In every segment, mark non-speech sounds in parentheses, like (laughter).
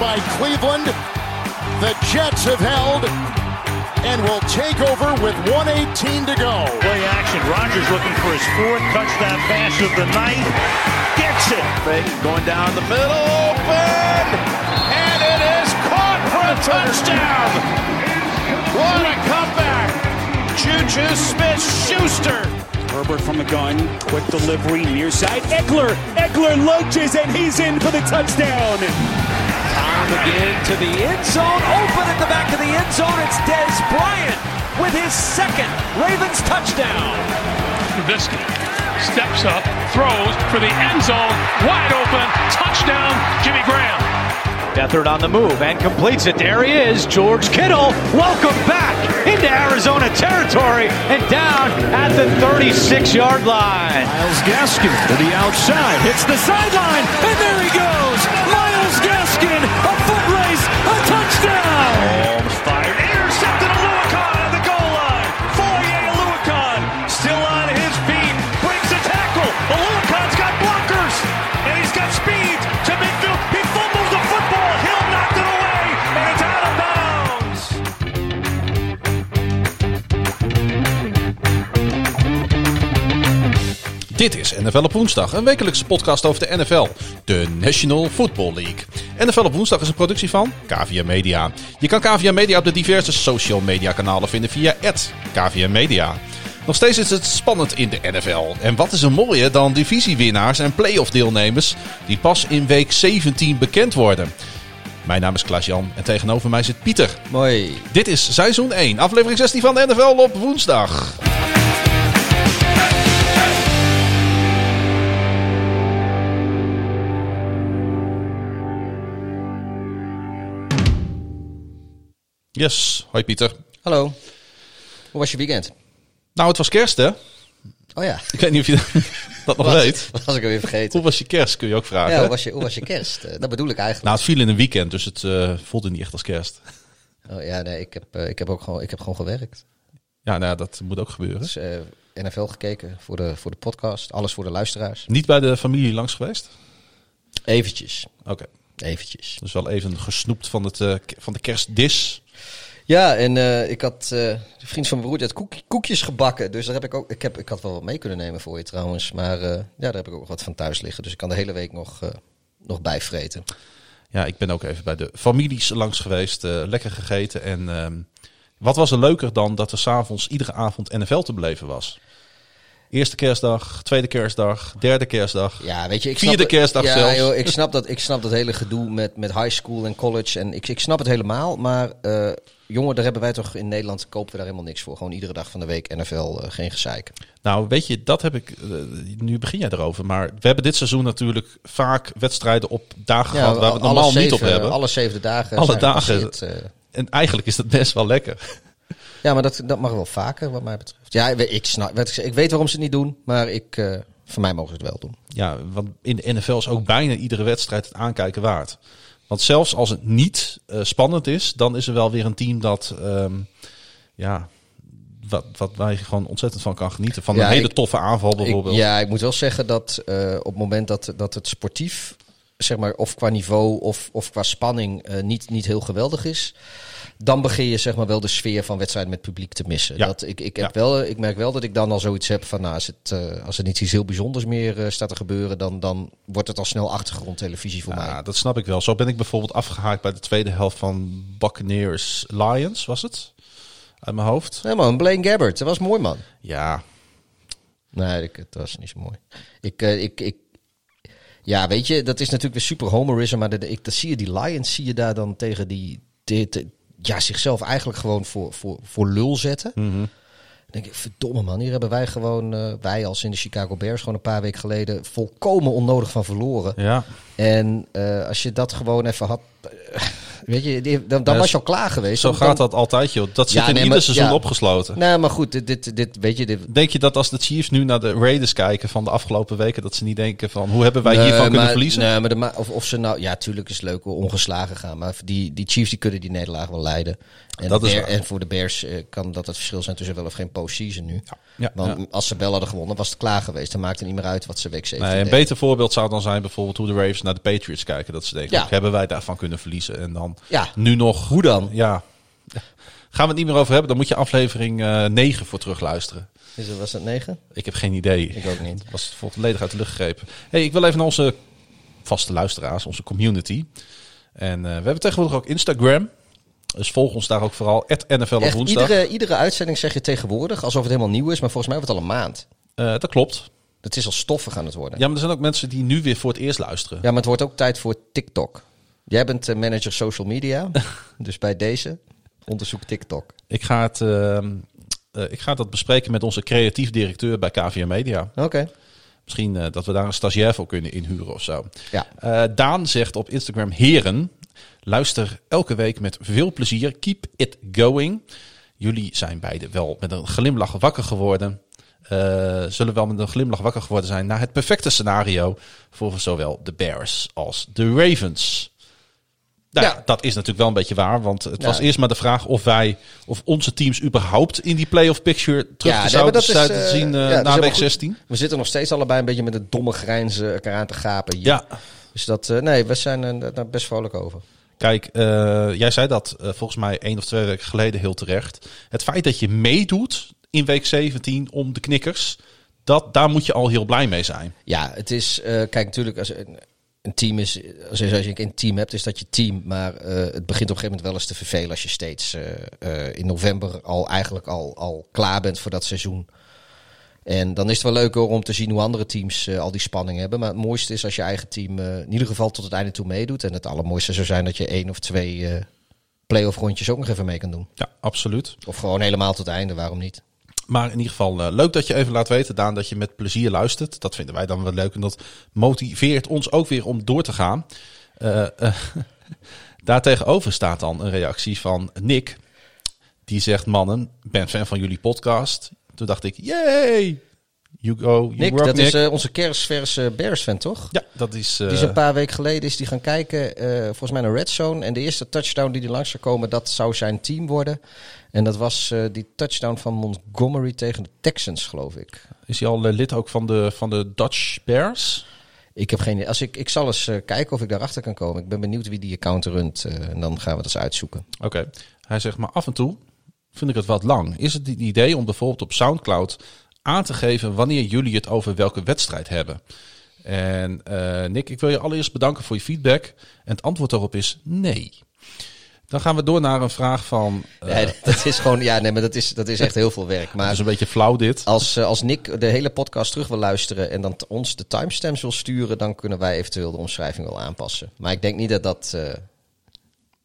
by Cleveland. The Jets have held and will take over with 118 to go. Play action. Rogers looking for his fourth touchdown pass of the night. Gets it. Fake going down the middle. Open. And it is caught for a touchdown. What a comeback. Juju Smith-Schuster. Herbert from the gun. Quick delivery near side. Eckler. Eckler lunges and he's in for the touchdown. Time again to the end zone. Open at the back of the end zone. It's Des Bryant with his second Ravens touchdown. Trubisky steps up, throws for the end zone, wide open, touchdown, Jimmy Graham. Beathard on the move and completes it. There he is, George Kittle. Welcome back into Arizona territory and down at the 36 yard line. Miles Gaskin to the outside, hits the sideline, and there he goes. Dit is NFL op woensdag, een wekelijkse podcast over de NFL, de National Football League. NFL op woensdag is een productie van KVM Media. Je kan KVM Media op de diverse social media kanalen vinden via KVM Media. Nog steeds is het spannend in de NFL. En wat is er mooier dan divisiewinnaars en playoff deelnemers die pas in week 17 bekend worden. Mijn naam is Klaas-Jan en tegenover mij zit Pieter. Mooi. Dit is seizoen 1, aflevering 16 van de NFL op woensdag. Yes, hoi Pieter. Hallo. Hoe was je weekend? Nou, het was kerst hè? Oh ja. Ik weet niet of je (laughs) dat nog Was- weet. Was ik alweer vergeten. Hoe was je kerst, kun je ook vragen. Ja, hoe was je, hoe was je kerst? Eh, dat bedoel ik eigenlijk. Nou, het viel in een weekend, dus het eh, voelde niet echt als kerst. Oh, ja, nee, ik heb, eh, ik heb ook gewoon, ik heb gewoon gewerkt. Ja, nou ja, dat moet ook gebeuren. Dus NFL gekeken voor de, voor de podcast. Alles voor de luisteraars. Niet bij de familie langs geweest? Eventjes. Oké. Eventjes. Dus wel even gesnoept van, het, van de kerstdis. Ja, en eh, ik had, de vriend van mijn broer die had koek- koekjes gebakken. Dus daar heb ik ook, ik, heb, ik had wel wat mee kunnen nemen voor je trouwens. Maar eh, ja, daar heb ik ook wat van thuis liggen. Dus ik kan de hele week nog, nog bijvreten. Ja, ik ben ook even bij de families langs geweest. lekker gegeten. En ehm, wat was er leuker dan dat er s'avonds iedere avond NFL te beleven was? Eerste kerstdag, tweede kerstdag, derde kerstdag. Ja, weet je, ik Vierde snap, kerstdag ja, zelfs. Joh, ik, snap dat, ik snap dat hele gedoe met, met high school en college. En ik, ik snap het helemaal. Maar eh, jongen, daar hebben wij toch in Nederland, kopen we daar helemaal niks voor. Gewoon iedere dag van de week NFL, eh, geen gezeik. Nou, weet je, dat heb ik. eh, nu begin jij erover. Maar we hebben dit seizoen natuurlijk vaak wedstrijden op dagen gehad waar we het normaal niet op hebben. Alle zeven dagen. Alle dagen. En eigenlijk is dat best wel lekker. Ja, maar dat, dat mag wel vaker, wat mij betreft. Ja, ik, snap, ik, weet waarom ze het niet doen, maar ik, eh, voor mij mogen ze het wel doen. Ja, want in de NFL is ook bijna iedere wedstrijd het aankijken waard. Want zelfs als het niet eh, spannend is, dan is er wel weer een team dat, ehm, ja, wat, wat wij gewoon ontzettend van kan genieten. Van Ja, een hele ik- toffe aanval Ik, bijvoorbeeld. ja, ik moet wel zeggen dat eh, op het moment dat, dat het sportief, zeg maar, of qua niveau of, of qua spanning niet, niet heel geweldig is, dan begin je zeg maar wel de sfeer van wedstrijden met publiek te missen. Ja. Dat, ik, ik, heb Ja. wel, ik merk wel dat ik dan al zoiets heb van, nou, als, het, eh, als er niet iets heel bijzonders meer eh, staat te gebeuren, dan, dan wordt het al snel achtergrondtelevisie voor mij. Ja, dat snap ik wel. Zo ben ik bijvoorbeeld afgehaakt bij de tweede helft van Buccaneers Lions, was het? Uit mijn hoofd. Nee man, Blaine Gabbert, dat was mooi man. Ja, Nee, ik, het was niet zo mooi. Ik, eh, ik, ik, ja, weet je, dat is natuurlijk weer super homerism, maar dat, ik, dat zie je, die Lions zie je daar dan tegen die- ja, zichzelf eigenlijk gewoon voor, voor, voor lul zetten. Dan denk ik, verdomme man, hier hebben wij gewoon, eh, wij als in de Chicago Bears gewoon een paar weken geleden volkomen onnodig van verloren. ja. En eh, als je dat gewoon even had, weet je, die- dan, dan Ja, was je al klaar geweest. Zo Dan- gaat dat altijd, joh. Dat zit Ja, in nee, ieder maar- seizoen ja. opgesloten. Nee, maar goed, dit, dit, dit weet je, dit, Denk je dat als de Chiefs nu naar de Raiders kijken van de afgelopen weken, dat ze niet denken van hoe hebben wij Nee, hiervan kunnen verliezen? Nee, maar de, ma- of, of ze nou, ja, tuurlijk is het leuk hoe ongeslagen gaan, maar die, die Chiefs die kunnen die nederlaag wel leiden. En, Dat is Bear- en voor de Bears eh, kan dat het verschil zijn tussen wel of geen postseason nu. Ja, Want ja. als ze wel hadden gewonnen, was het klaar geweest. Dan maakte het niet meer uit wat ze week 17 Nee, een beter voorbeeld zou dan zijn bijvoorbeeld hoe de Ravens naar de Patriots kijken. Dat ze denken, hebben wij daarvan kunnen verliezen? En dan Ja. nu nog... Hoe dan? Ja. (laughs) Gaan we het niet meer over hebben, dan moet je aflevering eh 9 voor terugluisteren. Is het, was dat 9? Ik heb geen idee. Ik ook niet. Het was volledig uit de lucht gegrepen. Hey, ik wil even naar onze vaste luisteraars, onze community. En eh, we hebben tegenwoordig ook Instagram. Dus volg ons daar ook vooral. NFL op Echt, woensdag. iedere, iedere uitzending zeg je tegenwoordig alsof het helemaal nieuw is, maar volgens mij wordt het al een maand. Eh, dat klopt. Het is al stoffig aan het worden. Ja, maar er zijn ook mensen die nu weer voor het eerst luisteren. Ja, maar het wordt ook tijd voor TikTok. Jij bent eh, manager social media, (laughs) dus bij deze onderzoek TikTok. Ik, ga het, ehm, eh, ik ga dat bespreken met onze creatief directeur bij KVM Media. Oké. Misschien eh, dat we daar een stagiair voor kunnen inhuren of zo. Ja. Eh, Daan zegt op Instagram: Heren, luister elke week met veel plezier. Keep it going. Jullie zijn beide wel met een glimlach wakker geworden. Eh, zullen wel met een glimlach wakker geworden zijn naar het perfecte scenario voor zowel de Bears als de Ravens. Nou, ja. Dat is natuurlijk wel een beetje waar, want het Ja. was eerst maar de vraag of wij, of onze teams überhaupt in die playoff picture terug Ja, te nee, zouden, dat is, eh, zien eh, ja, is na week goed. 16. We zitten nog steeds allebei een beetje met een domme grijns elkaar aan te gapen hier. Ja, Dus dat, nee, we zijn er best vrolijk over. Kijk, eh, jij zei dat eh, volgens mij één of twee weken geleden heel terecht. Het feit dat je meedoet in week 17 om de knikkers, dat, daar moet je al heel blij mee zijn. Ja, het is, eh, kijk natuurlijk, als een, een team is, als je, als je een team hebt, is dat je team. Maar het begint op een gegeven moment wel eens te vervelen als je steeds in november al eigenlijk al, al klaar bent voor dat seizoen. En dan is het wel leuker om te zien hoe andere teams eh, al die spanning hebben. Maar het mooiste is als je eigen team eh, in ieder geval tot het einde toe meedoet. En het allermooiste zou zijn dat je één of twee eh play-off rondjes ook nog even mee kan doen. Ja, absoluut. Of gewoon helemaal tot het einde, waarom niet? Maar in ieder geval leuk dat je even laat weten, Daan, dat je met plezier luistert. Dat vinden wij dan wel leuk en dat motiveert ons ook weer om door te gaan. (laughs) Daartegenover staat dan een reactie van Nick. Die zegt, mannen, ben fan van jullie podcast. Toen dacht ik, yay! You go, you Nick, rock, dat Nick. is eh, onze kerstverse Bears-fan, toch? ja, dat is... eh, Die is een paar weken geleden is die gaan kijken, eh, volgens mij naar Red Zone. En de eerste touchdown die er langs zou komen, dat zou zijn team worden. En dat was eh, die touchdown van Montgomery tegen de Texans, geloof ik. Is hij al eh, lid ook van de, van de Dutch Bears? Ik heb geen idee. Als ik, ik zal eens eh, kijken of ik daarachter kan komen. Ik ben benieuwd wie die account runt. eh, en dan gaan we dat eens uitzoeken. Oké. Hij zegt, maar af en toe vind ik het wat lang. Is het een idee om bijvoorbeeld op Soundcloud aan te geven wanneer jullie het over welke wedstrijd hebben? En eh, Nick, ik wil je allereerst bedanken voor je feedback. En het antwoord daarop is nee. Dan gaan we door naar een vraag van... eh, Nee, (laughs) dat is gewoon, ja, nee, maar dat is, dat is echt heel veel werk. dat Maar is een beetje flauw dit. als, eh, als Nick de hele podcast terug wil luisteren en dan ons de timestamps wil sturen, dan kunnen wij eventueel de omschrijving wel aanpassen. Maar ik denk niet dat dat eh,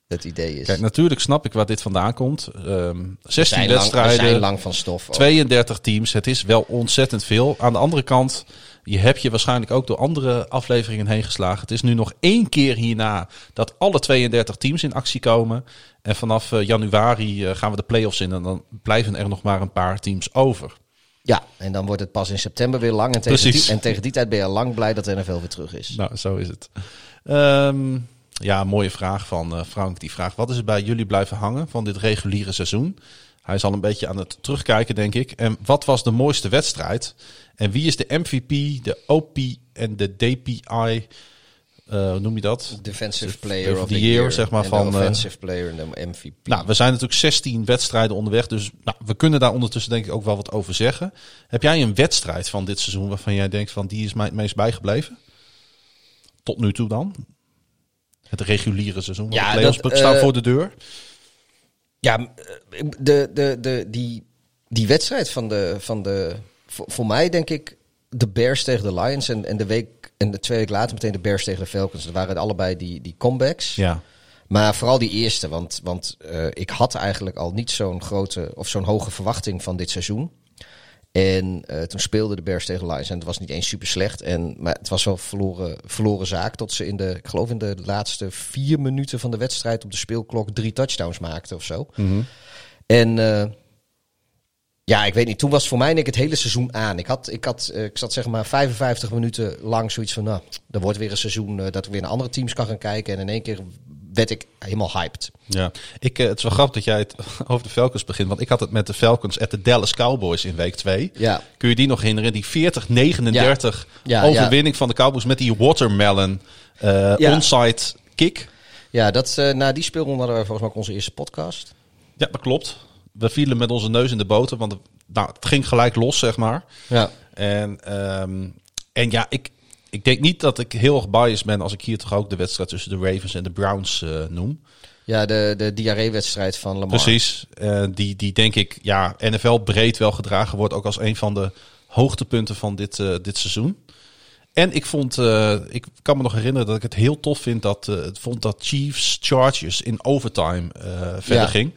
het idee is. Kijk, natuurlijk snap ik waar dit vandaan komt. Ehm We 16 zijn lang, we wedstrijden. zijn lang van stof. ook. 32 teams. Het is wel ontzettend veel. Aan de andere kant, je hebt je waarschijnlijk ook door andere afleveringen heen geslagen. Het is nu nog één keer hierna dat alle 32 teams in actie komen. En vanaf eh, januari eh, gaan we de play-offs in. En dan blijven er nog maar een paar teams over. Ja, en dan wordt het pas in september weer lang. En tegen, Precies. die, en tegen die tijd ben je al lang blij dat de NFL weer terug is. Nou, zo is het. Ehm, ja, mooie vraag van eh, Frank. Die vraagt, wat is er bij jullie blijven hangen van dit reguliere seizoen? Hij is al een beetje aan het terugkijken, denk ik. En wat was de mooiste wedstrijd? En wie is de MVP, de OP en de DPI? eh, hoe noem je dat? Defensive Player of of the year, Year, zeg maar, van, eh, Offensive Player en de MVP. Nou, we zijn natuurlijk 16 wedstrijden onderweg. Dus nou, we kunnen daar ondertussen denk ik ook wel wat over zeggen. Heb jij een wedstrijd van dit seizoen waarvan jij denkt van die is mij het meest bijgebleven? Tot nu toe dan? Het reguliere seizoen. Ja, de playoffs dat, staan eh, voor de deur. Ja, eh, de, de, de, die, die wedstrijd van de, van de voor, voor mij denk ik de Bears tegen de Lions en, en de week en de twee weken later meteen de Bears tegen de Falcons. Dat waren allebei die, die comebacks. Ja. Maar vooral die eerste, want, want eh, ik had eigenlijk al niet zo'n grote of zo'n hoge verwachting van dit seizoen. En eh, toen speelden de Bears tegen Lions en het was niet eens super slecht. En, maar het was wel verloren, verloren zaak tot ze in de, ik geloof in de laatste vier minuten van de wedstrijd op de speelklok drie touchdowns maakten of zo. En eh, ja, ik weet niet, toen was voor mij denk ik, het hele seizoen aan. Ik, had, ik, had, eh, ik zat zeg maar 55 minuten lang zoiets van, nou, er wordt weer een seizoen dat ik weer naar andere teams kan gaan kijken. En in één keer werd ik helemaal hyped. Ja, ik, eh, het is wel grappig dat jij het (laughs) over de Falcons begint. Want ik had het met de Falcons at de Dallas Cowboys in week 2. Ja. Kun je die nog herinneren? Die 40-39 Ja, ja. overwinning van de Cowboys met die watermelon Ja. onside kick. Ja, dat, eh na die speelronde hadden we volgens mij ook onze eerste podcast. Ja, dat klopt. We vielen met onze neus in de boter, want het, nou, het ging gelijk los, zeg maar. Ja. En, ehm, en ja, ik, ik denk niet dat ik heel erg biased ben als ik hier toch ook de wedstrijd tussen de Ravens en de Browns eh, noem. Ja, de, de diarree-wedstrijd van Lamar. Precies. Eh, die, die denk ik, ja, NFL breed wel gedragen wordt. Ook als een van de hoogtepunten van dit, eh, dit seizoen. En ik vond, ik kan me nog herinneren dat ik het heel tof vind dat, het vond dat Chiefs Chargers in overtime verder Ja. ging.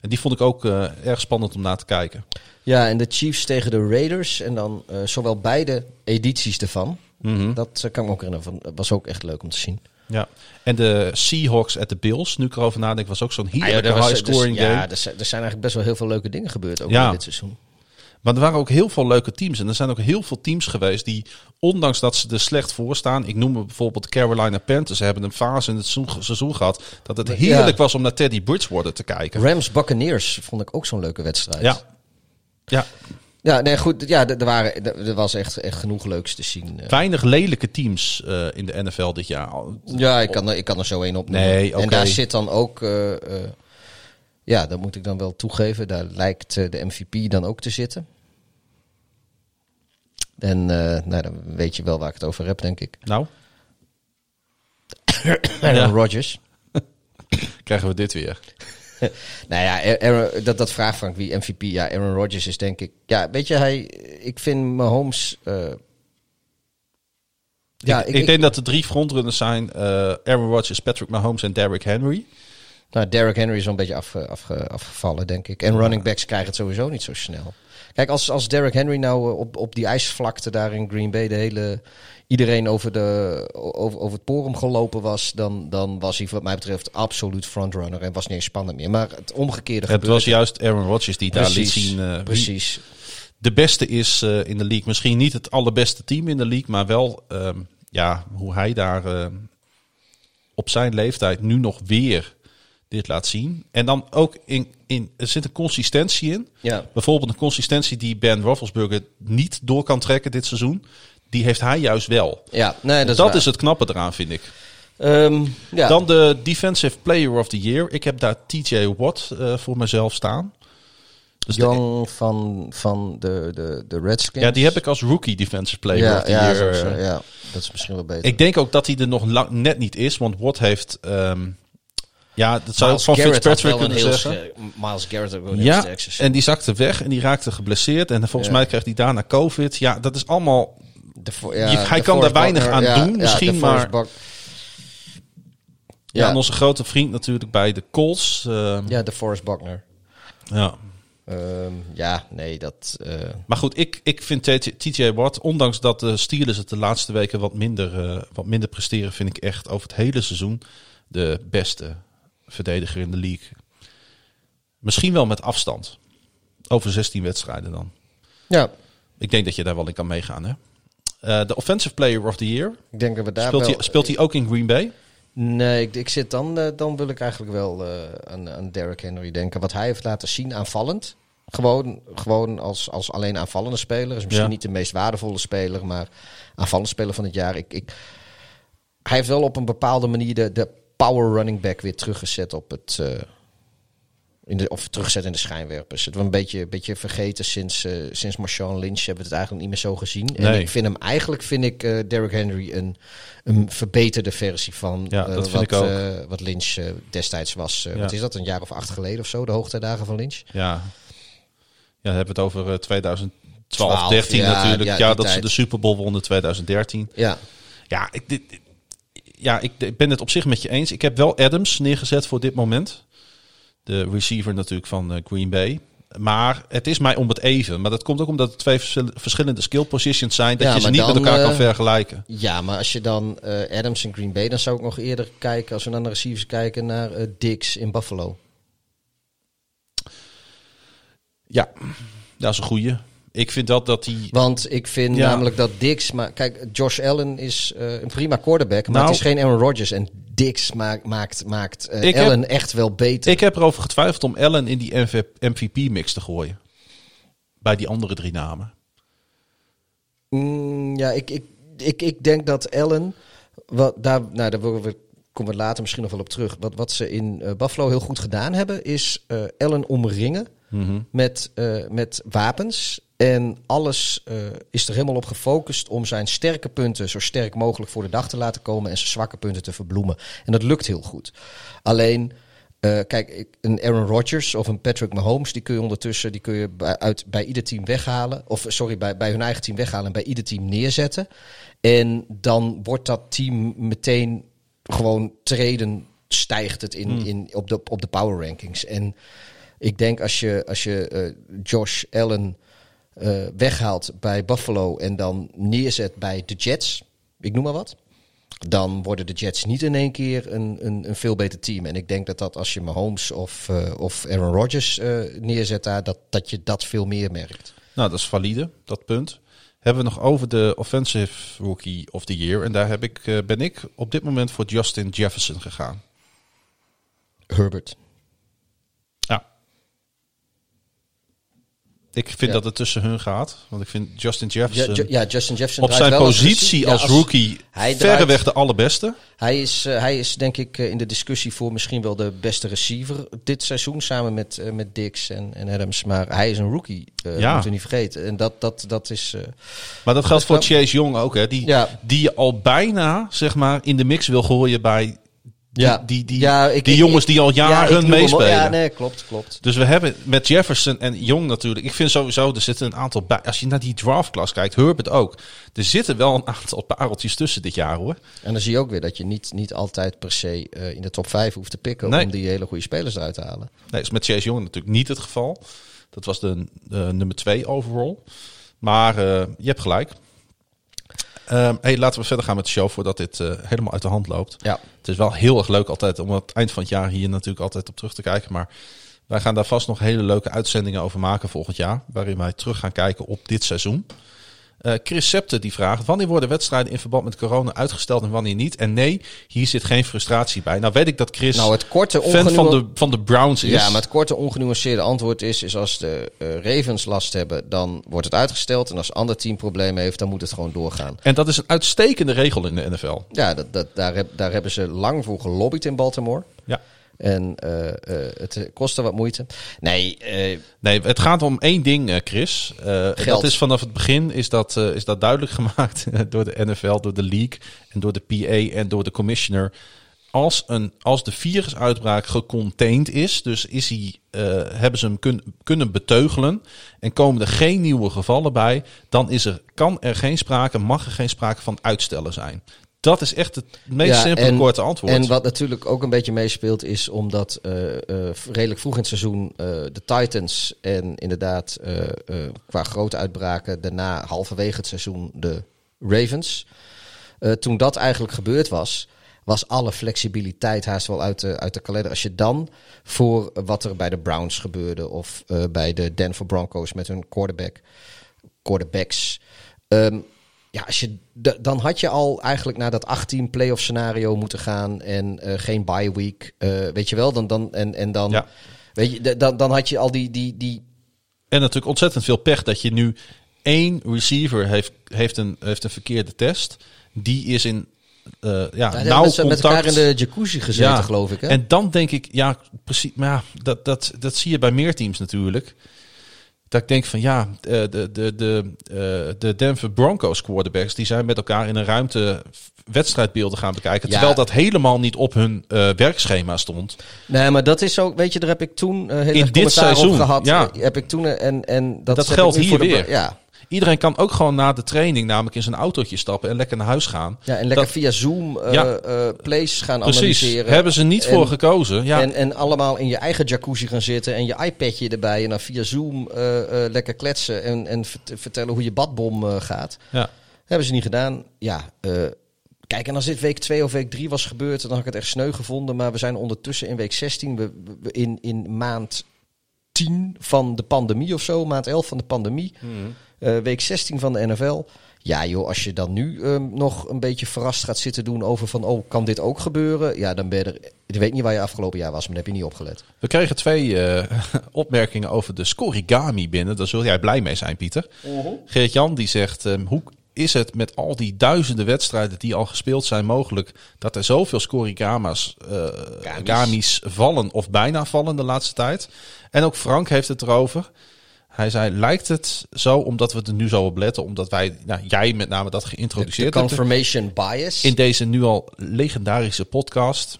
En die vond ik ook erg spannend om naar te kijken. Ja, en de Chiefs tegen de Raiders. En dan zowel beide edities ervan. Mhm. Dat kan ik me ook herinneren. Van, was ook echt leuk om te zien. Ja. En de Seahawks at the Bills, nu ik erover nadenk, was ook zo'n heerlijke Ah, er was- high scoring dus- game. Ja, er zijn, er zijn eigenlijk best wel heel veel leuke dingen gebeurd ook Ja. in dit seizoen. Maar er waren ook heel veel leuke teams. En er zijn ook heel veel teams geweest die, ondanks dat ze er slecht voor staan. Ik noem bijvoorbeeld de Carolina Panthers. Ze hebben een fase in het seizoen, seizoen gehad dat het heerlijk was om naar Teddy Bridgewater te kijken. Rams Buccaneers vond ik ook zo'n leuke wedstrijd. Ja. Ja, Ja, nee, goed. Ja, er, waren, er, was echt, echt genoeg leuks te zien. eh. weinig lelijke teams eh, in de NFL dit jaar. Ja, ik kan, er, ik kan er zo één op Nee. En daar zit dan ook... eh, ja, dat moet ik dan wel toegeven. Daar lijkt de MVP dan ook te zitten. En nou, dan weet je wel waar ik het over heb, denk ik. Nou, Aaron Rodgers. (laughs) krijgen we dit weer. (laughs) Nou ja, Aaron, dat, dat vraagt Frank wie MVP. Ja, Aaron Rodgers is denk ik... Ja, weet je, hij, ik vind Mahomes... eh ja, ik, ik, denk dat er drie frontrunners zijn. eh, Aaron Rodgers, Patrick Mahomes en Derrick Henry. Nou, Derrick Henry is wel een beetje afge- afgevallen, denk ik. En running backs krijgen het sowieso niet zo snel. Kijk, als, als Derrick Henry nou eh, op, op die ijsvlakte daar in Green Bay de hele... Iedereen over, de, over, over het porum gelopen was, dan, dan was hij wat mij betreft absoluut frontrunner en was niet eens spannend meer. Maar het omgekeerde Het gebeurde. was juist Aaron Rodgers die daar liet zien wie precies. de beste is eh, in de league. Misschien niet het allerbeste team in de league, maar wel ehm, ja, hoe hij daar eh, op zijn leeftijd nu nog weer dit laat zien. En dan ook in, in er zit een consistentie in. Ja. Bijvoorbeeld een consistentie die Ben Roethlisberger niet door kan trekken dit seizoen. Die heeft hij juist wel. Ja, nee, dat, is, het knappe eraan, vind ik. Ehm, ja. Dan de Defensive Player of the Year. Ik heb daar TJ Watt eh, voor mezelf staan. Dus de- van, van de, de, de Redskins. ja, die heb ik als rookie Defensive Player ja, of the ja, Year. zo- eh, ja, dat is misschien wel beter. Ik denk ook dat hij er nog lang, net niet is, want Watt heeft. ehm, ja, dat zou Miles van Garrett Fitzpatrick kunnen heel zeggen. Miles Garrett ook wel Ja, en die zakte weg en die raakte geblesseerd. En volgens Ja. mij kreeg hij daarna COVID. Ja, dat is allemaal. De Je- hij de kan daar weinig aan ja, doen, ja, misschien, maar- Ja, Ja. en onze grote vriend natuurlijk bij de Colts. ehm, ja, de Forrest Buckner. ja. Ehm, ja, nee, dat... eh, Maar goed, ik, ik vind TJ Watt, ondanks dat de Steelers het de laatste weken wat minder, eh, wat minder presteren, vind ik echt over het hele seizoen de beste verdediger in de league. Misschien wel met afstand. Over 16 wedstrijden dan. ja, Ik denk dat je daar wel in kan meegaan. Hè? Eh, de Offensive Player of the Year. ik denk dat we daar Speelt wel... hij, speelt hij ook in Green Bay? Nee, ik, ik zit dan, eh, dan wil ik eigenlijk wel eh, aan, aan Derrick Henry denken. Wat hij heeft laten zien aanvallend. Gewoon, gewoon als, als alleen aanvallende speler. Is misschien Ja. niet de meest waardevolle speler, maar aanvallende speler van het jaar. Ik, ik, hij heeft wel op een bepaalde manier de, de power running back weer teruggezet op het. eh, in de, of teruggezet in de schijnwerpers. Het was een beetje, beetje vergeten sinds, eh, sinds Marshawn Lynch hebben we het eigenlijk niet meer zo gezien. En ik vind hem eigenlijk, vind ik eh Derrick Henry een, een verbeterde versie van Ja, eh, dat wat, wat Lynch destijds was. Ja. Wat is dat, een jaar of acht geleden of zo, de hoogtijdagen van Lynch? Ja. Ja, dan hebben we het over eh, 2012, 12, 13 ja, natuurlijk. ja, dat ze de Super Bowl wonnen 2013. Ja, Ja, ik, dit, ja ik, ik ben het op zich met je eens. Ik heb wel Adams neergezet voor dit moment. De receiver natuurlijk van eh, Green Bay. Maar het is mij om het even. Maar dat komt ook omdat het twee verschil- verschillende skill positions zijn. Dat Ja, je ze niet met elkaar kan eh, vergelijken. Ja, maar als je dan eh, Adams en Green Bay, dan zou ik nog eerder kijken, als we naar de receivers kijken, naar eh Dix in Buffalo. Ja, dat is een goeie. Ik vind dat dat die... Want ik vind Ja. namelijk dat Dix, maar kijk, Josh Allen is een prima quarterback, maar Nou- het is geen Aaron Rodgers. En Dix maakt, maakt, maakt eh, heb- Allen echt wel beter. Ik heb erover getwijfeld om Allen in die MVP-mix te gooien. Bij die andere drie namen. Mm, ja, ik, ik, ik, ik denk dat Allen, wat, daar, nou, daar worden we, komen we later misschien nog wel op terug. Wat, wat ze in eh, Buffalo heel goed gedaan hebben, is eh Allen omringen met, eh, met wapens. En alles eh, is er helemaal op gefocust om zijn sterke punten zo sterk mogelijk voor de dag te laten komen en zijn zwakke punten te verbloemen. En dat lukt heel goed. Alleen, eh, kijk, een Aaron Rodgers of een Patrick Mahomes, die kun je ondertussen die kun je bij, uit, bij ieder team weghalen. Of sorry, bij, bij hun eigen team weghalen en bij ieder team neerzetten. En dan wordt dat team meteen gewoon treden, stijgt het in, in, op, de, op de power rankings. En ik denk als je, als je eh, Josh Allen eh, weghaalt bij Buffalo en dan neerzet bij de Jets, ik noem maar wat. Dan worden de Jets niet in één keer een, een, een veel beter team. En ik denk dat dat als je Mahomes of, eh, of Aaron Rodgers eh, neerzet daar, dat, dat je dat veel meer merkt. Nou, dat is valide, dat punt. Hebben we nog over de Offensive Rookie of the Year. En daar heb ik, ben ik op dit moment voor Justin Jefferson gegaan. Herbert. Ja. Ik vind Ja. dat het tussen hun gaat. Want ik vind Justin Ja, Jefferson Ju- ja, Justin Jefferson op zijn positie. Ja, als, rookie hij verreweg de allerbeste. Hij is, eh, hij is denk ik eh, in de discussie voor misschien wel de beste receiver dit seizoen. Samen met, eh, met Dix en, en Adams. Maar hij is een rookie. Ja. Moeten we niet vergeten. En dat, dat, dat is... Maar dat geldt voor Chase Young ook. Hè? Die, Ja. die je al bijna zeg maar, in de mix wil gooien bij Ja. die, die, Ja, ik- die ik- jongens die al ja, jaren wel- meespelen. Ja, nee, klopt, klopt. Dus we hebben met Jefferson en Young natuurlijk. Ik vind sowieso, er zitten een aantal bij. Als je naar die draftklas kijkt, Herbert ook. Er zitten wel een aantal pareltjes tussen dit jaar hoor. En dan zie je ook weer dat je niet, niet altijd per se eh, in de top 5 hoeft te pikken Nee. om die hele goede spelers eruit te halen. Nee, dat is met Chase Young natuurlijk niet het geval. Dat was de, de nummer 2 overall. Maar eh, je hebt gelijk. Ehm, hey, laten we verder gaan met de show voordat dit eh, helemaal uit de hand loopt. Ja. Het is wel heel erg leuk altijd om aan het eind van het jaar hier natuurlijk altijd op terug te kijken. Maar wij gaan daar vast nog hele leuke uitzendingen over maken volgend jaar. Waarin wij terug gaan kijken op dit seizoen. Eh, Chris Septe die vraagt: wanneer worden wedstrijden in verband met corona uitgesteld en wanneer niet? En nee, hier zit geen frustratie bij. Nou weet ik dat Chris Nou, het korte fan van de, van de Browns is. Ja, maar het korte ongenuanceerde antwoord is, is als de eh, Ravens last hebben, dan wordt het uitgesteld. En als een ander team problemen heeft, dan moet het gewoon doorgaan. En dat is een uitstekende regel in de NFL. Ja, dat, dat, daar, heb, daar hebben ze lang voor gelobbyd in Baltimore. Ja. En eh, eh, het kostte wat moeite. Nee, eh, Nee, het gaat om één ding, Chris. Eh, dat is vanaf het begin is dat, is dat duidelijk (laughs) gemaakt door de NFL, door de league en door de PA en door de commissioner. Als, een, als de virusuitbraak gecontained is, dus is hij, hebben ze hem kun, kunnen beteugelen en komen er geen nieuwe gevallen bij, dan is er, kan er geen sprake, mag er geen sprake van uitstellen zijn. Dat is echt het meest Ja, simpele en- korte antwoord. En wat natuurlijk ook een beetje meespeelt is omdat eh, eh, redelijk vroeg in het seizoen eh, de Titans en inderdaad qua grote uitbraken daarna halverwege het seizoen de Ravens. Toen dat eigenlijk gebeurd was, was alle flexibiliteit haast wel uit de, uit de kalender. Als je dan voor wat er bij de Browns gebeurde of bij de Denver Broncos met hun quarterback, quarterbacks. ehm, ja, als je, dan had je al eigenlijk naar dat 18 playoff scenario moeten gaan en eh, geen bye week. eh, weet je wel, dan, dan, en, en dan, Ja. weet je, dan, dan had je al die, die, die En natuurlijk ontzettend veel pech dat je nu één receiver heeft, heeft, een, heeft een verkeerde test. Die is in eh ja, Ja, nauw met, met elkaar in de jacuzzi gezeten, Ja. geloof ik. Hè? En dan denk ik, ja, precies. Maar ja, dat, dat, dat zie je bij meer teams natuurlijk. Dat ik denk van ja, eh, de, de, de, eh, de Denver Broncos quarterbacks die zijn met elkaar in een ruimte wedstrijdbeelden gaan bekijken. Ja. Terwijl dat helemaal niet op hun eh, werkschema stond. Nee, maar dat is ook, weet je, daar heb ik toen eh heel In dit seizoen, op gehad. ja. Heb ik toen en en dat, Dat geldt hier de- weer. Ja, Iedereen kan ook gewoon na de training namelijk in zijn autootje stappen en lekker naar huis gaan. Ja, en lekker Dat- via Zoom eh Ja. eh, plays gaan Precies, analyseren. hebben ze niet En- voor gekozen. Ja, En, en allemaal in je eigen jacuzzi gaan zitten en je iPadje erbij. En dan via Zoom eh, lekker kletsen en, en vert- vertellen hoe je badbom gaat. ja. Hebben ze niet gedaan. Ja, kijk, en als dit week 2 of week 3 was gebeurd, dan had ik het echt sneu gevonden. Maar we zijn ondertussen in week 16, we, we- in, in maand 10 van de pandemie of zo, maand 11 van de pandemie. Eh, week 16 van de NFL. Ja joh, als je dan nu ehm, nog een beetje verrast gaat zitten doen over van... oh, kan dit ook gebeuren? Ja, dan ben je er... Ik weet niet waar je afgelopen jaar was, maar dan heb je niet opgelet. We kregen twee eh, (laughs) opmerkingen over de scorigami binnen. Daar zul jij blij mee zijn, Pieter. Geert-Jan die zegt, ehm, hoe is het met al die duizenden wedstrijden die al gespeeld zijn mogelijk... dat er zoveel scorigama's, eh gamis vallen of bijna vallen de laatste tijd? En ook Frank heeft het erover. Hij zei, lijkt het zo omdat we er nu zo op letten... omdat wij, nou, jij met name dat De geïntroduceerd hebt... confirmation bias. in deze nu al legendarische podcast...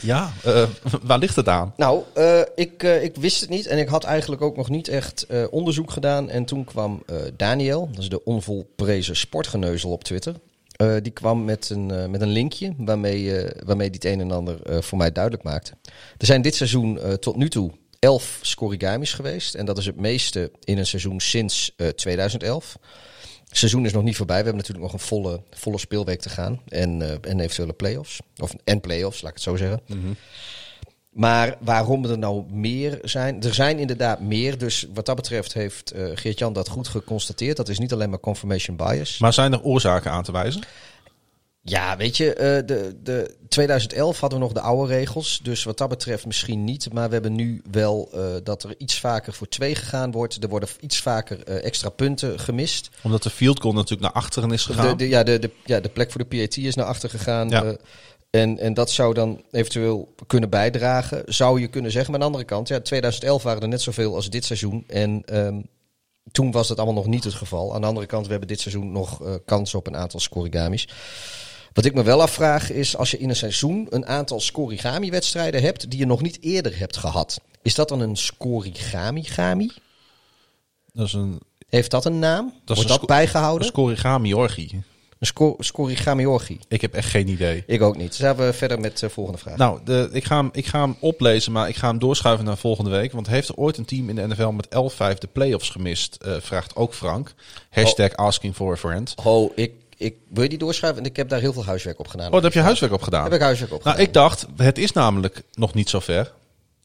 Ja, eh, (laughs) waar ligt het aan? Nou, eh, ik, eh, ik wist het niet en ik had eigenlijk ook nog niet echt eh, onderzoek gedaan. En toen kwam eh, Daniel, dat is de onvolprezen sportgeneuzel op Twitter. eh, die kwam met een, eh, met een linkje waarmee, eh waarmee die het een en ander eh, voor mij duidelijk maakte. Er zijn dit seizoen eh, tot nu toe elf scorigamis geweest. En dat is het meeste in een seizoen sinds eh, 2011. Het seizoen is nog niet voorbij. We hebben natuurlijk nog een volle, volle speelweek te gaan. En, eh, en eventuele play-offs. Of, en play-offs, laat ik het zo zeggen. Maar waarom er nou meer zijn? Er zijn inderdaad meer. Dus wat dat betreft heeft eh Geert-Jan dat goed geconstateerd. Dat is niet alleen maar confirmation bias. Maar zijn er oorzaken aan te wijzen? Ja, weet je, eh, de, de 2011 hadden we nog de oude regels. Dus wat dat betreft misschien niet. Maar we hebben nu wel eh, dat er iets vaker voor twee gegaan wordt. Er worden iets vaker eh, extra punten gemist. Omdat de field goal natuurlijk naar achteren is gegaan. De, de, ja, de, de, ja, de plek voor de PAT is naar achter gegaan. Ja. en, en dat zou dan eventueel kunnen bijdragen, zou je kunnen zeggen. Maar aan de andere kant, ja, 2011 waren er net zoveel als dit seizoen. En ehm, toen was dat allemaal nog niet het geval. Aan de andere kant, we hebben dit seizoen nog eh, kans op een aantal scorigamis. Wat ik me wel afvraag is, als je in een seizoen een aantal scorigami-wedstrijden hebt die je nog niet eerder hebt gehad. Is dat dan een scorigami-gami? Dat is een, Heeft dat een naam? dat Wordt dat bijgehouden? een scorigami-orgie. Een sco- scorigami-orgie? Ik heb echt geen idee. Ik ook niet. Dus gaan we verder met de volgende vraag. Nou, de, ik, ga hem, ik ga hem oplezen, maar ik ga hem doorschuiven naar volgende week. Want heeft er ooit een team in de NFL met 11-5 de playoffs gemist? eh, vraagt ook Frank. Hashtag asking for a friend. Oh, ik, ik wil je die doorschuiven? En ik heb daar heel veel huiswerk op gedaan. Oh, daar heb je huiswerk op gedaan. Heb ik huiswerk op Nou, gedaan. ik dacht, het is namelijk nog niet zo ver.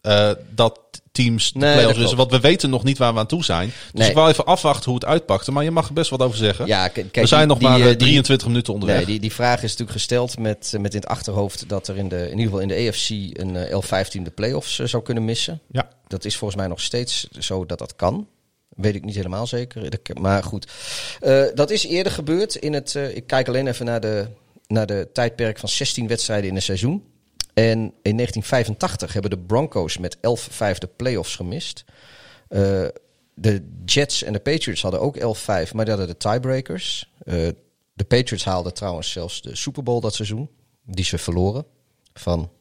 eh, dat teams de Nee, playoffs. Want we weten nog niet waar we aan toe zijn. Dus Nee. ik wil even afwachten hoe het uitpakte. Maar je mag er best wat over zeggen. Ja, kijk, we zijn nog die, maar eh, eh, die- 23 minuten onderweg. Nee, die, die vraag is natuurlijk gesteld met, eh, met in het achterhoofd dat er in, de, in ieder geval in de EFC een eh, L15 de playoffs eh, zou kunnen missen. Ja. Dat is volgens mij nog steeds zo dat dat kan. Weet ik niet helemaal zeker. Maar goed. Eh, dat is eerder gebeurd. In het, eh, ik kijk alleen even naar de, naar de tijdperk van 16 wedstrijden in een seizoen. En in 1985 hebben de Broncos met 11-5 de playoffs gemist. Eh, de Jets en de Patriots hadden ook 11-5, maar die hadden de tiebreakers. De Patriots haalden trouwens zelfs de Super Bowl dat seizoen. Die ze verloren van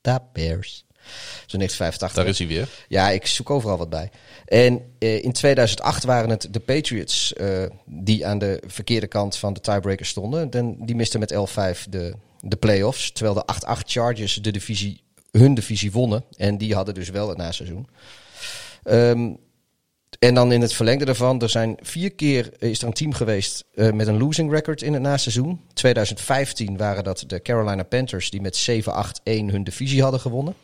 de Bears. Zo 1985. Daar is hij weer. Ja, ik zoek overal wat bij. En eh, in 2008 waren het de Patriots eh, die aan de verkeerde kant van de tiebreaker stonden. Dan, die misten met 11-5 de, de playoffs. Terwijl de 8-8 Chargers de divisie, hun divisie wonnen. En die hadden dus wel het naseizoen. Ehm en dan in het verlengde daarvan, er zijn vier keer is er een team geweest eh, met een losing record in het naseizoen. 2015 waren dat de Carolina Panthers die met 7-8-1 hun divisie hadden gewonnen.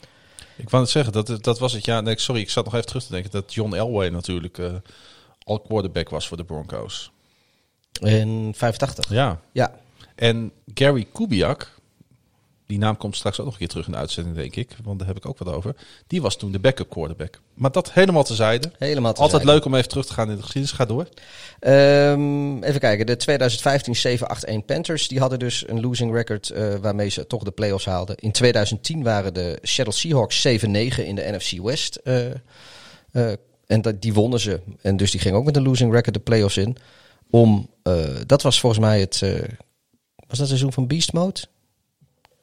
Ik wou het zeggen, dat, dat was het jaar. Nee, sorry, ik zat nog even terug te denken dat John Elway natuurlijk eh, al quarterback was voor de Broncos. In 85. Ja. Ja, En Gary Kubiak, die naam komt straks ook nog een keer terug in de uitzending, denk ik. Want daar heb ik ook wat over. Die was toen de backup quarterback. Maar dat helemaal tezijde. helemaal Altijd leuk om even terug te gaan in de geschiedenis. Ga door. Ehm, even kijken, de 2015 7-8-1 Panthers, die hadden dus een losing record eh, waarmee ze toch de playoffs haalden. In 2010 waren de Seattle Seahawks 7-9 in de NFC West. eh, eh, en dat, die wonnen ze. En dus die ging ook met een losing record de playoffs in. Om, dat was volgens mij het, was dat seizoen van Beast Mode?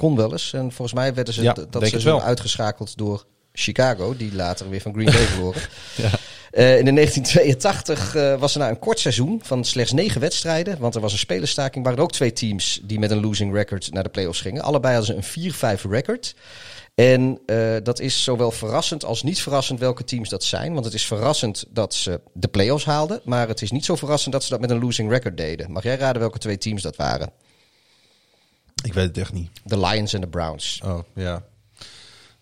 Kon wel eens. En volgens mij werden ze Ja, dat seizoen wel. uitgeschakeld door Chicago, die later weer van Green Bay verloren. (laughs) Ja. Eh, in de 1982 uh, was er na een kort seizoen van slechts negen wedstrijden, want er was een spelerstaking, waren er ook twee teams die met een losing record naar de playoffs gingen. Allebei hadden ze een 4-5 record. En uh, dat is zowel verrassend als niet verrassend welke teams dat zijn. Want het is verrassend dat ze de playoffs haalden. Maar het is niet zo verrassend dat ze dat met een losing record deden. Mag jij raden welke twee teams dat waren? Ik weet het echt niet. De Lions en de Browns. Oh, ja.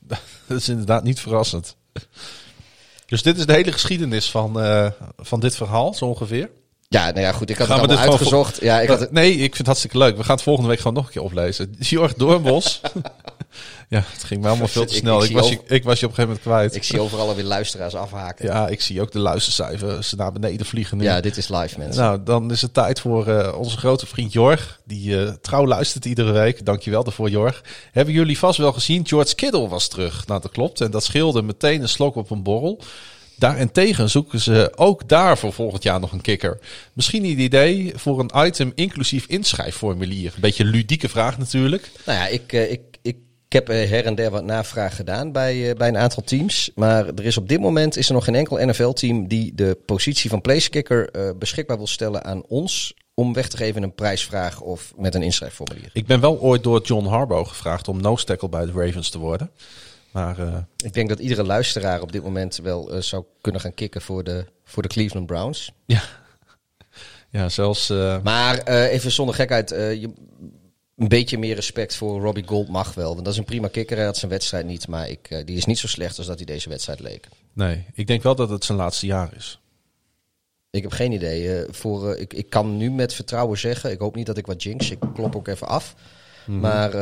(laughs) Dat is inderdaad niet verrassend. Dus dit is de hele geschiedenis van, uh, van dit verhaal, zo ongeveer? Ja, nou ja, goed. Ik had Gaan het allemaal uitgezocht. Ja, ik had. Nee, ik vind het hartstikke leuk. We gaan het volgende week gewoon nog een keer oplezen. Jorg Doornbos. (laughs) ja, het ging me allemaal veel te snel. Ik, ik, was, je, ik was je op een gegeven moment kwijt. Ik zie overal alweer luisteraars afhaken. Ja, ik zie ook de luistercijfers naar beneden vliegen nu. Ja, dit is live, mensen. Nou, dan is het tijd voor uh, onze grote vriend Jorg. Die uh, trouw luistert iedere week. Dankjewel daarvoor, Jorg. Hebben jullie vast wel gezien? George Kittle was terug. Nou, dat klopt. En dat scheelde meteen een slok op een borrel. Daarentegen zoeken ze ook daar voor volgend jaar nog een kikker. Misschien een idee voor een item inclusief inschrijfformulier. Een beetje een ludieke vraag natuurlijk. Nou ja, ik, ik, ik, ik heb her en der wat navraag gedaan bij, bij een aantal teams. Maar er is op dit moment is er nog geen enkel NFL-team die de positie van placekicker uh, beschikbaar wil stellen aan ons om weg te geven in een prijsvraag of met een inschrijfformulier. Ik ben wel ooit door John Harbaugh gevraagd om nose tackle bij de Ravens te worden. Maar, uh, ik denk dat iedere luisteraar op dit moment wel uh, zou kunnen gaan kicken voor de, voor de Cleveland Browns. Ja, (laughs) ja zelfs. Uh... Maar even zonder gekheid, je, een beetje meer respect voor Robbie Gold mag wel. Want dat is een prima kikker. Hij had zijn wedstrijd niet, maar ik, die is niet zo slecht als dat hij deze wedstrijd leek. Nee, ik denk wel dat het zijn laatste jaar is. Ik heb geen idee. voor, ik, ik kan nu met vertrouwen zeggen, ik hoop niet dat ik wat jinx. Ik klop ook even af. Mm -hmm. Maar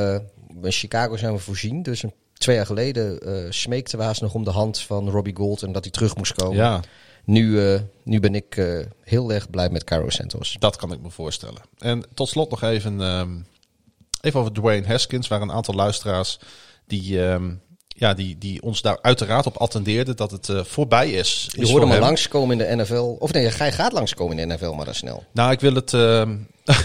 in Chicago zijn we voorzien, dus een twee jaar geleden uh, smeekte Waas nog om de hand van Robbie Gold en dat hij terug moest komen. Ja. Nu, uh, nu ben ik uh, heel erg blij met Caro Santos. Dat kan ik me voorstellen. En tot slot nog even, um, even over Dwayne Haskins, waar een aantal luisteraars die, um, ja, die, die ons daar uiteraard op attendeerden dat het uh, voorbij is. Je hoorde maar langskomen in de NFL. Of nee, jij gaat langskomen in de NFL, maar dan snel. Nou, ik wil het... Uh, (laughs)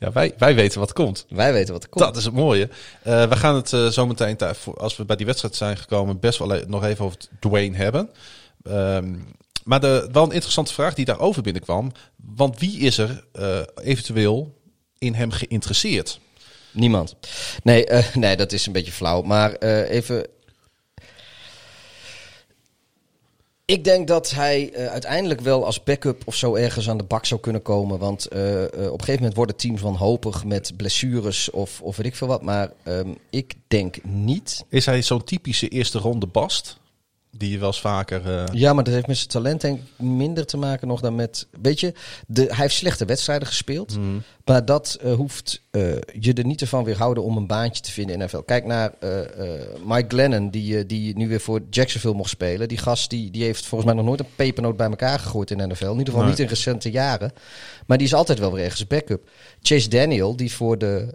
ja, wij, wij weten wat komt. Wij weten wat komt. Dat is het mooie. Uh, we gaan het zo meteen, als we bij die wedstrijd zijn gekomen, best wel nog even over Dwayne hebben. Um, maar de, wel een interessante vraag die daarover binnenkwam. Want wie is er eventueel in hem geïnteresseerd? Niemand. Nee, uh, (laughs) nee, dat is een beetje flauw. Maar uh, even. Ik denk dat hij uh, uiteindelijk wel als backup of zo ergens aan de bak zou kunnen komen. Want op een gegeven moment worden teams wanhopig met blessures of, of weet ik veel wat. Maar um, ik denk niet. Is hij zo'n typische eerste ronde bast? Die je wel eens vaker. Uh... Ja, maar dat heeft met zijn talent denk ik minder te maken nog dan met. Weet je, de, hij heeft slechte wedstrijden gespeeld. Mm. Maar dat uh, hoeft uh, je er niet ervan weerhouden om een baantje te vinden in NFL. Kijk naar Mike Glennon, die, die nu weer voor Jacksonville mocht spelen. Die gast die, die heeft volgens mij nog nooit een pepernoot bij elkaar gegooid in NFL. In ieder geval nee. niet in recente jaren. Maar die is altijd wel weer ergens backup. Chase Daniel, die voor de.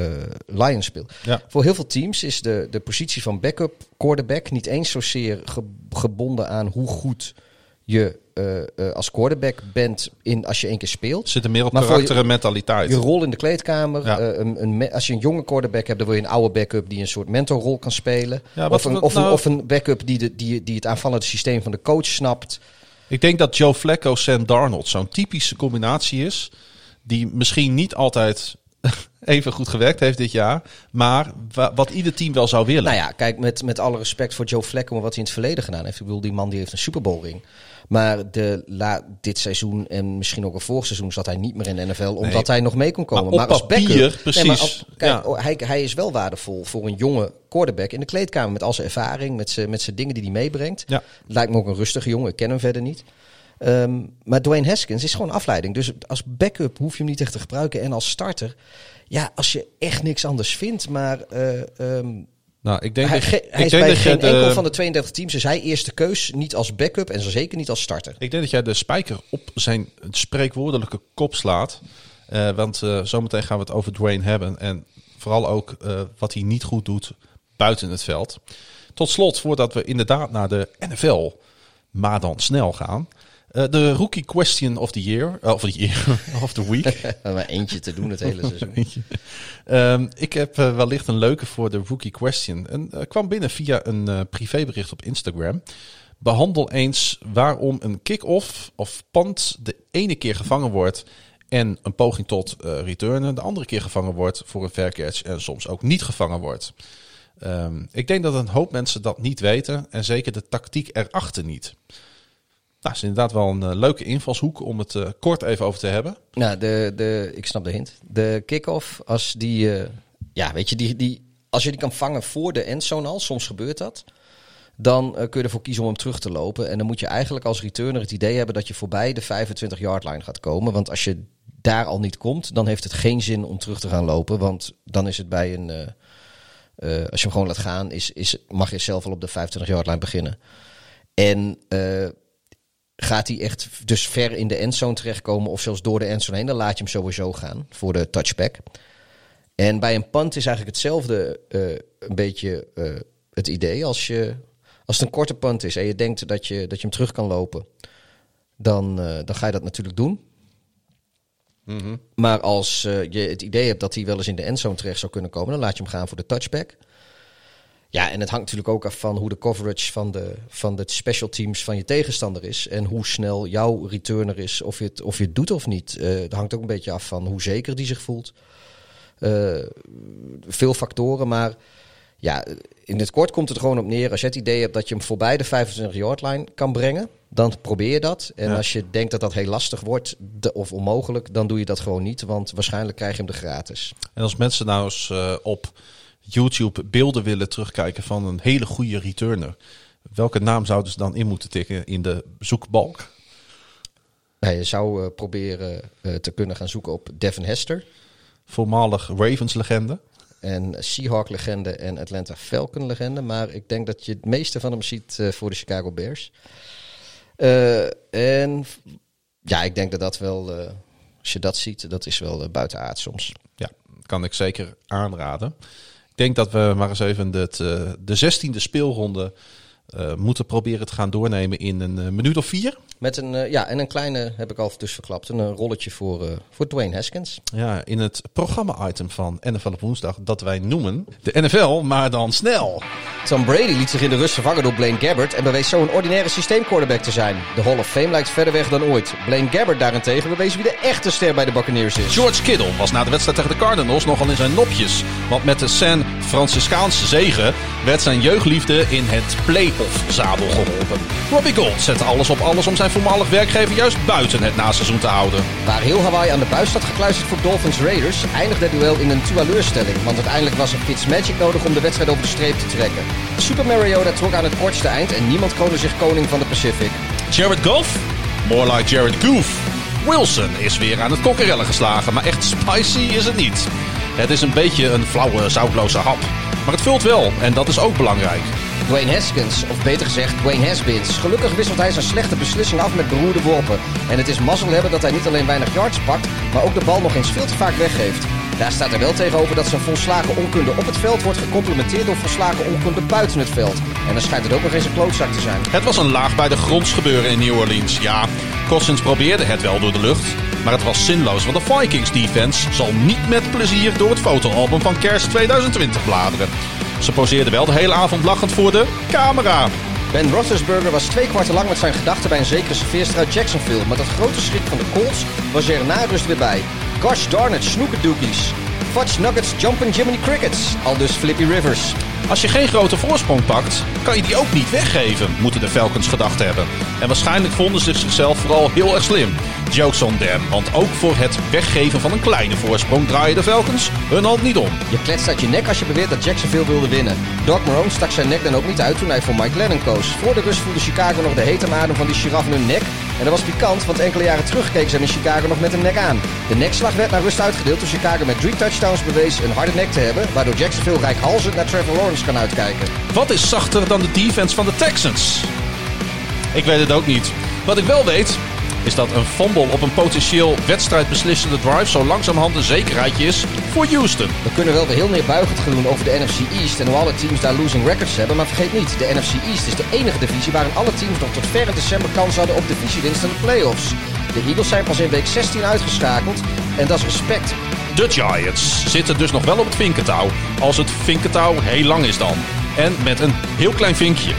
Uh, Lions speelt. Ja. Voor heel veel teams is de, de positie van backup quarterback niet eens zozeer ge, gebonden aan hoe goed je uh, uh, als quarterback bent in als je één keer speelt. Zit er meer op karakter en mentaliteit. Je rol in de kleedkamer. Ja. Een, een, als je een jonge quarterback hebt, dan wil je een oude backup die een soort mentorrol kan spelen. Ja, of, een, of, nou... een, of een backup die, de, die, die het aanvallende systeem van de coach snapt. Ik denk dat Joe Flacco, Sam Darnold zo'n typische combinatie is. Die misschien niet altijd (laughs) even goed gewerkt heeft dit jaar. Maar wat ieder team wel zou willen. Nou ja, kijk, met, met alle respect voor Joe Flacco en wat hij in het verleden gedaan heeft. Ik bedoel, die man die heeft een Super Bowl ring. Maar de, la, dit seizoen en misschien ook een vorig seizoen zat hij niet meer in de NFL. Omdat nee. hij nog mee kon komen. Maar, maar als papier, backup, precies. Nee, als, kijk, ja. hij, hij is wel waardevol voor een jonge quarterback in de kleedkamer. Met al zijn ervaring, met zijn, met zijn dingen die hij meebrengt. Ja. Lijkt me ook een rustige jongen. Ik ken hem verder niet. Um, maar Dwayne Haskins is gewoon afleiding. Dus als backup hoef je hem niet echt te gebruiken. En als starter, ja, als je echt niks anders vindt. Maar uh, um, nou, ik denk hij, dat, hij ik is denk bij dat geen de, enkel van de 32 teams is hij eerste keus. Niet als backup en zo zeker niet als starter. Ik denk dat jij de spijker op zijn spreekwoordelijke kop slaat. Uh, want uh, zometeen gaan we het over Dwayne hebben. En vooral ook uh, wat hij niet goed doet buiten het veld. Tot slot, voordat we inderdaad naar de NFL, maar dan snel gaan. Uh, de rookie question of the year, uh, of the year, (laughs) of the week. (laughs) maar eentje te doen het hele seizoen. (laughs) um, ik heb uh, wellicht een leuke voor de rookie question. En kwam binnen via een privébericht op Instagram. Behandel eens waarom een kick-off of punt de ene keer gevangen wordt en een poging tot uh, returnen de andere keer gevangen wordt voor een fair catch en soms ook niet gevangen wordt. Um, ik denk dat een hoop mensen dat niet weten en zeker de tactiek erachter niet. Nou, is inderdaad wel een uh, leuke invalshoek om het uh, kort even over te hebben. Nou, de, de, ik snap de hint. De kick-off, als die, ja, weet je, die, die, als je die kan vangen voor de endzone al, soms gebeurt dat dan kun je ervoor kiezen om hem terug te lopen. En dan moet je eigenlijk als returner het idee hebben dat je voorbij de 25-yard line gaat komen. Want als je daar al niet komt, dan heeft het geen zin om terug te gaan lopen. Want dan is het bij een. Als je hem gewoon laat gaan, is, is, mag je zelf al op de 25-yard line beginnen. En gaat hij echt dus ver in de endzone terechtkomen of zelfs door de endzone heen, dan laat je hem sowieso gaan voor de touchback. En bij een punt is eigenlijk hetzelfde een beetje het idee. Als je als het een korte punt is en je denkt dat je, dat je hem terug kan lopen, dan, uh, dan ga je dat natuurlijk doen. Mm -hmm. Maar als je het idee hebt dat hij wel eens in de endzone terecht zou kunnen komen, dan laat je hem gaan voor de touchback. Ja, en het hangt natuurlijk ook af van hoe de coverage van de, van de special teams van je tegenstander is. En hoe snel jouw returner is, of je het, of je het doet of niet. Uh, het hangt ook een beetje af van hoe zeker die zich voelt. veel factoren, maar ja, in het kort komt het gewoon op neer. Als je het idee hebt dat je hem voorbij de 25 yard line kan brengen, dan probeer je dat. En als je denkt dat dat heel lastig wordt of onmogelijk, dan doe je dat gewoon niet. Want waarschijnlijk krijg je hem er gratis. En als mensen nou eens uh, op YouTube beelden willen terugkijken van een hele goede returner, welke naam zouden ze dan in moeten tikken in de zoekbalk? Ja, je zou uh, proberen uh, te kunnen gaan zoeken op Devin Hester. Voormalig Ravens-legende. En Seahawk-legende en Atlanta Falcon-legende. Maar ik denk dat je het meeste van hem ziet uh, voor de Chicago Bears. En ja, ik denk dat dat wel, als je dat ziet, dat is wel buitenaard soms. Ja, kan ik zeker aanraden. Ik denk dat we maar eens even het, de zestiende speelronde moeten proberen te gaan doornemen in een minuut of vier. Met een, uh, ja, en een kleine, heb ik al dus verklapt, een, rolletje voor, uh, voor Dwayne Haskins. Ja, in het programma-item van NFL op woensdag dat wij noemen de NFL, maar dan snel. Tom Brady liet zich in de rust vervangen door Blaine Gabbert en bewees zo een ordinaire systeemquarterback te zijn. De Hall of Fame lijkt verder weg dan ooit. Blaine Gabbert daarentegen bewees wie de echte ster bij de Buccaneers is. George Kittle was na de wedstrijd tegen de Cardinals nogal in zijn nopjes. Want met de San Franciscaanse zegen werd zijn jeugdliefde in het play-off zadel geholpen. Robbie Gold zette alles op alles om zijn voormalig werkgever juist buiten het naseizoen te houden. Waar heel Hawaii aan de buis staat gekluisterd voor Dolphins Raiders, eindigde het duel in een teleurstelling. Want uiteindelijk was er Fitzmagic nodig om de wedstrijd over de streep te trekken. Super Mariota trok aan het kortste eind en niemand kroonde zich koning van de Pacific. Jared Goff? More like Jared Goof. Wilson is weer aan het kokkerellen geslagen, maar echt spicy is het niet. Het is een beetje een flauwe, zoutloze hap. Maar het vult wel en dat is ook belangrijk. Dwayne Haskins, of beter gezegd Dwayne Haskins. Gelukkig wisselt hij zijn slechte beslissing af met beroerde worpen. En het is mazzel hebben dat hij niet alleen weinig yards pakt, maar ook de bal nog eens veel te vaak weggeeft. Daar staat er wel tegenover dat zijn volslagen onkunde op het veld wordt gecomplementeerd door volslagen onkunde buiten het veld. En dan schijnt het ook nog eens een klootzak te zijn. Het was een laag bij de gronds gebeuren in New Orleans. Ja, Cousins probeerde het wel door de lucht, maar het was zinloos, want de Vikings defense zal niet met plezier door het fotoalbum van kerst 2020 bladeren. Ze poseerden wel de hele avond lachend voor de camera. Ben Roethlisberger was twee kwarten lang met zijn gedachten bij een zekere serveerster uit Jacksonville. Maar dat grote schrik van de Colts was er na rust weer bij. Gosh darn it, snoekerdookies. Fudge Nuggets, Jumpin' Jiminy Crickets. Al dus Flippy Rivers. Als je geen grote voorsprong pakt, kan je die ook niet weggeven, moeten de Falcons gedacht hebben. En waarschijnlijk vonden ze zichzelf vooral heel erg slim. Jokes on them, want ook voor het weggeven van een kleine voorsprong draaien de Falcons hun hand niet om. Je kletst uit je nek als je beweert dat Jacksonville wilde winnen. Doc Marone stak zijn nek dan ook niet uit toen hij voor Mike Lennon koos. Voor de rust voelde Chicago nog de hete adem van die giraf in hun nek. En dat was pikant, want enkele jaren terug keken ze in Chicago nog met een nek aan. De nekslag werd naar rust uitgedeeld toen Chicago met drie touchdowns bewees een harde nek te hebben, waardoor Jacksonville rijkhalzend naar Trevor Lawrence kan uitkijken. Wat is zachter dan de defense van de Texans? Ik weet het ook niet. Wat ik wel weet, is dat een fumble op een potentieel wedstrijdbeslissende drive zo langzamerhand een zekerheidje is voor Houston. We kunnen wel weer heel neerbuigend gaan doen over de NFC East en hoe alle teams daar losing records hebben, maar vergeet niet, de NFC East is de enige divisie waarin alle teams nog tot ver in december kans hadden op divisiewinst en de playoffs. De Eagles zijn pas in week 16 uitgeschakeld en dat is respect. De Giants zitten dus nog wel op het vinkentouw, als het vinkentouw heel lang is dan. En met een heel klein vinkje.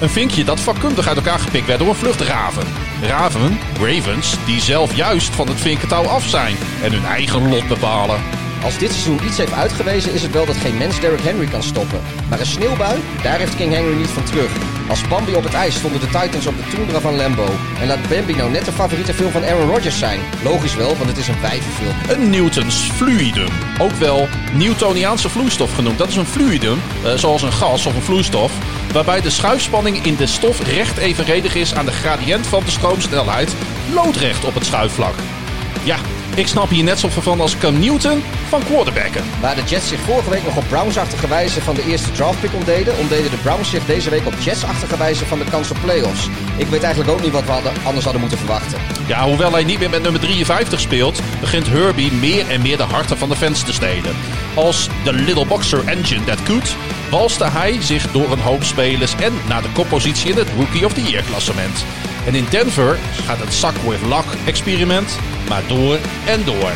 Een vinkje dat vakkundig uit elkaar gepikt werd door een vluchtraven. Raven, Ravens, die zelf juist van het vinkentouw af zijn en hun eigen lot bepalen. Als dit seizoen iets heeft uitgewezen, is het wel dat geen mens Derrick Henry kan stoppen. Maar een sneeuwbui, daar heeft King Henry niet van terug. Als Bambi op het ijs stonden de Titans op de tundra van Lambo. En laat Bambi nou net de favoriete film van Aaron Rodgers zijn. Logisch wel, want het is een wijvenfilm. Een Newtons fluidum. Ook wel Newtoniaanse vloeistof genoemd. Dat is een fluidum, eh, zoals een gas of een vloeistof, waarbij de schuifspanning in de stof recht evenredig is aan de gradient van de stroomsnelheid, loodrecht op het schuifvlak. Ja, ik snap hier net zoveel van als Cam Newton van quarterbacken. Waar de Jets zich vorige week nog op Browns-achtige wijze van de eerste draftpick ontdeden, ontdeden de Browns zich deze week op Jets-achtige wijze van de kans op playoffs. Ik weet eigenlijk ook niet wat we hadden, anders hadden moeten verwachten. Ja, hoewel hij niet meer met nummer 53 speelt, begint Herbie meer en meer de harten van de fans te stelen. Als de Little Boxer Engine that could, walste hij zich door een hoop spelers en naar de koppositie in het Rookie of the Year klassement. En in Denver gaat het Suck with Luck experiment maar door en door.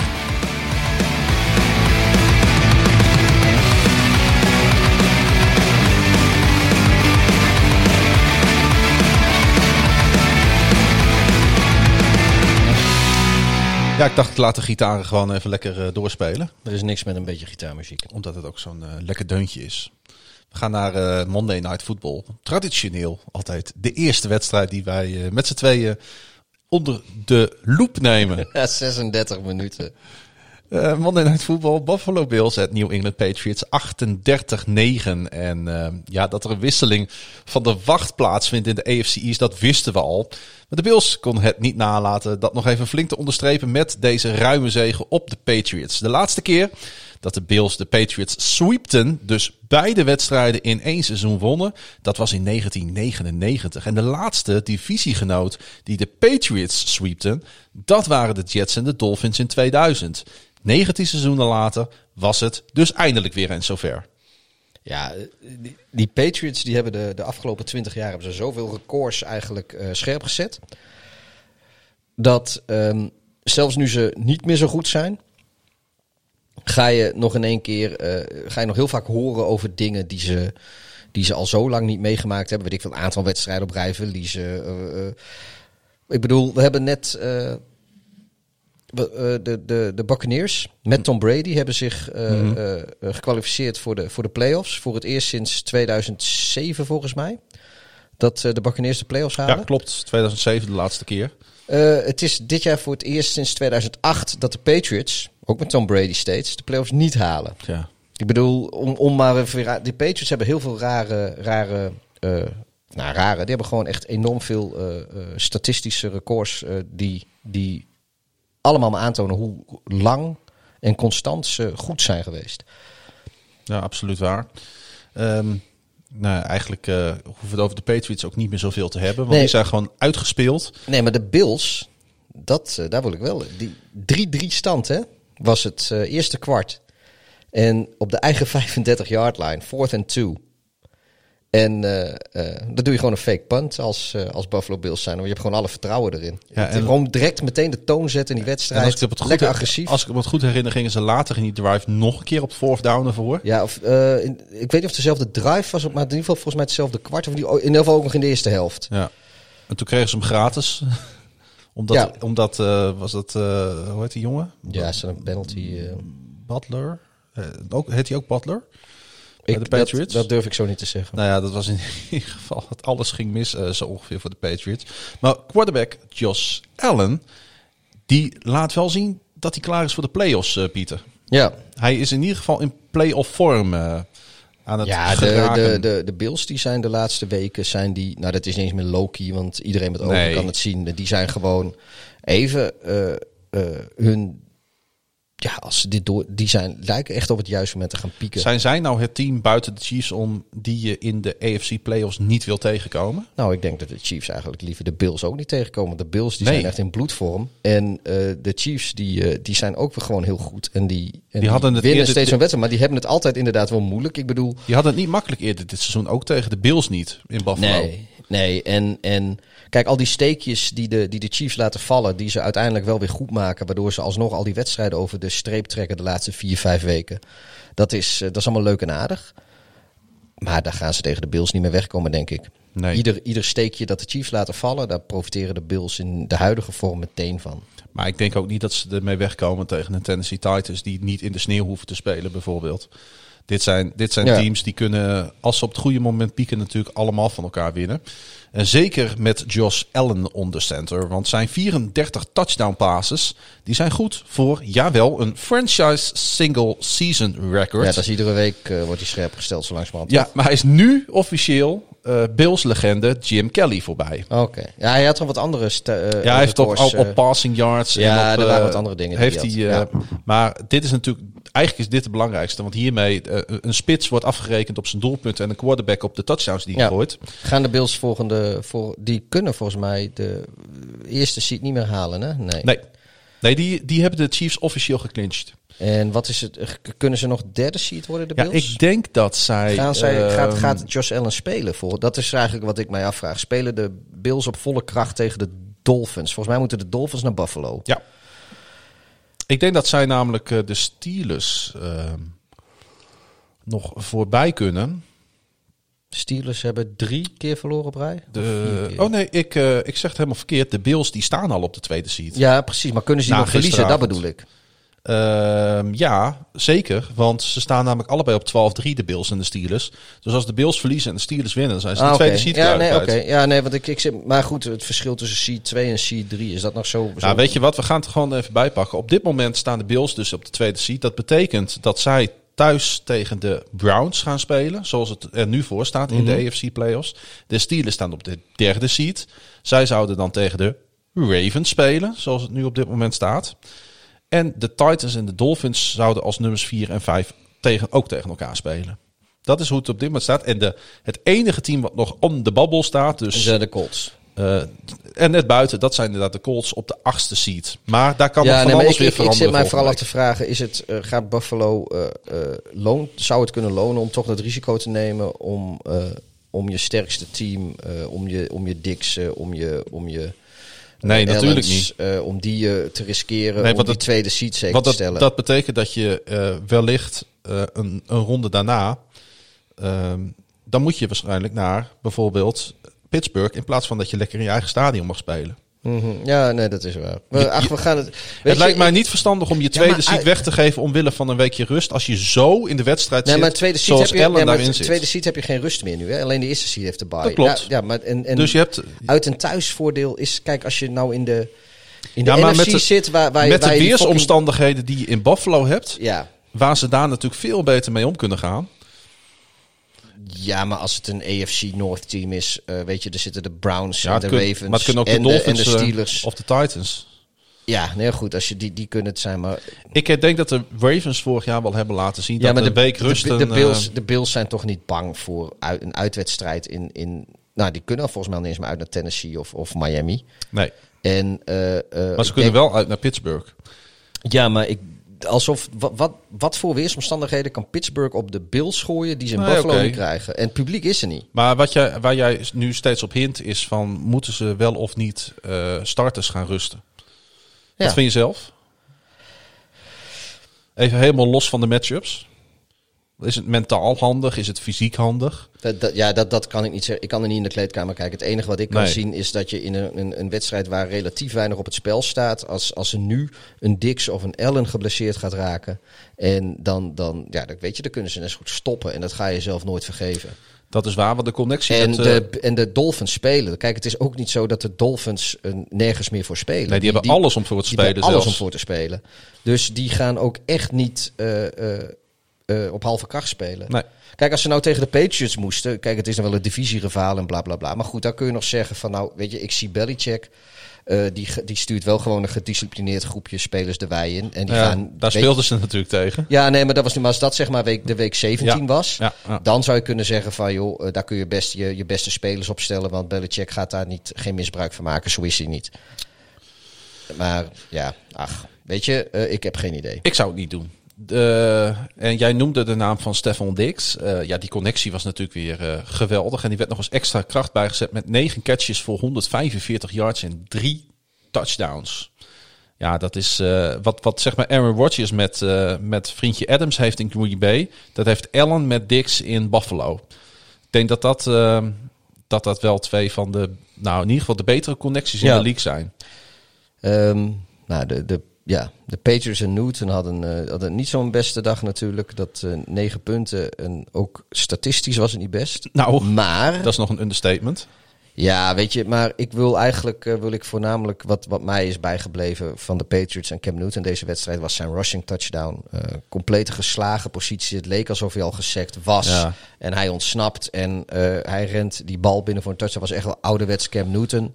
Ja, ik dacht ik laat de gitaren gewoon even lekker uh, doorspelen. Er is niks met een beetje gitaarmuziek. Omdat het ook zo'n uh, lekker deuntje is. We gaan naar uh, Monday Night Football. Traditioneel altijd de eerste wedstrijd die wij met z'n tweeën onder de loep nemen. (laughs) Ja, 36 minuten. Uh, Monday Night Football, Buffalo Bills at New England Patriots 38-9. En uh, ja, dat er een wisseling van de wacht plaatsvindt in de AFC East, dat wisten we al. Maar de Bills kon het niet nalaten dat nog even flink te onderstrepen met deze ruime zegen op de Patriots. De laatste keer dat de Bills de Patriots sweepten, dus beide wedstrijden in één seizoen wonnen. Dat was in 1999. En de laatste divisiegenoot die de Patriots sweepten, dat waren de Jets en de Dolphins in 2000. 19 seizoenen later was het dus eindelijk weer eens zover. Ja, die, Patriots die hebben de, de afgelopen 20 jaar hebben ze zoveel records eigenlijk uh, scherp gezet. Dat um, zelfs nu ze niet meer zo goed zijn, ga je nog in één keer, uh, ga je nog heel vaak horen over dingen die ze, die ze al zo lang niet meegemaakt hebben. Weet ik veel, een aantal wedstrijden op rij verliezen. Uh, ik bedoel, we hebben net de, de, de Buccaneers met Tom Brady hebben zich mm -hmm. gekwalificeerd voor de, voor de playoffs. Voor het eerst sinds 2007 volgens mij. Dat de Buccaneers de playoffs halen. Ja, klopt. 2007 de laatste keer. Het is dit jaar voor het eerst sinds 2008 dat de Patriots, ook met Tom Brady steeds, de playoffs niet halen. Ja. Ik bedoel, om, om maar even... De Patriots hebben heel veel rare... rare nou, rare. Die hebben gewoon echt enorm veel statistische records die... die allemaal maar aantonen hoe lang en constant ze goed zijn geweest. Ja, absoluut waar. Um, nou, eigenlijk uh, hoeven we het over de Patriots ook niet meer zoveel te hebben. Want nee. die zijn gewoon uitgespeeld. Nee, maar de Bills, dat, uh, daar wil ik wel. Die 3-3 stand hè, was het uh, eerste kwart. En op de eigen 35-yard line, fourth and two. En uh, uh, dan doe je gewoon een fake punt als, uh, als Buffalo Bills zijn. Want je hebt gewoon alle vertrouwen erin. Ja, en gewoon direct meteen de toon zetten in die wedstrijd. Als ik het goed, Lekker agressief. Als ik me het goed herinner, gingen ze later in die drive nog een keer op fourth down ervoor. Ja, of, in, ik weet niet of dezelfde drive was, maar in ieder geval volgens mij hetzelfde kwart. Of die, in ieder geval ook nog in de eerste helft. Ja. En toen kregen ze hem gratis. (laughs) omdat, ja. omdat was dat, hoe heet die jongen? Ja, is een penalty. Butler. ook, heet hij ook Butler? Ik, de Patriots? Dat, dat, durf ik zo niet te zeggen. Nou ja, dat was in (laughs) ieder geval. Het alles ging mis uh, zo ongeveer voor de Patriots. Maar quarterback Josh Allen, die laat wel zien dat hij klaar is voor de playoffs, uh, Pieter. Ja. Hij is in ieder geval in playoff vorm uh, aan het Ja, de, de, de, de Bills die zijn de laatste weken, zijn die, nou dat is niet eens meer Loki, want iedereen met ogen nee. kan het zien. Die zijn gewoon even hun ja, als ze dit door, die zijn, lijken echt op het juiste moment te gaan pieken. Zijn zij nou het team buiten de Chiefs om die je in de AFC playoffs niet wil tegenkomen? Nou, ik denk dat de Chiefs eigenlijk liever de Bills ook niet tegenkomen. De Bills die nee. zijn echt in bloedvorm. En uh, de Chiefs die, uh, die zijn ook weer gewoon heel goed. En die, en die, die hadden het winnen steeds een wedstrijd. Maar die hebben het altijd inderdaad wel moeilijk. Ik bedoel... Die hadden het niet makkelijk eerder dit seizoen. Ook tegen de Bills niet in Buffalo. Nee, nee. En... en Kijk, al die steekjes die de, die de Chiefs laten vallen, die ze uiteindelijk wel weer goed maken. Waardoor ze alsnog al die wedstrijden over de streep trekken de laatste vier, vijf weken. Dat is, dat is allemaal leuk en aardig. Maar daar gaan ze tegen de Bills niet meer wegkomen, denk ik. Nee. Ieder, ieder steekje dat de Chiefs laten vallen, daar profiteren de Bills in de huidige vorm meteen van. Maar ik denk ook niet dat ze ermee wegkomen tegen een Tennessee Titans die niet in de sneeuw hoeven te spelen, bijvoorbeeld. Dit zijn, dit zijn Ja. teams die kunnen, als ze op het goede moment pieken, natuurlijk allemaal van elkaar winnen. En zeker met Josh Allen onder center. Want zijn 34 touchdown passes, die zijn goed voor, jawel, een franchise single season record. Ja, dat is iedere week eh, wordt hij scherp gesteld, zo langzamerhand. Ja, maar hij is nu officieel eh Bills-legende Jim Kelly voorbij. Oké. Ja, hij had wel wat andere eh, Ja, hij heeft op, op, op eh, passing yards. ja, en op, er waren wat andere dingen Heeft hij Maar dit is natuurlijk, eigenlijk is dit het belangrijkste. Want hiermee, een spits wordt afgerekend op zijn doelpunten en een quarterback op de touchdowns die hij Ja. gooit. Gaan de Bills volgende, voor, die kunnen volgens mij de eerste seat niet meer halen, hè? Nee. Nee, nee die, die hebben de Chiefs officieel geclinched. En wat is het? Kunnen ze nog derde seat worden, de Ja, Bills? ik denk dat zij... Gaan zij, gaat, ehm, gaat Josh Allen spelen voor? Dat is eigenlijk wat ik mij afvraag. Spelen de Bills op volle kracht tegen de Dolphins? Volgens mij moeten de Dolphins naar Buffalo. Ja. Ik denk dat zij namelijk eh, de Steelers ehm, nog voorbij kunnen. Steelers hebben drie keer verloren op rij. De, oh nee, ik, eh, ik zeg het helemaal verkeerd. De Bills die staan al op de tweede seat. Ja, precies. Maar kunnen ze die nog verliezen? Dat bedoel ik. Ehm, ja, zeker. Want ze staan namelijk allebei op 12-3, de Bills en de Steelers. Dus als de Bills verliezen en de Steelers winnen, dan zijn ze de Ah, tweede oké. seat ja, kwijt. nee, oké. Ja, nee, want ik, ik zit, maar goed, het verschil tussen seed 2 en seed 3 is dat nog zo. Nou, weet je wat? We gaan het gewoon even bijpakken. Op dit moment staan de Bills dus op de tweede seat. Dat betekent dat zij thuis tegen de Browns gaan spelen. Zoals het er nu voor staat in de AFC playoffs. De Steelers staan op de derde seat. Zij zouden dan tegen de Ravens spelen. Zoals het nu op dit moment staat. En de Titans en de Dolphins zouden als nummers 4 en 5 tegen, ook tegen elkaar spelen. Dat is hoe het op dit moment staat. En de, het enige team wat nog om de babbel staat, dus zijn de Colts. eh, en net buiten, dat zijn inderdaad de Colts op de achtste seat. Maar daar kan nog Ja, van nee, maar alles ik, weer ik, ik veranderen. zit mij vooral af te vragen: is het, eh, gaat Buffalo eh eh, loon, zou het kunnen lonen om toch het risico te nemen om, eh, om je sterkste team, eh, om je, om je eh, om je, om je Nee, natuurlijk Allens, eh, om die eh, te riskeren, Nee, om die dat- tweede seat zeker te dat, stellen. dat betekent dat je eh, wellicht een, een ronde daarna... ehm, dan moet je waarschijnlijk naar bijvoorbeeld Pittsburgh... in plaats van dat je lekker in je eigen stadion mag spelen. Mhm. Ja, nee, dat is waar. We, ach, gaan het. het lijkt mij niet verstandig om je tweede seat uit- weg te geven... omwille van een weekje rust. Als je zo in de wedstrijd Nee, zit, maar tweede seat zoals heb je, Allen nee, maar daarin de zit. tweede seat heb je geen rust meer nu. Hè? Alleen de eerste seat heeft de bye. Dat klopt. Ja, ja, maar en, en Dus je hebt... uit een thuisvoordeel is, kijk, als je nou in de, in de Ja, maar NFC met de- zit, waar, waar, je- met waar de fucking- weersomstandigheden die je in Buffalo hebt... Ja. waar ze daar natuurlijk veel beter mee om kunnen gaan... ja, maar als het een AFC North team is, eh, weet je, er zitten de Browns Ja, en de kun- Ravens maar het kunnen ook de en, de, en Dolphins de eh, Steelers. of de Titans. ja, nee, goed, als je die, die kunnen het zijn, maar... Ik eh, denk dat de Ravens vorig jaar wel hebben laten zien ja, dat maar de, week de, rust de, de, Bills, de Bills zijn toch niet bang voor uit, een uitwedstrijd in, in... Nou, die kunnen volgens mij al niet eens meer uit naar Tennessee of, of Miami. nee, En, eh, eh, maar ze kunnen denk- wel uit naar Pittsburgh. Ja, maar ik, alsof, wat, wat, wat voor weersomstandigheden kan Pittsburgh op de Bills gooien die ze in Nee, Buffalo niet krijgen? En het publiek is er niet. Maar wat jij, waar jij nu steeds op hint is van moeten ze wel of niet eh, starters gaan rusten? Ja. Wat vind je zelf? Even helemaal los van de matchups. Is het mentaal handig? Is het fysiek handig? Dat, dat- ja, dat, dat kan ik niet zeggen. Ik kan er niet in de kleedkamer kijken. Het enige wat ik kan Nee. zien is dat je in een, een, een wedstrijd waar relatief weinig op het spel staat, als, als er nu een Dix of een Allen geblesseerd gaat raken, en dan, dan, ja, dan weet je, dan kunnen ze net zo goed stoppen. En dat ga je zelf nooit vergeven. Dat is waar, want de connectie En met... eh, de, en de Dolphins spelen. Kijk, het is ook niet zo dat de Dolphins eh, nergens meer voor spelen. nee, die, hebben alles om voor te die hebben spelen alles zelfs. om voor te spelen. Dus die gaan ook echt niet eh, eh, op halve kracht spelen. Nee. Kijk, als ze nou tegen de Patriots moesten. Kijk, het is dan wel een divisierivaal en bla bla bla. Maar goed, dan kun je nog zeggen van nou, weet je, ik zie Belichick. eh, die, die stuurt wel gewoon een gedisciplineerd groepje spelers de wei in. En die Ja, gaan, daar speelden ze natuurlijk tegen. Ja, nee, maar dat was nu maar als dat zeg maar week, de week 17 Ja, was. ja. Dan zou je kunnen zeggen van joh, eh, daar kun je best je, je beste spelers opstellen. Want Belichick gaat daar niet, geen misbruik van maken. Zo is hij niet. Maar ja, ach, weet je, ik heb geen idee. Ik zou het niet doen. De, en jij noemde de naam van Stefan Dix. Eh, ja, die connectie was natuurlijk weer eh, geweldig. En die werd nog eens extra kracht bijgezet met negen catches voor 145 yards en drie touchdowns. Ja, dat is eh, wat, wat zeg maar Aaron Rodgers met, met vriendje Adams heeft in Green Bay. Dat heeft Allen met Dix in Buffalo. denk dat dat, ehm, dat dat wel twee van de, nou in ieder geval de betere connecties in Ja. de league zijn. Ehm, nou, de, de, ja, de Patriots en Newton hadden, eh, hadden niet zo'n beste dag natuurlijk. Dat eh, negen punten en ook statistisch was het niet best. Nou, Maar dat is nog een understatement. Ja, weet je, maar ik wil eigenlijk eh, wil ik voornamelijk wat, wat mij is bijgebleven van de Patriots en Cam Newton. Deze wedstrijd was zijn rushing touchdown. Eh complete geslagen positie. Het leek alsof hij al gesekt was. Ja. En hij ontsnapt en hij rent die bal binnen voor een touchdown. was echt wel ouderwets Cam Newton.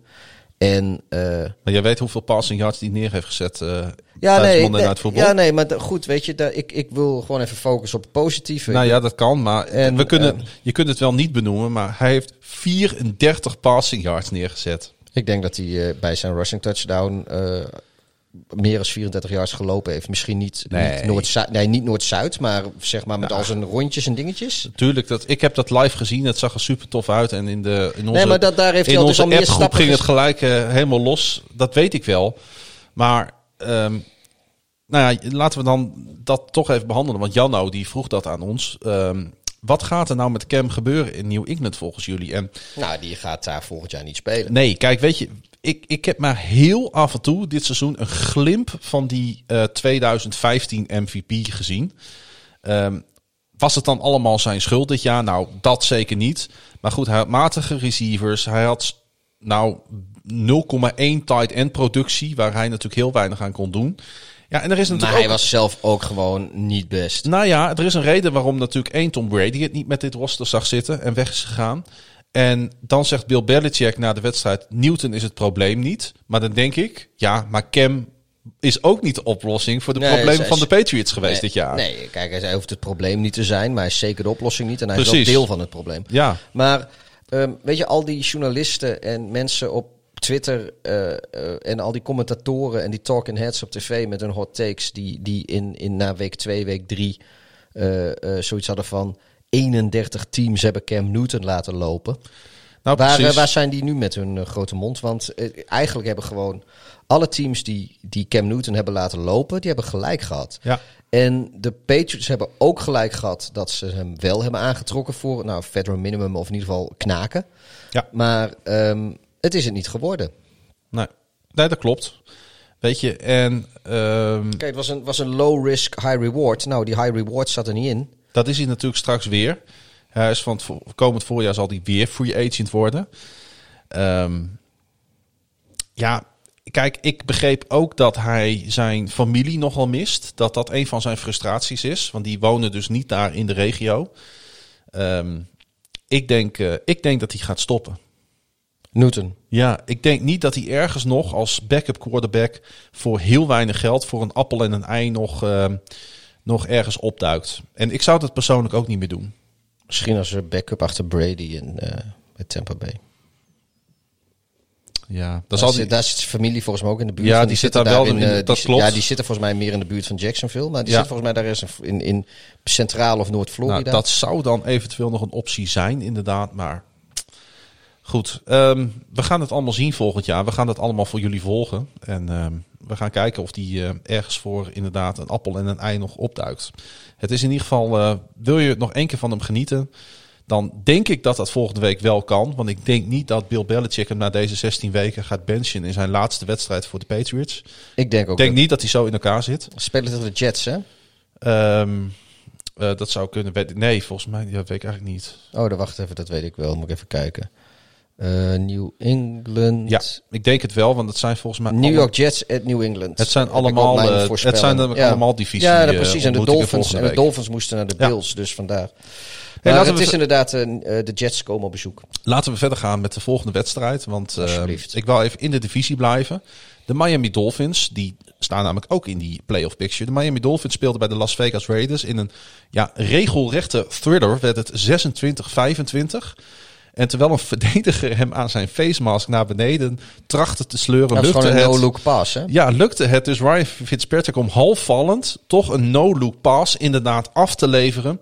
En eh, Maar jij weet hoeveel passing yards die neer heeft gezet eh ja, nee, ja, nee, maar goed, weet je, ik, ik wil gewoon even focussen op het positieve. Nou ja, dat kan, maar En, we kunnen, eh, je kunt het wel niet benoemen, maar hij heeft 34 passing yards neergezet. Ik denk dat hij bij zijn rushing touchdown meer dan 34 yards gelopen heeft. Misschien niet, Nee. niet Noord-Zuid, nee, niet Noord-Zuid, maar zeg maar met al zijn rondjes en dingetjes. Tuurlijk, dat, ik heb dat live gezien. Het zag er super tof uit. En in, de, in onze, Nee, maar dat, daar heeft hij in al dus onze al meer appgroep ging het gelijk eh, helemaal los. Dat weet ik wel. Maar ehm, nou ja, laten we dan dat toch even behandelen. Want Janno die vroeg dat aan ons. Ehm, wat gaat er nou met Cam gebeuren in New England volgens jullie? En Nou, die gaat daar volgend jaar niet spelen. Nee, kijk, weet je, ik, ik heb maar heel af en toe dit seizoen een glimp van die eh, 2015 MVP gezien. Ehm, was het dan allemaal zijn schuld dit jaar? Nou, dat zeker niet. Maar goed, hij had matige receivers. Hij had nou 0,1 tight end productie, waar hij natuurlijk heel weinig aan kon doen. Ja, en er is Maar natuurlijk hij ook... was zelf ook gewoon niet best. Nou ja, er is een reden waarom natuurlijk één Tom Brady het niet met dit roster zag zitten en weg is gegaan. En dan zegt Bill Belichick na de wedstrijd, Newton is het probleem niet. Maar dan denk ik, ja, maar Cam is ook niet de oplossing voor de Nee, problemen van de Patriots geweest nee, dit jaar. Nee, kijk, hij hoeft het probleem niet te zijn, maar hij is zeker de oplossing niet. En hij is wel deel van het probleem. Ja, Maar ehm, weet je, al die journalisten en mensen op Twitter eh, eh, en al die commentatoren en die talking heads op tv met hun hot takes die, die in, in na week 2, week 3 zoiets hadden van 31 teams hebben Cam Newton laten lopen. nou Waar, waar zijn die nu met hun eh, grote mond? Want eh, eigenlijk hebben gewoon alle teams die, die Cam Newton hebben laten lopen, die hebben gelijk gehad. Ja. En de Patriots hebben ook gelijk gehad dat ze hem wel hebben aangetrokken voor nou, federal minimum of in ieder geval knaken. Ja. Maar ehm, het is het niet geworden. Nee. nee, dat klopt. Weet je, en ehm, Kijk, het was een, was een low risk, high reward. Nou, die high reward zat er niet in. Dat is hij natuurlijk straks weer. Hij is van het komend voorjaar zal hij weer free agent worden. Ehm, ja, kijk, ik begreep ook dat hij zijn familie nogal mist. Dat dat een van zijn frustraties is. Want die wonen dus niet daar in de regio. Ehm, ik, denk, eh, ik denk dat hij gaat stoppen. Newton. Ja, ik denk niet dat hij ergens nog als backup quarterback voor heel weinig geld, voor een appel en een ei, nog, ehm, nog ergens opduikt. En ik zou dat persoonlijk ook niet meer doen. Misschien als een backup achter Brady in, met Tampa Bay. Ja, dan Daar, die, daar zit zijn familie volgens mij ook in de buurt. Ja, van. die zit zitten daar wel in, in, eh, dat die, klopt. Ja, die zitten volgens mij meer in de buurt van Jacksonville. Maar die Ja. zit volgens mij daar is een- in, in Centraal of Noord-Florida. nou, dat zou dan eventueel nog een optie zijn, inderdaad. Maar goed, ehm, we gaan het allemaal zien volgend jaar. We gaan het allemaal voor jullie volgen. En ehm, we gaan kijken of die eh, ergens voor inderdaad een appel en een ei nog opduikt. Het is in ieder geval, eh, wil je nog één keer van hem genieten, dan denk ik dat dat volgende week wel kan. Want ik denk niet dat Bill Belichick hem na deze 16 weken gaat benchen in zijn laatste wedstrijd voor de Patriots. Ik denk ook. Ik denk dat- niet dat hij zo in elkaar zit. Spelen tegen de Jets, hè? Ehm, eh, dat zou kunnen. Nee, volgens mij ja, weet ik eigenlijk niet. Oh, dan wacht even, dat weet ik wel. Moet ik even kijken. Eh, New England. Ja, ik denk het wel, want het zijn volgens mij. New alle- York Jets at New England. Het zijn allemaal, eh, het zijn allemaal divisie, Ja, eh, precies. En de, Dolphins, en de. Dolphins moesten naar de Ja. Bills, dus vandaar. Hey, maar laten het we is inderdaad, de Jets komen op bezoek. Laten we verder gaan met de volgende wedstrijd. Want eh, ik wil even in de divisie blijven. De Miami Dolphins, die staan namelijk ook in die playoff picture. De Miami Dolphins speelden bij de Las Vegas Raiders. In een ja, regelrechte thriller werd het 26-25. En terwijl een verdediger hem aan zijn face mask naar beneden trachtte te sleuren, Dat lukte het... no-look pass, hè? Ja, lukte het dus Ryan Fitzpatrick om halfvallend toch een no-look pass inderdaad af te leveren.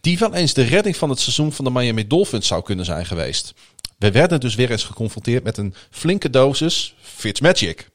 Die wel eens de redding van het seizoen van de Miami Dolphins zou kunnen zijn geweest. We werden dus weer eens geconfronteerd met een flinke dosis Fitzmagic.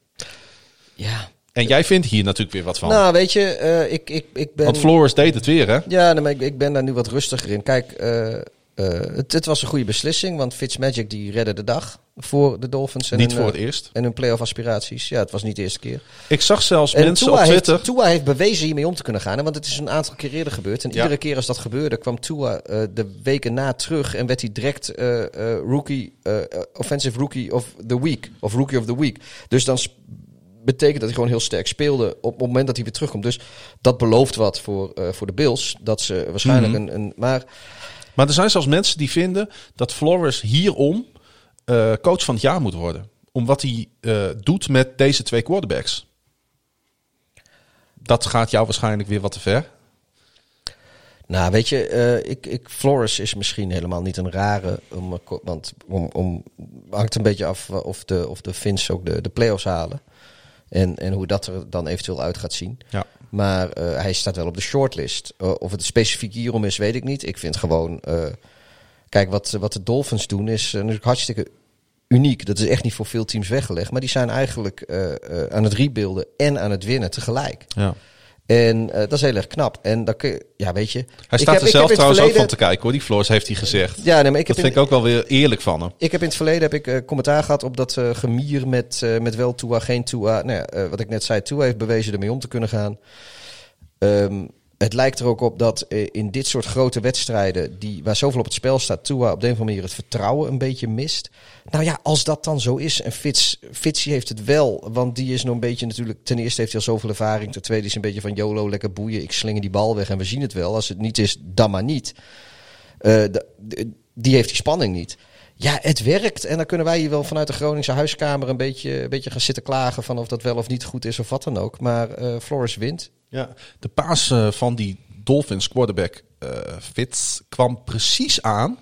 Ja. En jij vindt hier natuurlijk weer wat van. Nou, weet je, eh, ik, ik, ik ben... Want Flores deed het weer, hè? Ja, nee, maar ik, ik ben daar nu wat rustiger in. Kijk, eh, eh, het, het was een goede beslissing, want Fitzmagic die redde de dag voor de Dolphins. En Niet hun, voor eh, het eerst. En hun playoff aspiraties. Ja, het was niet de eerste keer. Ik zag zelfs En mensen Tua op Twitter... heeft, Tua heeft bewezen hiermee om te kunnen gaan. Want het is een aantal keer eerder gebeurd. En Ja. iedere keer als dat gebeurde, kwam Tua eh, de weken na terug. En werd hij direct eh, eh, rookie, eh, eh, offensive rookie of the week. Of rookie of the week. Dus dan betekent dat hij gewoon heel sterk speelde op het moment dat hij weer terugkomt. Dus dat belooft wat voor, eh, voor de Bills. Dat ze waarschijnlijk Mhm. een, een... Maar Maar er zijn zelfs mensen die vinden dat Flores hierom eh, coach van het jaar moet worden. Om wat hij eh, doet met deze twee quarterbacks. Dat gaat jou waarschijnlijk weer wat te ver. Nou, weet je, eh, ik, ik, Flores is misschien helemaal niet een rare. Om, want om, om, hangt een beetje af of de, of de Fins ook de, de play-offs halen. En, en hoe dat er dan eventueel uit gaat zien. Ja. Maar eh, hij staat wel op de shortlist. Eh, of het specifiek hierom is, weet ik niet. Ik vind gewoon. eh, kijk, wat, wat de Dolphins doen is natuurlijk hartstikke uniek. Dat is echt niet voor veel teams weggelegd. Maar die zijn eigenlijk aan het rebuilden en aan het winnen tegelijk. Ja. En eh, dat is heel erg knap. En dan kun je, ja, weet je. Hij ik staat heb- er zelf trouwens ook van te kijken hoor. Die Flores heeft hij gezegd. Ja, nee, maar ik dat heb vind in- ik ook wel weer eerlijk van hem. Ik heb in het verleden heb ik, eh, commentaar gehad op dat eh, gemier met, met wel Tua, geen Tua. Nou ja, wat ik net zei, Tua heeft bewezen ermee om te kunnen gaan. Ehm, het lijkt er ook op dat eh, in dit soort grote wedstrijden, die, waar zoveel op het spel staat, Tua op de een of andere manier het vertrouwen een beetje mist. Nou ja, als dat dan zo is, en Fitz, heeft het wel, want die is nog een beetje natuurlijk, ten eerste heeft hij al zoveel ervaring, ten tweede is een beetje van YOLO, lekker boeien, ik slinger die bal weg en we zien het wel. Als het niet is, dan maar niet. Eh, die heeft die spanning niet. Ja, het werkt. En dan kunnen wij hier wel vanuit de Groningse huiskamer een beetje, een beetje gaan zitten klagen van of dat wel of niet goed is of wat dan ook. Maar eh Floris wint. Ja, de paas eh, van die Dolphins quarterback eh Fitz kwam precies aan.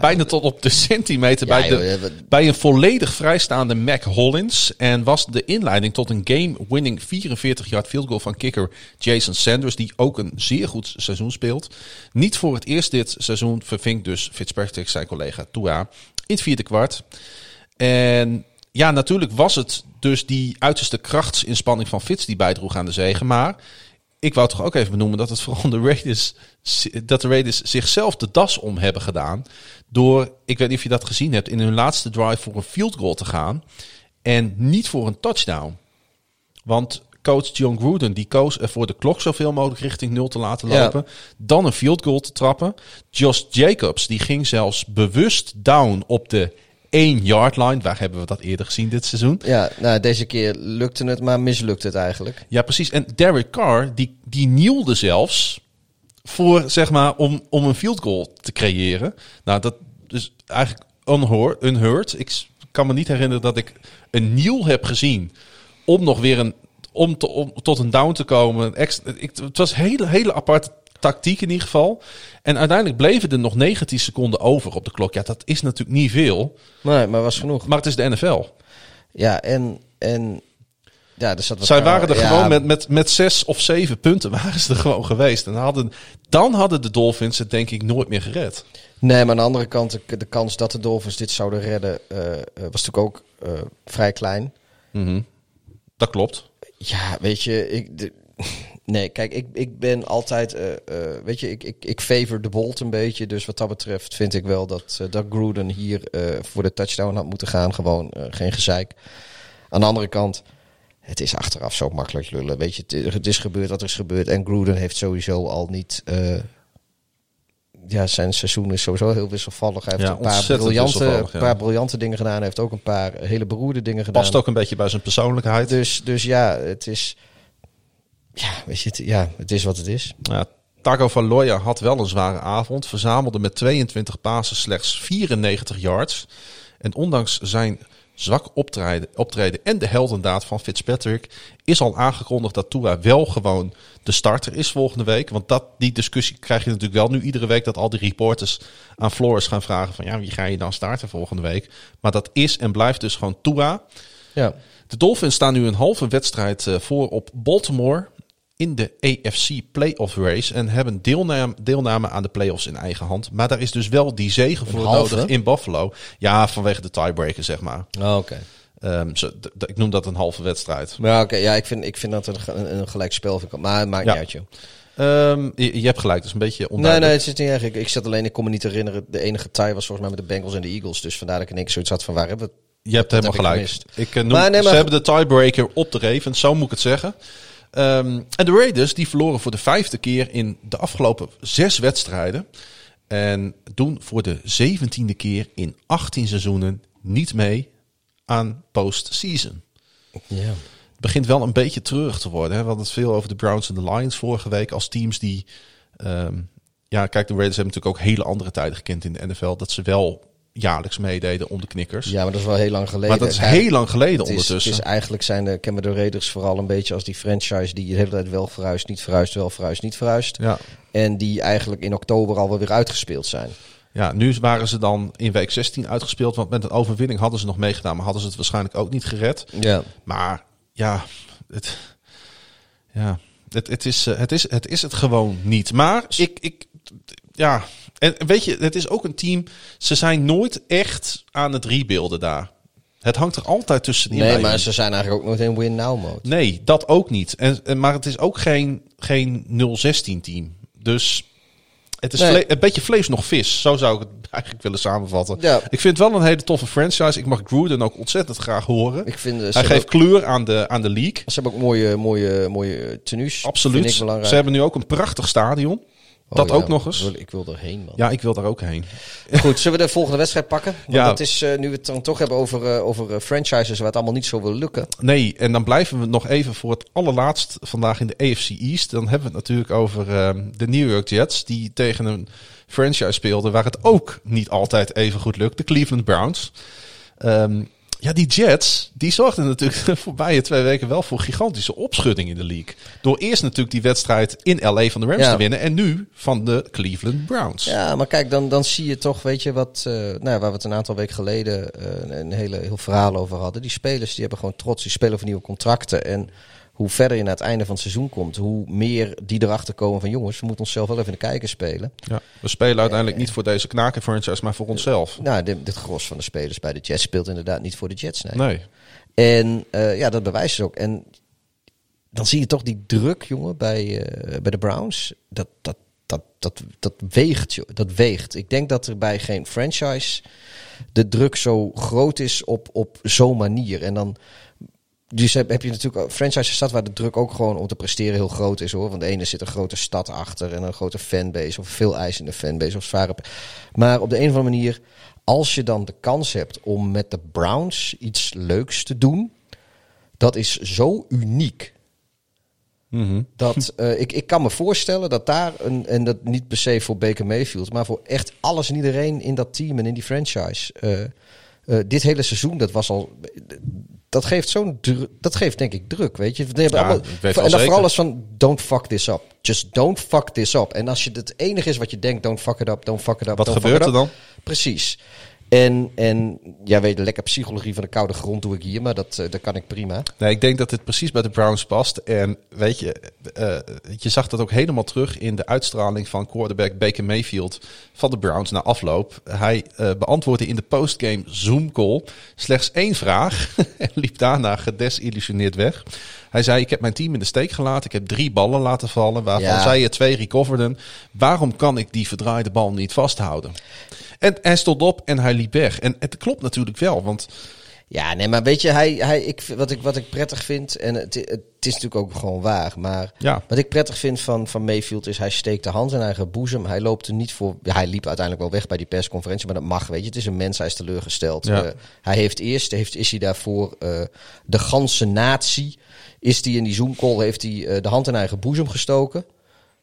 Bijna tot op de centimeter Ja, bij, de, joh, bij een volledig vrijstaande Mac Hollins. En was de inleiding tot een game-winning 44-yard field goal van kicker Jason Sanders. Die ook een zeer goed seizoen speelt. Niet voor het eerst dit seizoen vervinkt dus Fitzpatrick zijn collega Tua in het vierde kwart. En ja, natuurlijk was het dus die uiterste krachtsinspanning van Fitz die bijdroeg aan de zegen. Maar ik wou toch ook even benoemen dat het vooral de Raiders, dat de Raiders zichzelf de das om hebben gedaan. Door, ik weet niet of je dat gezien hebt, in hun laatste drive voor een field goal te gaan. En niet voor een touchdown. Want coach John Gruden die koos ervoor de klok zoveel mogelijk richting nul te laten Ja. lopen. Dan een field goal te trappen. Josh Jacobs die ging zelfs bewust down op de 1 yard line. Waar hebben we dat eerder gezien dit seizoen? Ja, nou, deze keer lukte het, maar mislukte het eigenlijk. Ja, precies. En Derek Carr, die, die nielde zelfs voor, zeg maar, om, om een field goal te creëren. Nou, dat is eigenlijk unheard. unheard. Ik kan me niet herinneren dat ik een niel heb gezien om nog weer een, om, te, om tot een down te komen. Extra, ik, het was een hele, hele aparte tactiek in ieder geval. En uiteindelijk bleven er nog 19 seconden over op de klok. Ja, dat is natuurlijk niet veel, Nee, maar was genoeg. maar het is de NFL. Ja, en... en ja, zat wat Zij waren er ja, gewoon met, met, met zes of zeven punten (laughs) waren ze er gewoon geweest. En hadden, dan hadden de Dolphins het denk ik nooit meer gered. Nee, maar aan de andere kant, de, de kans dat de Dolphins dit zouden redden, eh, eh, was natuurlijk ook eh, vrij klein. Dat klopt. Ja, weet je, ik, de- nee, kijk, ik, ik ben altijd, eh, eh, weet je, ik, ik, ik favor de Bolt een beetje. Dus wat dat betreft vind ik wel dat, eh, dat Gruden hier voor de touchdown had moeten gaan. Gewoon geen gezeik. Aan de andere kant, het is achteraf zo makkelijk lullen. Weet je, het, het is gebeurd wat er is gebeurd. En Gruden heeft sowieso al niet... ja, zijn seizoen is sowieso heel wisselvallig. Hij heeft Ja, een paar briljante, ja. paar briljante dingen gedaan. Hij heeft ook een paar hele beroerde dingen gedaan. Past ook een beetje bij zijn persoonlijkheid. Dus, dus ja, het is. Ja, weet je, het, ja, het is wat het is. Ja, Taco Valoya had wel een zware avond. Verzamelde met 22 pasen slechts 94 yards. En ondanks zijn zwak optreden, optreden en de heldendaad van Fitzpatrick... is al aangekondigd dat Tua wel gewoon de starter is volgende week. Want dat, die discussie krijg je natuurlijk wel nu iedere week... dat al die reporters aan Flores gaan vragen van... ja, wie ga je dan starten volgende week? Maar dat is en blijft dus gewoon Tua... Ja. De Dolphins staan nu een halve wedstrijd eh, voor op Baltimore in de AFC Playoff Race en hebben deelname, deelname aan de playoffs in eigen hand. Maar daar is dus wel die zegen voor halve? nodig in Buffalo. Ja, vanwege de tiebreaker, zeg maar. Oh, Oké. Ehm, ik noem dat een halve wedstrijd. Maar oké, ja, ik vind, ik vind dat een, een, gelijk spel. Maar het maakt Ja. niet uit, joh. Ehm, je, je hebt gelijk, dat is een beetje Nee, onduidelijk. nee, het is niet erg. Ik, ik zat alleen, ik kon me niet herinneren. De enige tie was volgens mij met de Bengals en de Eagles. Dus vandaar dat ik keer zoiets had van waar hebben we het? Je hebt helemaal heb gelijk. Ik, eh, noem, Maar nee, maar- Ze hebben de tiebreaker op de Ravens, zo moet ik het zeggen. Ehm, en de Raiders die verloren voor de vijfde keer in de afgelopen zes wedstrijden. En doen voor de zeventiende keer in 18 seizoenen niet mee aan postseason. Ja. Het begint wel een beetje treurig te worden. Hè? We hadden het veel over de Browns en de Lions vorige week als teams die... ehm, ja, kijk, de Raiders hebben natuurlijk ook hele andere tijden gekend in de NFL. Dat ze wel jaarlijks meededen om de knikkers. ja, maar dat is wel heel lang geleden. maar dat is heel lang geleden het is, ondertussen. Het is eigenlijk zijn de, de Raiders vooral een beetje als die franchise die de hele tijd wel verhuist, niet verhuist, wel verhuist, niet verhuist. Ja. En die eigenlijk in oktober al wel weer uitgespeeld zijn. Ja, nu waren ze dan in week 16 uitgespeeld. Want met een overwinning hadden ze nog meegedaan. Maar hadden ze het waarschijnlijk ook niet gered. Ja. Maar ja, het, ja, het, het, is, eh, het, is, het is het gewoon niet. Maar ik, ik, ja, en weet je, het is ook een team. Ze zijn nooit echt aan het rebuilden daar. Het hangt er altijd tussenin. Nee, maar ze zijn eigenlijk ook nooit in win-now mode. Nee, dat ook niet. En, en, maar het is ook geen, geen 0-16 team. Dus het is Nee. een beetje vlees nog vis. Zo zou ik het (laughs) eigenlijk willen samenvatten. Ja. Ik vind het wel een hele toffe franchise. Ik mag Gruden ook ontzettend graag horen. Ik vind, eh, Hij geeft kleur aan de, aan de league. Ze hebben ook mooie, mooie, mooie tenues. Absoluut. Ze hebben nu ook een prachtig stadion. Oh, dat ja. ook nog eens. Ik wil, ik wil erheen, man. Ja, ik wil daar ook heen. Goed, zullen we de volgende wedstrijd pakken? Want Ja. dat is, eh, nu we het dan toch hebben over, eh, over eh, franchises waar het allemaal niet zo wil lukken. Nee, en dan blijven we nog even voor het allerlaatst vandaag in de AFC East. Dan hebben we het natuurlijk over ehm, de New York Jets. Die tegen een franchise speelden waar het ook niet altijd even goed lukt. De Cleveland Browns. Ehm, ja, die Jets, die zorgden natuurlijk (laughs) de voorbije twee weken wel voor gigantische opschudding in de league. Door eerst natuurlijk die wedstrijd in LA van de Rams Ja. te winnen. En nu van de Cleveland Browns. Ja, maar kijk, dan, dan zie je toch, weet je wat, eh, nou, waar we het een aantal weken geleden eh, een, een hele heel verhaal over hadden. Die spelers die hebben gewoon trots, die spelen voor nieuwe contracten. En hoe verder je naar het einde van het seizoen komt, hoe meer die erachter komen van jongens, we moeten onszelf wel even in de kijker spelen. Ja, we spelen uiteindelijk niet voor deze knaken franchise, maar voor onszelf. Nou, dit, dit gros van de spelers bij de Jets speelt inderdaad niet voor de Jets. Nee. Nee. En eh, ja, dat bewijst ze ook. En dan zie je toch die druk, jongen, bij, eh, bij de Browns. Dat, dat, dat, dat, dat weegt, joh. Dat weegt. Ik denk dat er bij geen franchise de druk zo groot is op, op zo'n manier. En dan dus heb, heb je natuurlijk ook franchise stad waar de druk ook gewoon om te presteren heel groot is hoor. Want de ene zit een grote stad achter en een grote fanbase of veel eisende fanbase of zware. Maar op de een of andere manier, als je dan de kans hebt om met de Browns iets leuks te doen, dat is zo uniek. Dat, eh, ik, ik kan me voorstellen dat daar, een, en dat niet per se voor Baker Mayfield, maar voor echt alles en iedereen in dat team en in die franchise. eh, eh, dit hele seizoen, dat was al. Dat geeft zo'n. Dat geeft denk ik druk, weet je. We hebben Ja, allemaal- en dan zeker. vooral is van. Don't fuck this up. Just don't fuck this up. En als je het enige is wat je denkt, don't fuck it up, don't fuck it up. Wat don't fuck gebeurt er dan? Precies. En, en ja, weet je, lekker psychologie van de koude grond doe ik hier, maar dat, eh, dat kan ik prima. Nee, ik denk dat dit precies bij de Browns past. En weet je, eh, je zag dat ook helemaal terug in de uitstraling van quarterback Baker Mayfield van de Browns na afloop. Hij eh, beantwoordde in de postgame Zoom call slechts één vraag (laughs) en liep daarna gedesillusioneerd weg. Hij zei, ik heb mijn team in de steek gelaten. Ik heb drie ballen laten vallen, waarvan Ja. zij er twee recoverden. Waarom kan ik die verdraaide bal niet vasthouden? En hij stond op en hij liep weg. En het klopt natuurlijk wel, want... Ja, nee, maar weet je, hij, hij, ik, wat, ik, wat ik prettig vind, en het, het is natuurlijk ook gewoon waar, maar Ja. wat ik prettig vind van, van Mayfield is, hij steekt de hand in eigen boezem. Hij loopt er niet voor, ja, hij liep uiteindelijk wel weg bij die persconferentie, maar dat mag, weet je. Het is een mens, hij is teleurgesteld. Ja. Eh, hij heeft eerst, heeft, is hij daarvoor eh, de ganse natie, is die in die Zoom-call, heeft hij eh, de hand in eigen boezem gestoken.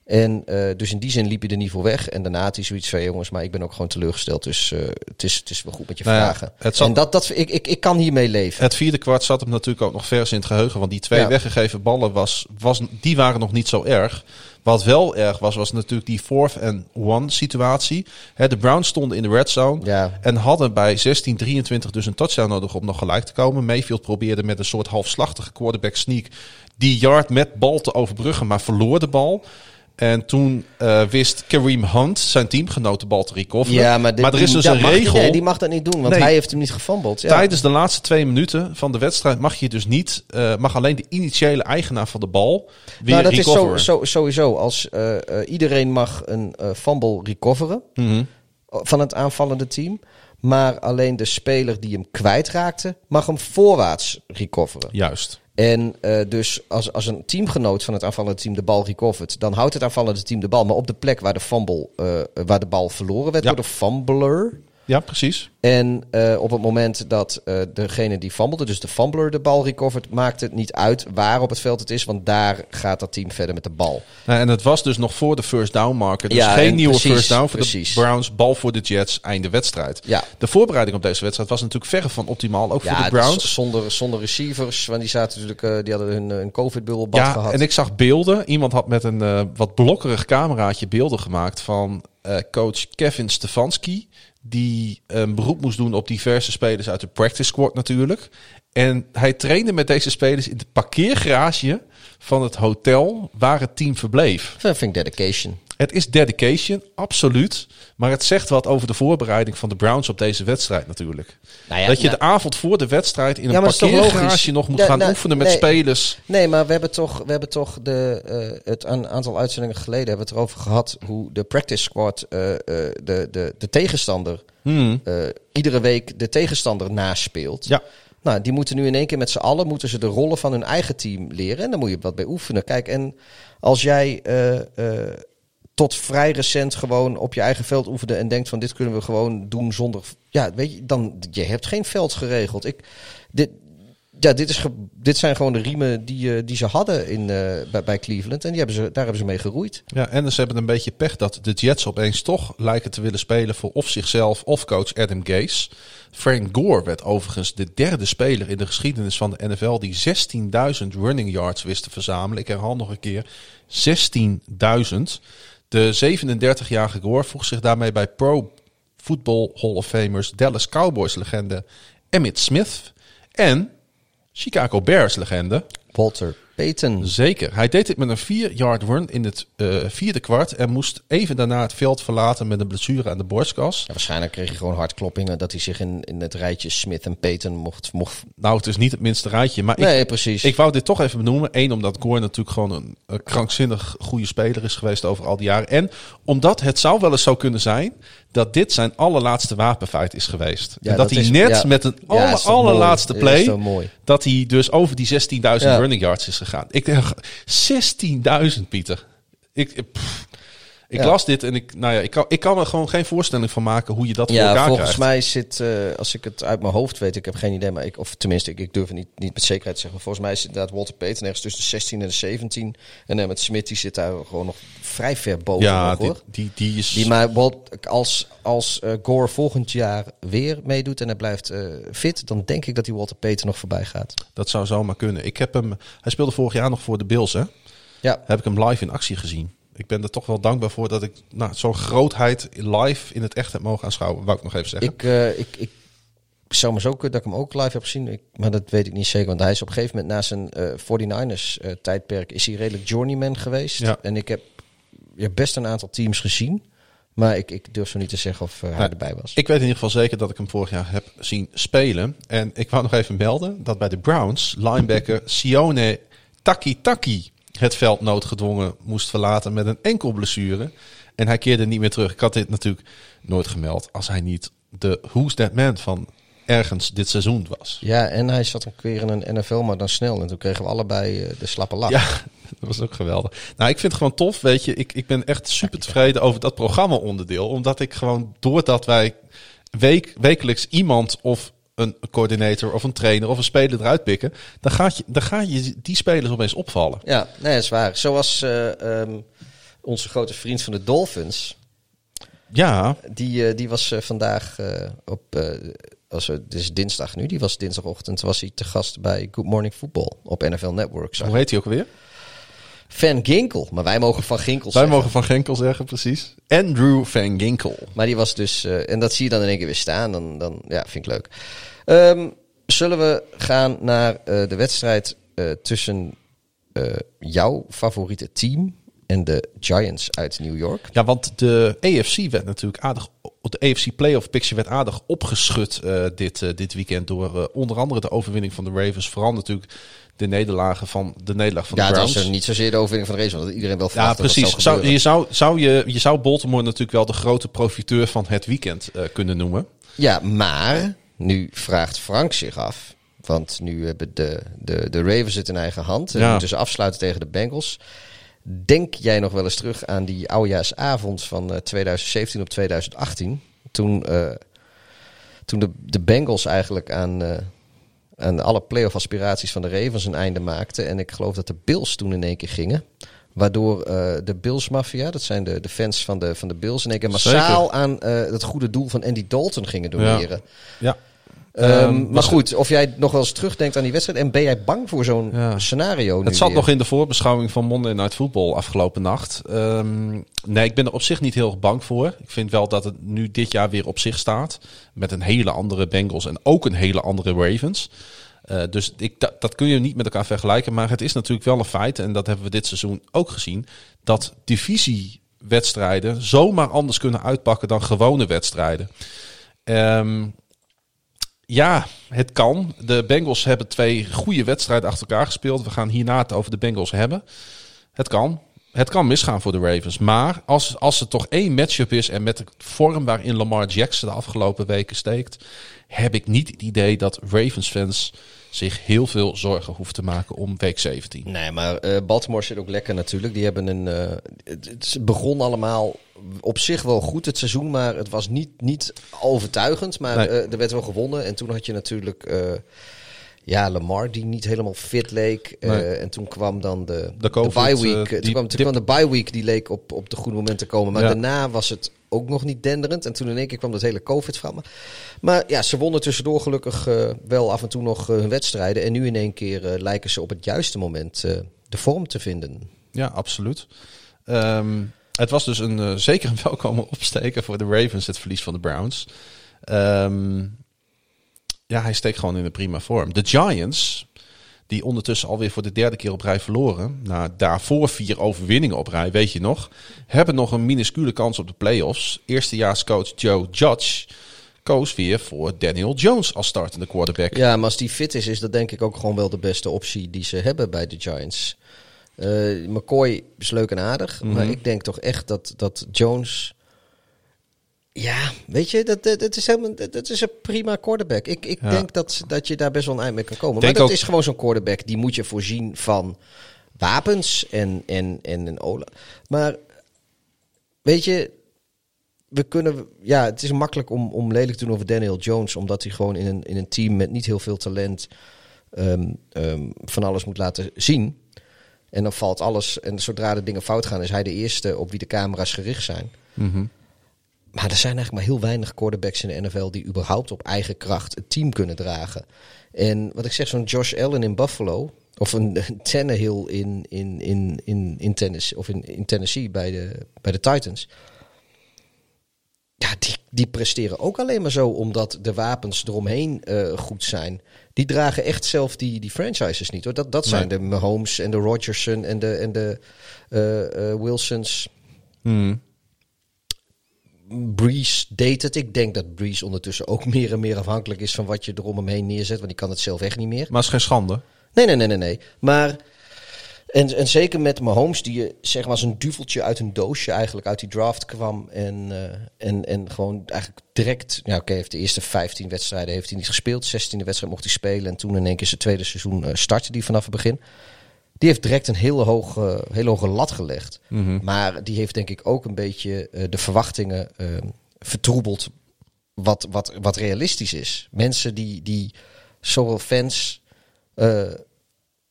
En eh, dus in die zin liep hij er niet voor weg. En daarna had hij zoiets van, jongens, maar ik ben ook gewoon teleurgesteld. Dus eh, het, is, het is wel goed met je Nou vragen. zat- En dat, dat, ik, ik, ik kan hiermee leven. Het vierde kwart zat hem natuurlijk ook nog vers in het geheugen. Want die twee Ja. weggegeven ballen, was, was, die waren nog niet zo erg. Wat wel erg was, was natuurlijk die fourth and one situatie. De Browns stonden in de red zone. Ja. En hadden bij 16-23 dus een touchdown nodig om nog gelijk te komen. Mayfield probeerde met een soort halfslachtige quarterback sneak die yard met bal te overbruggen, maar verloor de bal. En toen eh, wist Kareem Hunt, zijn teamgenoot, de bal te recoveren. Ja, maar, dit- er is die- dus een regel. nee, die mag dat niet doen, want Nee. hij heeft hem niet gefumbled. Ja. Tijdens de laatste twee minuten van de wedstrijd mag je dus niet, eh, mag alleen de initiële eigenaar van de bal weer nou, dat is recoveren. zo, zo, sowieso. Als eh, iedereen mag een fumble recoveren Mhm. van het aanvallende team. Maar alleen de speler die hem kwijtraakte, mag hem voorwaarts recoveren. Juist. En eh, dus als, als een teamgenoot van het aanvallende team de bal recovert, dan houdt het aanvallende team de bal. Maar op de plek waar de, fumble, eh, waar de bal verloren werd Ja. door de fumbler. Ja, precies. En eh, op het moment dat eh, degene die fumbelde, dus de fumbler, de bal recovert, maakt het niet uit waar op het veld het is, want daar gaat dat team verder met de bal. Nou, en het was dus nog voor de first down marker. Dus Ja, geen en nieuwe precies, first down voor precies. de Browns. Bal voor de Jets, einde wedstrijd. Ja. De voorbereiding op deze wedstrijd was natuurlijk verre van optimaal. Ook voor de Browns. zonder, zonder receivers, want die zaten natuurlijk, eh, die hadden hun, een COVID-bubbelbad Ja, gehad. en ik zag beelden. Iemand had met een wat blokkerig cameraatje beelden gemaakt van coach Kevin Stefanski. Die een beroep moest doen op diverse spelers uit de practice squad natuurlijk. En hij trainde met deze spelers in de parkeergarage van het hotel waar het team verbleef. Dat dedication. Het is dedication, absoluut. Maar het zegt wat over de voorbereiding van de Browns op deze wedstrijd natuurlijk. Nou ja, dat je nou- de avond voor de wedstrijd in Ja, een parkeergarage nog moet Ja, gaan nou, oefenen met nee. spelers. Nee, maar we hebben toch, we hebben toch de, eh, het een aantal uitzendingen geleden hebben we het erover gehad hoe de practice squad eh, eh, de, de, de tegenstander Hmm. iedere week de tegenstander naspeelt. Ja. Nou, die moeten nu in één keer met z'n allen moeten ze de rollen van hun eigen team leren. En daar moet je wat bij oefenen. Kijk, en als jij tot vrij recent gewoon op je eigen veld oefende en denkt van dit kunnen we gewoon doen zonder. Ja, weet je, dan je hebt geen veld geregeld. Ik, dit, ja, dit, is dit zijn gewoon de riemen die, eh, die ze hadden in, eh, bij, bij Cleveland. En die hebben ze, daar hebben ze mee geroeid. Ja, en ze hebben een beetje pech dat de Jets opeens toch lijken te willen spelen voor of zichzelf of coach Adam Gase. Frank Gore werd overigens de derde speler in de geschiedenis van de NFL die 16.000 running yards wist te verzamelen. Ik herhaal nog een keer, 16.000. De 37-jarige Gore voegt zich daarmee bij Pro Football Hall of Famers Dallas Cowboys legende Emmitt Smith en Chicago Bears legende Walter Payton. Zeker. Hij deed dit met een 4-yard run in het eh, vierde kwart en moest even daarna het veld verlaten met een blessure aan de borstkas. Ja, waarschijnlijk kreeg hij gewoon hartkloppingen dat hij zich in, in het rijtje Smith en Payton mocht, mocht Nou, het is niet het minste rijtje, maar Nee, ik, precies. ik wou dit toch even benoemen. Eén, omdat Gore natuurlijk gewoon een, een krankzinnig goede speler is geweest over al die jaren. En omdat het zou wel eens zo kunnen zijn dat dit zijn allerlaatste wapenfeit is geweest. Ja, en dat, dat hij is- net ja. met een Ja, is toch allerlaatste mooi. Dat is play, dat hij dus over die 16.000 Ja. running yards is gegaan. Ik denk, 16.000 Pieter. Ik, pff, ik Ja. las dit en ik, nou ja, ik, kan, ik kan er gewoon geen voorstelling van maken hoe je dat voor elkaar volgens krijgt. mij zit, eh, als ik het uit mijn hoofd weet, ik heb geen idee, maar ik, of tenminste, ik, ik durf het niet, niet met zekerheid te zeggen. Maar volgens mij is inderdaad Walter Payton ergens tussen de 16 en de 17. En dan met Smith, die zit daar gewoon nog vrij ver boven. Ja, nog, die, hoor. die, die is... Die maar Walt, als, als eh, Gore volgend jaar weer meedoet en hij blijft eh, fit, dan denk ik dat die Walter Payton nog voorbij gaat. Dat zou zomaar kunnen. Ik heb hem, hij speelde vorig jaar nog voor de Bills, hè? Ja, Heb ik hem live in actie gezien. Ik ben er toch wel dankbaar voor dat ik nou, zo'n grootheid live in het echt heb mogen aanschouwen. Wou ik nog even zeggen. ik, eh, ik, ik zou maar zo kunnen dat ik hem ook live heb gezien. Ik, maar dat weet ik niet zeker. Want hij is op een gegeven moment na zijn eh 49ers eh, tijdperk is hij redelijk journeyman geweest. Ja. En ik heb ja, best een aantal teams gezien. Maar ik, ik durf zo niet te zeggen of hij Nou, erbij was. Ik weet in ieder geval zeker dat ik hem vorig jaar heb zien spelen. En ik wou nog even melden dat bij de Browns linebacker Sione Taki-Taki het veld noodgedwongen moest verlaten met een enkel blessure. En hij keerde niet meer terug. Ik had dit natuurlijk nooit gemeld als hij niet de Who's That Man van ergens dit seizoen was. Ja, en hij zat een keer in een NFL, maar dan snel. En toen kregen we allebei eh, de slappe lach. Ja, (laughs) dat was ook geweldig. Nou, ik vind het gewoon tof, weet je. Ik, ik ben echt super tevreden over dat programma-onderdeel. Omdat ik gewoon, doordat wij week, wekelijks iemand of een coördinator of een trainer of een speler eruit pikken, dan, gaat je, dan ga je die spelers opeens opvallen. Ja, nee, dat is waar. Zoals ehm, onze grote vriend van de Dolphins. Ja, Die, eh, die was eh, vandaag op. als het is dinsdag nu, die was dinsdagochtend. Was hij te gast bij Good Morning Football op NFL Network. hoe heet hij ook weer? Van Ginkel, maar wij mogen van Ginkel Wij zeggen. mogen Van Genkel zeggen, precies. Andrew Van Ginkel. Maar die was dus. en dat zie je dan in één keer weer staan. Dan, dan ja, vind ik leuk. Ehm, zullen we gaan naar eh, de wedstrijd eh, tussen eh, jouw favoriete team en de Giants uit New York. Ja, want de AFC werd natuurlijk aardig. De AFC Playoff Picture werd aardig opgeschud uh, dit, uh, dit weekend door uh, onder andere de overwinning van de Ravens. Vooral natuurlijk de nederlagen van de nederlaag van ja, de Browns. Ja, dat is niet zozeer de overwinning van de Ravens, want iedereen wel Ja, precies. Dat zou, je, zou, zou je, je zou Baltimore natuurlijk wel de grote profiteur van het weekend kunnen noemen. Ja, maar nu vraagt Frank zich af. Want nu hebben de, de, de Ravens het in eigen hand. En Ja. moeten ze afsluiten tegen de Bengals. Denk jij nog wel eens terug aan die oudejaarsavond van eh, 2017 op 2018? Toen, eh, toen de, de Bengals eigenlijk aan, eh, aan alle playoff aspiraties van de Ravens een einde maakten. En ik geloof dat de Bills toen in één keer gingen. Waardoor eh, de Bills Mafia, dat zijn de, de fans van de, van de Bills, in één keer massaal Zeker. aan eh, het goede doel van Andy Dalton gingen doneren. Ja. Ehm, maar was- goed, of jij nog wel eens terugdenkt aan die wedstrijd en ben jij bang voor zo'n Ja. scenario? nu Het zat weer? nog in de voorbeschouwing van Monday Night Football afgelopen nacht. Ehm, nee, ik ben er op zich niet heel erg bang voor. Ik vind wel dat het nu dit jaar weer op zich staat. Met een hele andere Bengals en ook een hele andere Ravens. Eh, dus ik, dat, dat kun je niet met elkaar vergelijken. Maar het is natuurlijk wel een feit, en dat hebben we dit seizoen ook gezien, dat divisiewedstrijden zomaar anders kunnen uitpakken dan gewone wedstrijden. Ehm, ja, het kan. De Bengals hebben twee goede wedstrijden achter elkaar gespeeld. We gaan hierna het over de Bengals hebben. Het kan. Het kan misgaan voor de Ravens. Maar als, als er toch één matchup is en met de vorm waarin Lamar Jackson de afgelopen weken steekt, heb ik niet het idee dat Ravens fans zich heel veel zorgen hoeven te maken om week 17. Nee, maar eh, Baltimore zit ook lekker natuurlijk. Die hebben een. eh, het, het begon allemaal op zich wel goed het seizoen, maar het was niet, niet overtuigend. Maar Nee. eh, er werd wel gewonnen. En toen had je natuurlijk. ja, Lamar die niet helemaal fit leek. Nee. En toen kwam dan de, De bye week. toen, kwam, toen dip- kwam de bye week die leek op, op de goede moment te komen. Maar Ja. daarna was het ook nog niet denderend. En toen in één keer kwam dat hele COVID-verhaal. Maar, maar ja, ze wonnen tussendoor gelukkig eh, wel af en toe nog eh, hun wedstrijden. En nu in één keer eh, lijken ze op het juiste moment de vorm te vinden. Ja, absoluut. Ehm, het was dus een, zeker een (laughs) welkome opsteken voor de Ravens, het verlies van de Browns. Ehm, ja, hij steekt gewoon in een prima vorm. De Giants, die ondertussen alweer voor de derde keer op rij verloren, na daarvoor vier overwinningen op rij, weet je nog, hebben nog een minuscule kans op de playoffs. Eerstejaarscoach Joe Judge koos weer voor Daniel Jones als startende quarterback. Ja, maar als die fit is, is dat denk ik ook gewoon wel de beste optie die ze hebben bij de Giants. Eh, McCoy is leuk en aardig, maar ik denk toch echt dat, dat Jones... Ja, weet je, dat, dat, is, helemaal, dat, is een prima quarterback. Ik, ik Ja. denk dat, dat je daar best wel een eind mee kan komen. Denk maar dat ook- is gewoon zo'n quarterback, die moet je voorzien van wapens en, en, en een ola. Maar weet je, we kunnen, ja, het is makkelijk om, om lelijk te doen over Daniel Jones, omdat hij gewoon in een, in een team met niet heel veel talent ehm, ehm, van alles moet laten zien. En dan valt alles, en zodra de dingen fout gaan, is hij de eerste op wie de camera's gericht zijn. Mhm. Maar er zijn eigenlijk maar heel weinig quarterbacks in de NFL die überhaupt op eigen kracht het team kunnen dragen. En wat ik zeg, zo'n Josh Allen in Buffalo, of een Tannehill in, in, in, in, in, Tennessee, of in, in Tennessee bij de, bij de Titans. Ja, die, die presteren ook alleen maar zo omdat de wapens eromheen eh, goed zijn. Die dragen echt zelf die, die franchises niet hoor. Dat, dat zijn Nee. de Mahomes en de Rodgerson en de, en de eh, eh, Wilsons. Hmm. Breeze deed het. Ik denk dat Breeze ondertussen ook (laughs) meer en meer afhankelijk is van wat je er om hem heen neerzet. Want die kan het zelf echt niet meer. Maar het is geen schande. Nee, nee, nee, nee. nee. Maar, en, en zeker met Mahomes, die je zeg maar als een duveltje uit een doosje eigenlijk uit die draft kwam. En, eh, en, en gewoon eigenlijk direct, ja oké, heeft de eerste 15 wedstrijden heeft hij niet gespeeld. 16e wedstrijd mocht hij spelen. En toen in één keer zijn tweede seizoen eh, startte die vanaf het begin. Die heeft direct een hele hoge, hele hoge lat gelegd. Maar die heeft denk ik ook een beetje eh, de verwachtingen eh, vertroebeld wat, wat, wat realistisch is. Mensen die, die zowel fans eh,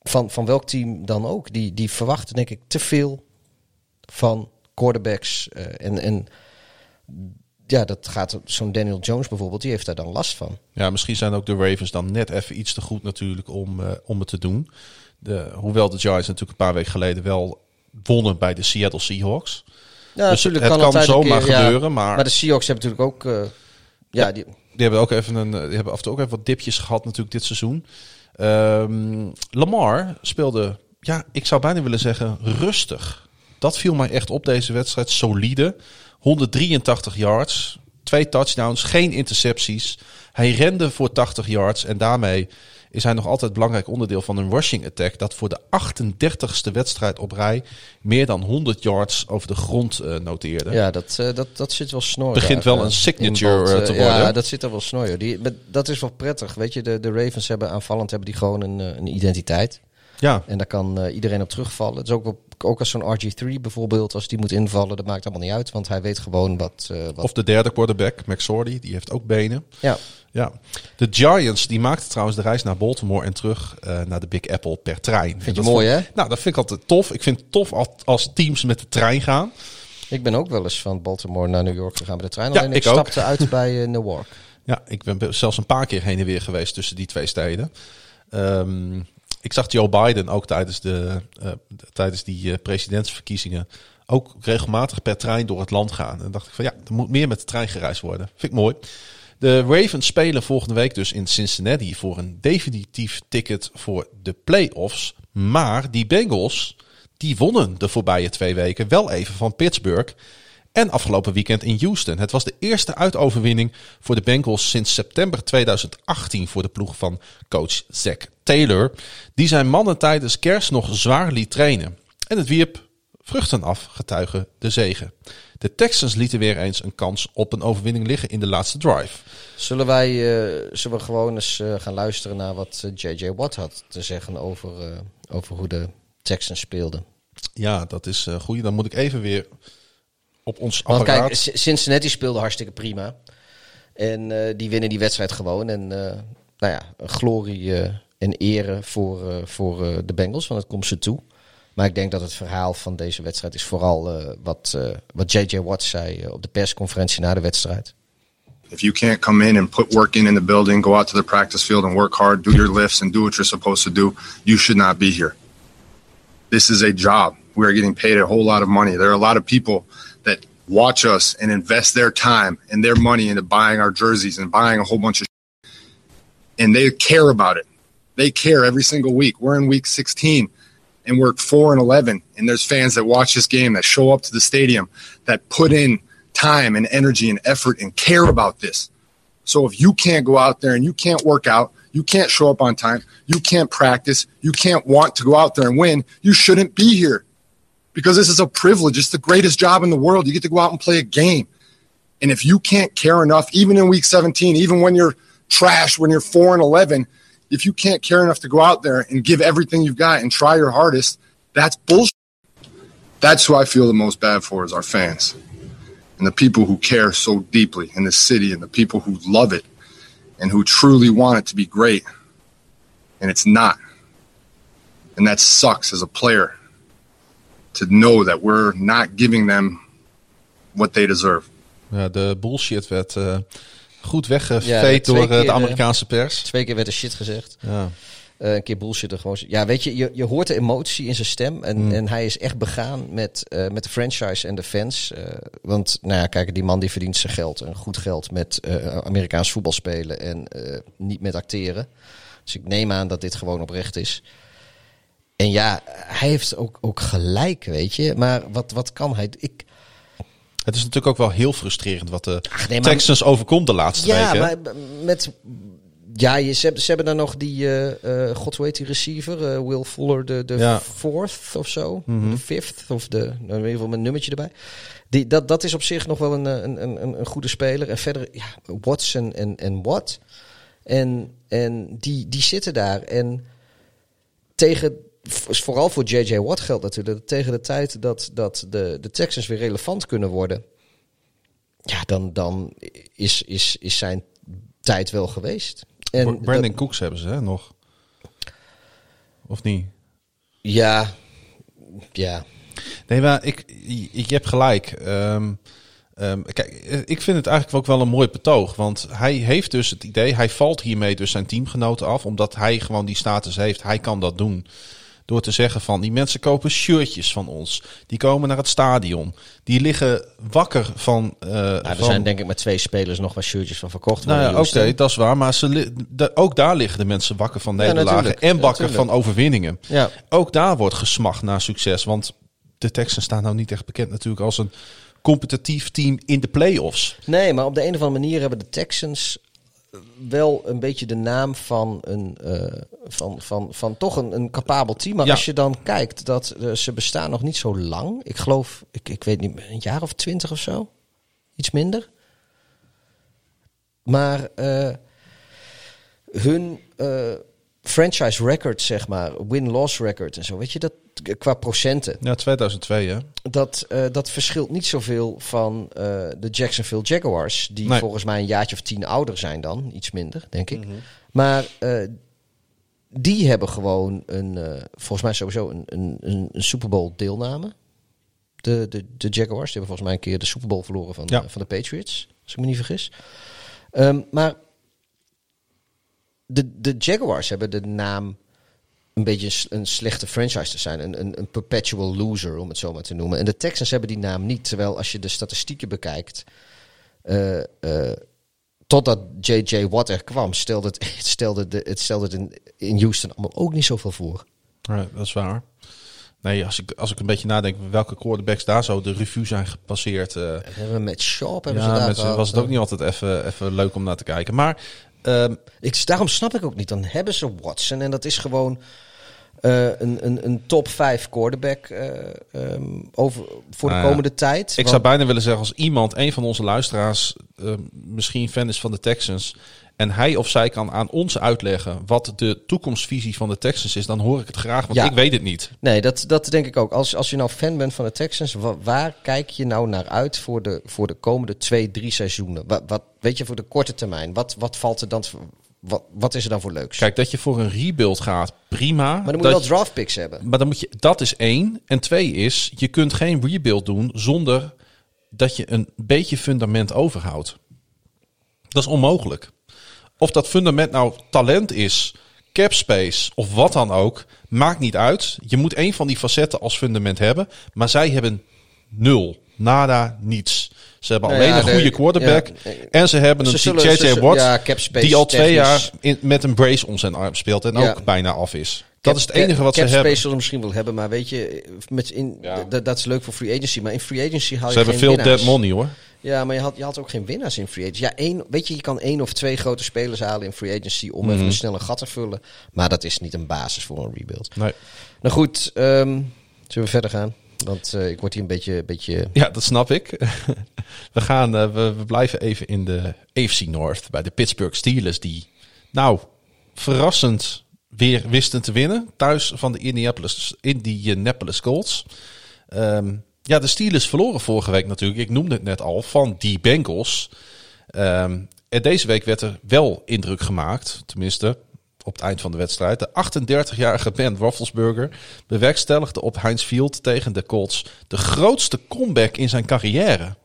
van, van welk team dan ook, die, die verwachten denk ik te veel van quarterbacks. eh, en, en ja, dat gaat zo'n Daniel Jones bijvoorbeeld, die heeft daar dan last van. Ja, misschien zijn ook de Ravens dan net even iets te goed natuurlijk om, eh, om het te doen. De, hoewel de Giants natuurlijk een paar weken geleden wel wonnen bij de Seattle Seahawks. Ja, Dus natuurlijk het kan, zomaar keer, ja. gebeuren, maar- Maar de Seahawks hebben natuurlijk ook... eh, ja, die, Die hebben ook even een, die hebben af en toe ook even wat dipjes gehad natuurlijk dit seizoen. Ehm, Lamar speelde, ja, ik zou bijna willen zeggen rustig. Dat viel mij echt op deze wedstrijd. Solide. 183 yards. Twee touchdowns. Geen intercepties. Hij rende voor 80 yards. En daarmee is hij nog altijd belangrijk onderdeel van een rushing attack. Dat voor de 38ste wedstrijd op rij meer dan 100 yards over de grond uh, noteerde. Ja, dat, uh, dat, dat zit wel snor. Begint wel een signature uh, te worden. Ja, dat zit er wel snor. Die, dat is wel prettig. Weet je, de, de Ravens hebben aanvallend hebben die gewoon een, een identiteit. Ja. En daar kan iedereen op terugvallen. Het is ook wel ook als zo'n RG3 bijvoorbeeld, als die moet invallen, dat maakt allemaal niet uit. Want hij weet gewoon wat... Uh, wat... Of de derde quarterback, McSordy, die heeft ook benen. Ja. ja. De Giants, die maakten trouwens de reis naar Baltimore en terug uh, naar de Big Apple per trein. Vind je mooi, vond, hè? Nou, dat vind ik altijd tof. Ik vind het tof als, teams met de trein gaan. Ik ben ook wel eens van Baltimore naar New York gegaan met de trein. Ja, Alleen ik, ik stapte uit (laughs) bij Newark. Ja, ik ben zelfs een paar keer heen en weer geweest tussen die twee steden. Um, ik zag Joe Biden ook tijdens, de, uh, tijdens die uh, presidentsverkiezingen ook regelmatig per trein door het land gaan. En dacht ik van ja, er moet meer met de trein gereisd worden. Vind ik mooi. De Ravens spelen volgende week dus in Cincinnati voor een definitief ticket voor de playoffs. Maar die Bengals, die wonnen de voorbije twee weken wel even van Pittsburgh. En afgelopen weekend in Houston. Het was de eerste uitoverwinning voor de Bengals sinds september 2018 voor de ploeg van coach Zach Taylor. Die zijn mannen tijdens kerst nog zwaar liet trainen. En het wierp vruchten af, getuigen de zegen. De Texans lieten weer eens een kans op een overwinning liggen in de laatste drive. Zullen wij uh, zullen we gewoon eens uh, gaan luisteren naar wat J.J. Uh, Watt had te zeggen over, over hoe de Texans speelden? Ja, dat is goed. Dan moet ik even weer op ons Want apparaat. kijk, Cincinnati speelde hartstikke prima. En die winnen die wedstrijd gewoon. En nou ja, glorie uh, en ere voor, voor de Bengals, want het komt ze toe. Maar ik denk dat het verhaal van deze wedstrijd is vooral wat, wat J.J. Watt zei op de persconferentie na de wedstrijd. If you can't come in and put work in in the building, go out to the practice field and work hard, do your lifts and do what you're supposed to do, you should not be here. This is a job. We are getting paid a whole lot of money. There are a lot of people that watch us and invest their time and their money into buying our jerseys and buying a whole bunch of and they care about it. They care every single week. We're in week 16 and we're 4 and 11 and there's fans that watch this game that show up to the stadium that put in time and energy and effort and care about this. So if you can't go out there and you can't work out, you can't show up on time, you can't practice, you can't want to go out there and win, you shouldn't be here because this is a privilege. It's the greatest job in the world. You get to go out and play a game. And if you can't care enough, even in week 17, even when you're trash, when you're 4 and 11, if you can't care enough to go out there and give everything you've got and try your hardest, that's bullshit. That's who I feel the most bad for is our fans and the people who care so deeply in this city and the people who love it and who truly want it to be great. And it's not. And that sucks as a player to know that we're not giving them what they deserve. De bullshit werd uh, goed weggeveed ja, door uh, de Amerikaanse pers. Twee keer werd er shit gezegd. Ja. Uh, een keer bullshit er gewoon. Ja, weet je, je, je hoort de emotie in zijn stem. En, mm. en hij is echt begaan met, met de franchise en de fans. want, nou ja, kijk, die man die verdient zijn geld. En goed geld met Amerikaans voetbal spelen. En niet met acteren. Dus ik neem aan dat dit gewoon oprecht is. En ja, hij heeft ook, ook gelijk, weet je. Maar wat, wat kan hij? Ik... Het is natuurlijk ook wel heel frustrerend wat de Ach, nee, maar... Texans overkomt de laatste ja, weken. Ja, maar met... Ja, je, ze, hebben, ze hebben dan nog die, uh, god heet die receiver? Uh, Will Fuller, de, de ja. fourth of zo. Mm -hmm. De fifth of de, nou, in ieder geval met een nummertje erbij. Die, dat, dat is op zich nog wel een, een, een, een goede speler. En verder, ja, Watson en, en Watt. En, en die, die zitten daar. En tegen vooral voor J.J. Watt geldt natuurlijk. Tegen de tijd dat, dat de, de Texans weer relevant kunnen worden. Ja, dan, dan is, is, is zijn tijd wel geweest. En Brandon dat, Cooks hebben ze hè, nog. Of niet? Ja, ja. Nee, maar ik, je hebt gelijk. Um, um, kijk, ik vind het eigenlijk ook wel een mooi betoog. Want hij heeft dus het idee, hij valt hiermee dus zijn teamgenoten af. Omdat hij gewoon die status heeft. Hij kan dat doen. Door te zeggen van die mensen kopen shirtjes van ons. Die komen naar het stadion. Die liggen wakker van. Uh, nou, er van... zijn denk ik met twee spelers nog wat shirtjes van verkocht. Nou ja, oké, okay, dat is waar. Maar ze de, ook daar liggen de mensen wakker van nederlagen. Ja, en wakker ja, van overwinningen. Ja. Ook daar wordt gesmacht naar succes. Want de Texans staan nou niet echt bekend natuurlijk als een competitief team in de playoffs. Nee, maar op de een of andere manier hebben de Texans wel een beetje de naam van een uh, van, van, van toch een, een capabel team. Maar Ja. als je dan kijkt dat uh, ze bestaan nog niet zo lang. Ik geloof, ik, ik weet niet, een jaar of twintig of zo. Iets minder. Maar uh, hun franchise record, zeg maar, win-loss record en zo, weet je dat qua procenten. Ja, 2002 hè. Dat, uh, dat verschilt niet zoveel van uh, de Jacksonville Jaguars, die Nee. volgens mij een jaartje of tien ouder zijn dan, iets minder, denk ik. Maar uh, die hebben gewoon een, volgens mij sowieso een, een, een, een Super Bowl deelname. De, de, de Jaguars, die hebben volgens mij een keer de Super Bowl verloren van, Ja. van de Patriots, als ik me niet vergis. Um, maar de, de Jaguars hebben de naam een beetje een slechte franchise te zijn. Een, een, een perpetual loser, om het zo maar te noemen. En de Texans hebben die naam niet. Terwijl als je de statistieken bekijkt... Uh, uh, totdat J.J. Watt er kwam, stelde het, (laughs) stelde, de, het stelde het in, in Houston allemaal ook niet zoveel voor. Ja, dat is waar. Nee, als ik, als ik een beetje nadenk welke quarterbacks daar zo de revue zijn gepasseerd. Uh, hebben we met Sharp hebben ja, ze daar met, gehad, was het ook niet altijd even, even leuk om naar te kijken. Maar um, ik, daarom snap ik ook niet. Dan hebben ze Watson en dat is gewoon uh, een, een, een top 5 quarterback uh, um, over, voor de nou komende tijd. Ik Want, zou bijna willen zeggen, als iemand, een van onze luisteraars, uh, misschien fan is van de Texans. En hij of zij kan aan ons uitleggen wat de toekomstvisie van de Texans is, dan hoor ik het graag, want Ja. ik weet het niet. Nee, dat, dat denk ik ook. Als, als je nou fan bent van de Texans, wa- waar kijk je nou naar uit voor de, voor de komende twee, drie seizoenen? Wat, wat, weet je, voor de korte termijn, wat, wat valt er dan... Wat, wat is er dan voor leuks? Kijk, dat je voor een rebuild gaat, prima. maar dan moet je wel draft picks hebben. Maar dan moet je, dat is één. En twee is, je kunt geen rebuild doen zonder dat je een beetje fundament overhoudt. Dat is onmogelijk. Of dat fundament nou talent is, cap space of wat dan ook, maakt niet uit. Je moet één van die facetten als fundament hebben. Maar zij hebben nul, nada, niets. Ze hebben Nou alleen ja, een de- goede quarterback. ja. en ze hebben Ze een zullen- JJ ze Watt, ja, die al twee technisch. jaar in, met een brace om zijn arm speelt en Ja. ook bijna af is. Dat Cap- is het enige wat ze cap hebben. space zullen ze misschien wel hebben, maar weet je, met in, dat is leuk voor free agency. Maar in free agency haal je Ze hebben geen veel winnaars. dead money hoor. Ja, maar je had, je had ook geen winnaars in free agency. Ja, één, weet je, je kan één of twee grote spelers halen in free agency om Mhm. even een snelle gat te vullen. Maar dat is niet een basis voor een rebuild. Nee. Nou goed, ehm, zullen we verder gaan? Want eh, ik word hier een beetje... beetje... Ja, dat snap ik. (laughs) we, gaan, eh, we, we blijven even in de AFC North bij de Pittsburgh Steelers. Die, nou, verrassend weer wisten te winnen. Thuis van de Indianapolis, Indianapolis Colts. Ehm, ja, de Steelers verloren vorige week natuurlijk. Ik noemde het net al, van die Bengals. Ehm, en deze week werd er wel indruk gemaakt. Tenminste, op het eind van de wedstrijd. De 38-jarige Ben Roethlisberger bewerkstelligde op Heinz Field tegen de Colts de grootste comeback in zijn carrière.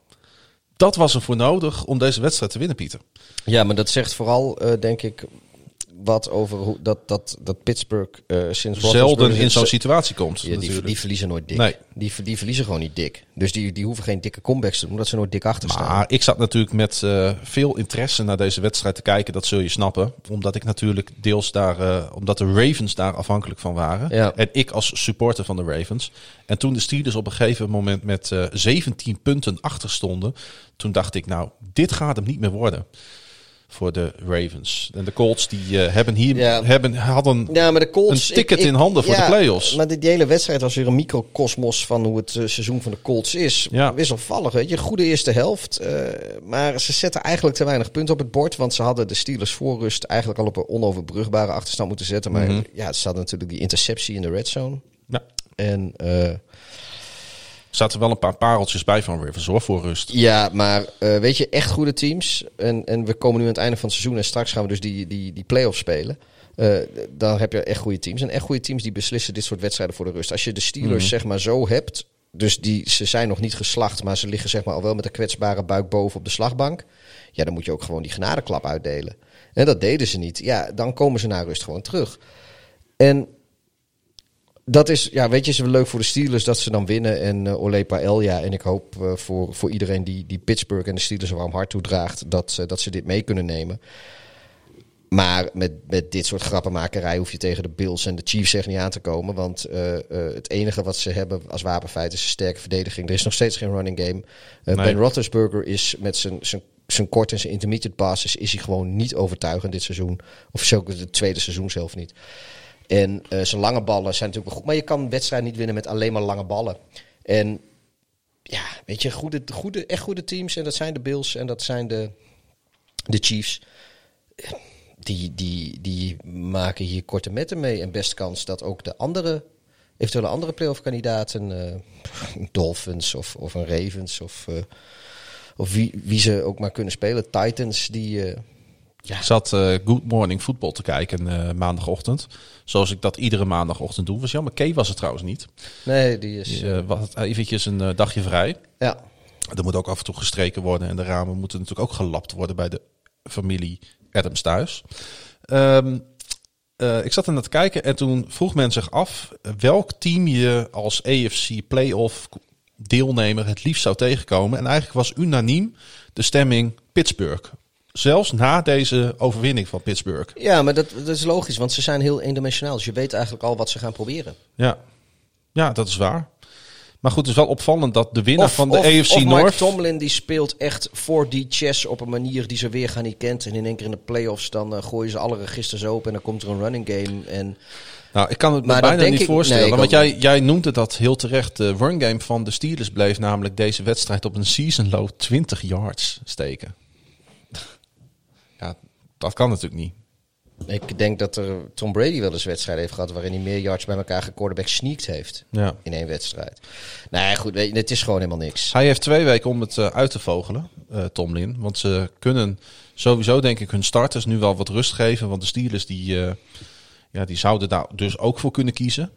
Dat was er voor nodig om deze wedstrijd te winnen, Pieter. Ja, maar dat zegt vooral, eh, denk ik, wat over hoe, dat, dat, dat Pittsburgh eh sinds Zelden in zo'n situatie komt. Ja, die, die verliezen nooit dik. Nee. Die, die verliezen gewoon niet dik. Dus die, die hoeven geen dikke comebacks te doen, omdat ze nooit dik achter staan. Maar ik zat natuurlijk met eh, veel interesse naar deze wedstrijd te kijken. Dat zul je snappen. Omdat ik natuurlijk deels daar, eh, omdat de Ravens daar afhankelijk van waren. Ja. En ik als supporter van de Ravens. En toen de Steelers op een gegeven moment met eh 17 punten achter stonden. Toen dacht ik, nou, dit gaat hem niet meer worden. Voor de Ravens. En de Colts die eh, hebben hier Ja. hebben, hadden Ja, maar de Colts... een ticket ik- ik- in handen voor ja, de playoffs. Maar die, die hele wedstrijd was weer een microcosmos van hoe het eh, seizoen van de Colts is. Ja. Wisselvallig, weet je. Goede eerste helft. eh, maar ze zetten eigenlijk te weinig punten op het bord. Want ze hadden de Steelers voor rust eigenlijk al op een onoverbrugbare achterstand moeten zetten. Maar Mhm. ja, ze hadden natuurlijk die interceptie in de red zone. Ja. En zaten wel een paar pareltjes bij van Ravens hoor, voor rust. ja, maar eh, weet je, echt goede teams. En, en we komen nu aan het einde van het seizoen. En straks gaan we dus die, die, die play-offs spelen. Eh, dan heb je echt goede teams. En echt goede teams die beslissen dit soort wedstrijden voor de rust. Als je de Steelers Mhm. zeg maar zo hebt. Dus die, ze zijn nog niet geslacht, maar ze liggen zeg maar al wel met een kwetsbare buik boven op de slagbank. Ja, dan moet je ook gewoon die genadeklap uitdelen. En dat deden ze niet. Ja, dan komen ze naar rust gewoon terug. En dat is, ja, weet je, is wel leuk voor de Steelers dat ze dan winnen. En eh Ole Paella. En ik hoop eh, voor, voor iedereen die, die Pittsburgh en de Steelers warm hart toedraagt, dat, eh, dat ze dit mee kunnen nemen. Maar met, met dit soort grappenmakerij hoef je tegen de Bills en de Chiefs echt niet aan te komen. Want uh, uh, het enige wat ze hebben als wapenfeit is een sterke verdediging. Er is nog steeds geen running game. Uh, nee. Ben Roethlisberger is met zijn, zijn, zijn kort en zijn intermediate passes... is hij gewoon niet overtuigend dit seizoen. Of zo het tweede seizoen zelf niet. En zijn lange ballen zijn natuurlijk wel goed. Maar je kan een wedstrijd niet winnen met alleen maar lange ballen. En ja, weet je, goede, goede, echt goede teams. En dat zijn de Bills en dat zijn de, de Chiefs die, die, die maken hier korte metten mee. En best kans dat ook de andere, eventuele andere playoff kandidaten, uh, Dolphins of, of een Ravens of, uh, of wie, wie ze ook maar kunnen spelen, Titans, die... Uh, ja. Ik zat Good Morning Football te kijken maandagochtend. Zoals ik dat iedere maandagochtend doe. Was jammer, Kay was het trouwens niet. Nee, die is... Die, was eventjes een dagje vrij. Ja. Er moet ook af en toe gestreken worden. En de ramen moeten natuurlijk ook gelapt worden bij de familie Adams thuis. Um, uh, ik zat er naar te kijken en toen vroeg men zich af welk team je als AFC playoff deelnemer het liefst zou tegenkomen. En eigenlijk was unaniem de stemming Pittsburgh. Zelfs na deze overwinning van Pittsburgh. Ja, maar dat, dat is logisch, want ze zijn heel eendimensionaal. Dus je weet eigenlijk al wat ze gaan proberen. Ja, ja dat is waar. Maar goed, het is wel opvallend dat de winnaar van de of, AFC of North... Tomlin die speelt echt voor die chess op een manier die ze weer gaan niet kent. En in één keer in de playoffs dan uh, gooien ze alle registers open en dan komt er een running game. En... Nou, ik kan het me bijna niet ik, voorstellen. Nee, want jij, jij noemde dat heel terecht. De run game van de Steelers bleef namelijk deze wedstrijd op een season low 20 yards steken. Dat kan natuurlijk niet. Ik denk dat er Tom Brady wel eens wedstrijd heeft gehad waarin hij meer yards bij elkaar gequarterback sneakt heeft ja. in één wedstrijd. Nee, goed, weet je, het is gewoon helemaal niks. Hij heeft twee weken om het uh, uit te vogelen, uh, Tomlin. Want ze kunnen sowieso denk ik hun starters nu wel wat rust geven. Want de Steelers die, uh, ja, die zouden daar dus ook voor kunnen kiezen.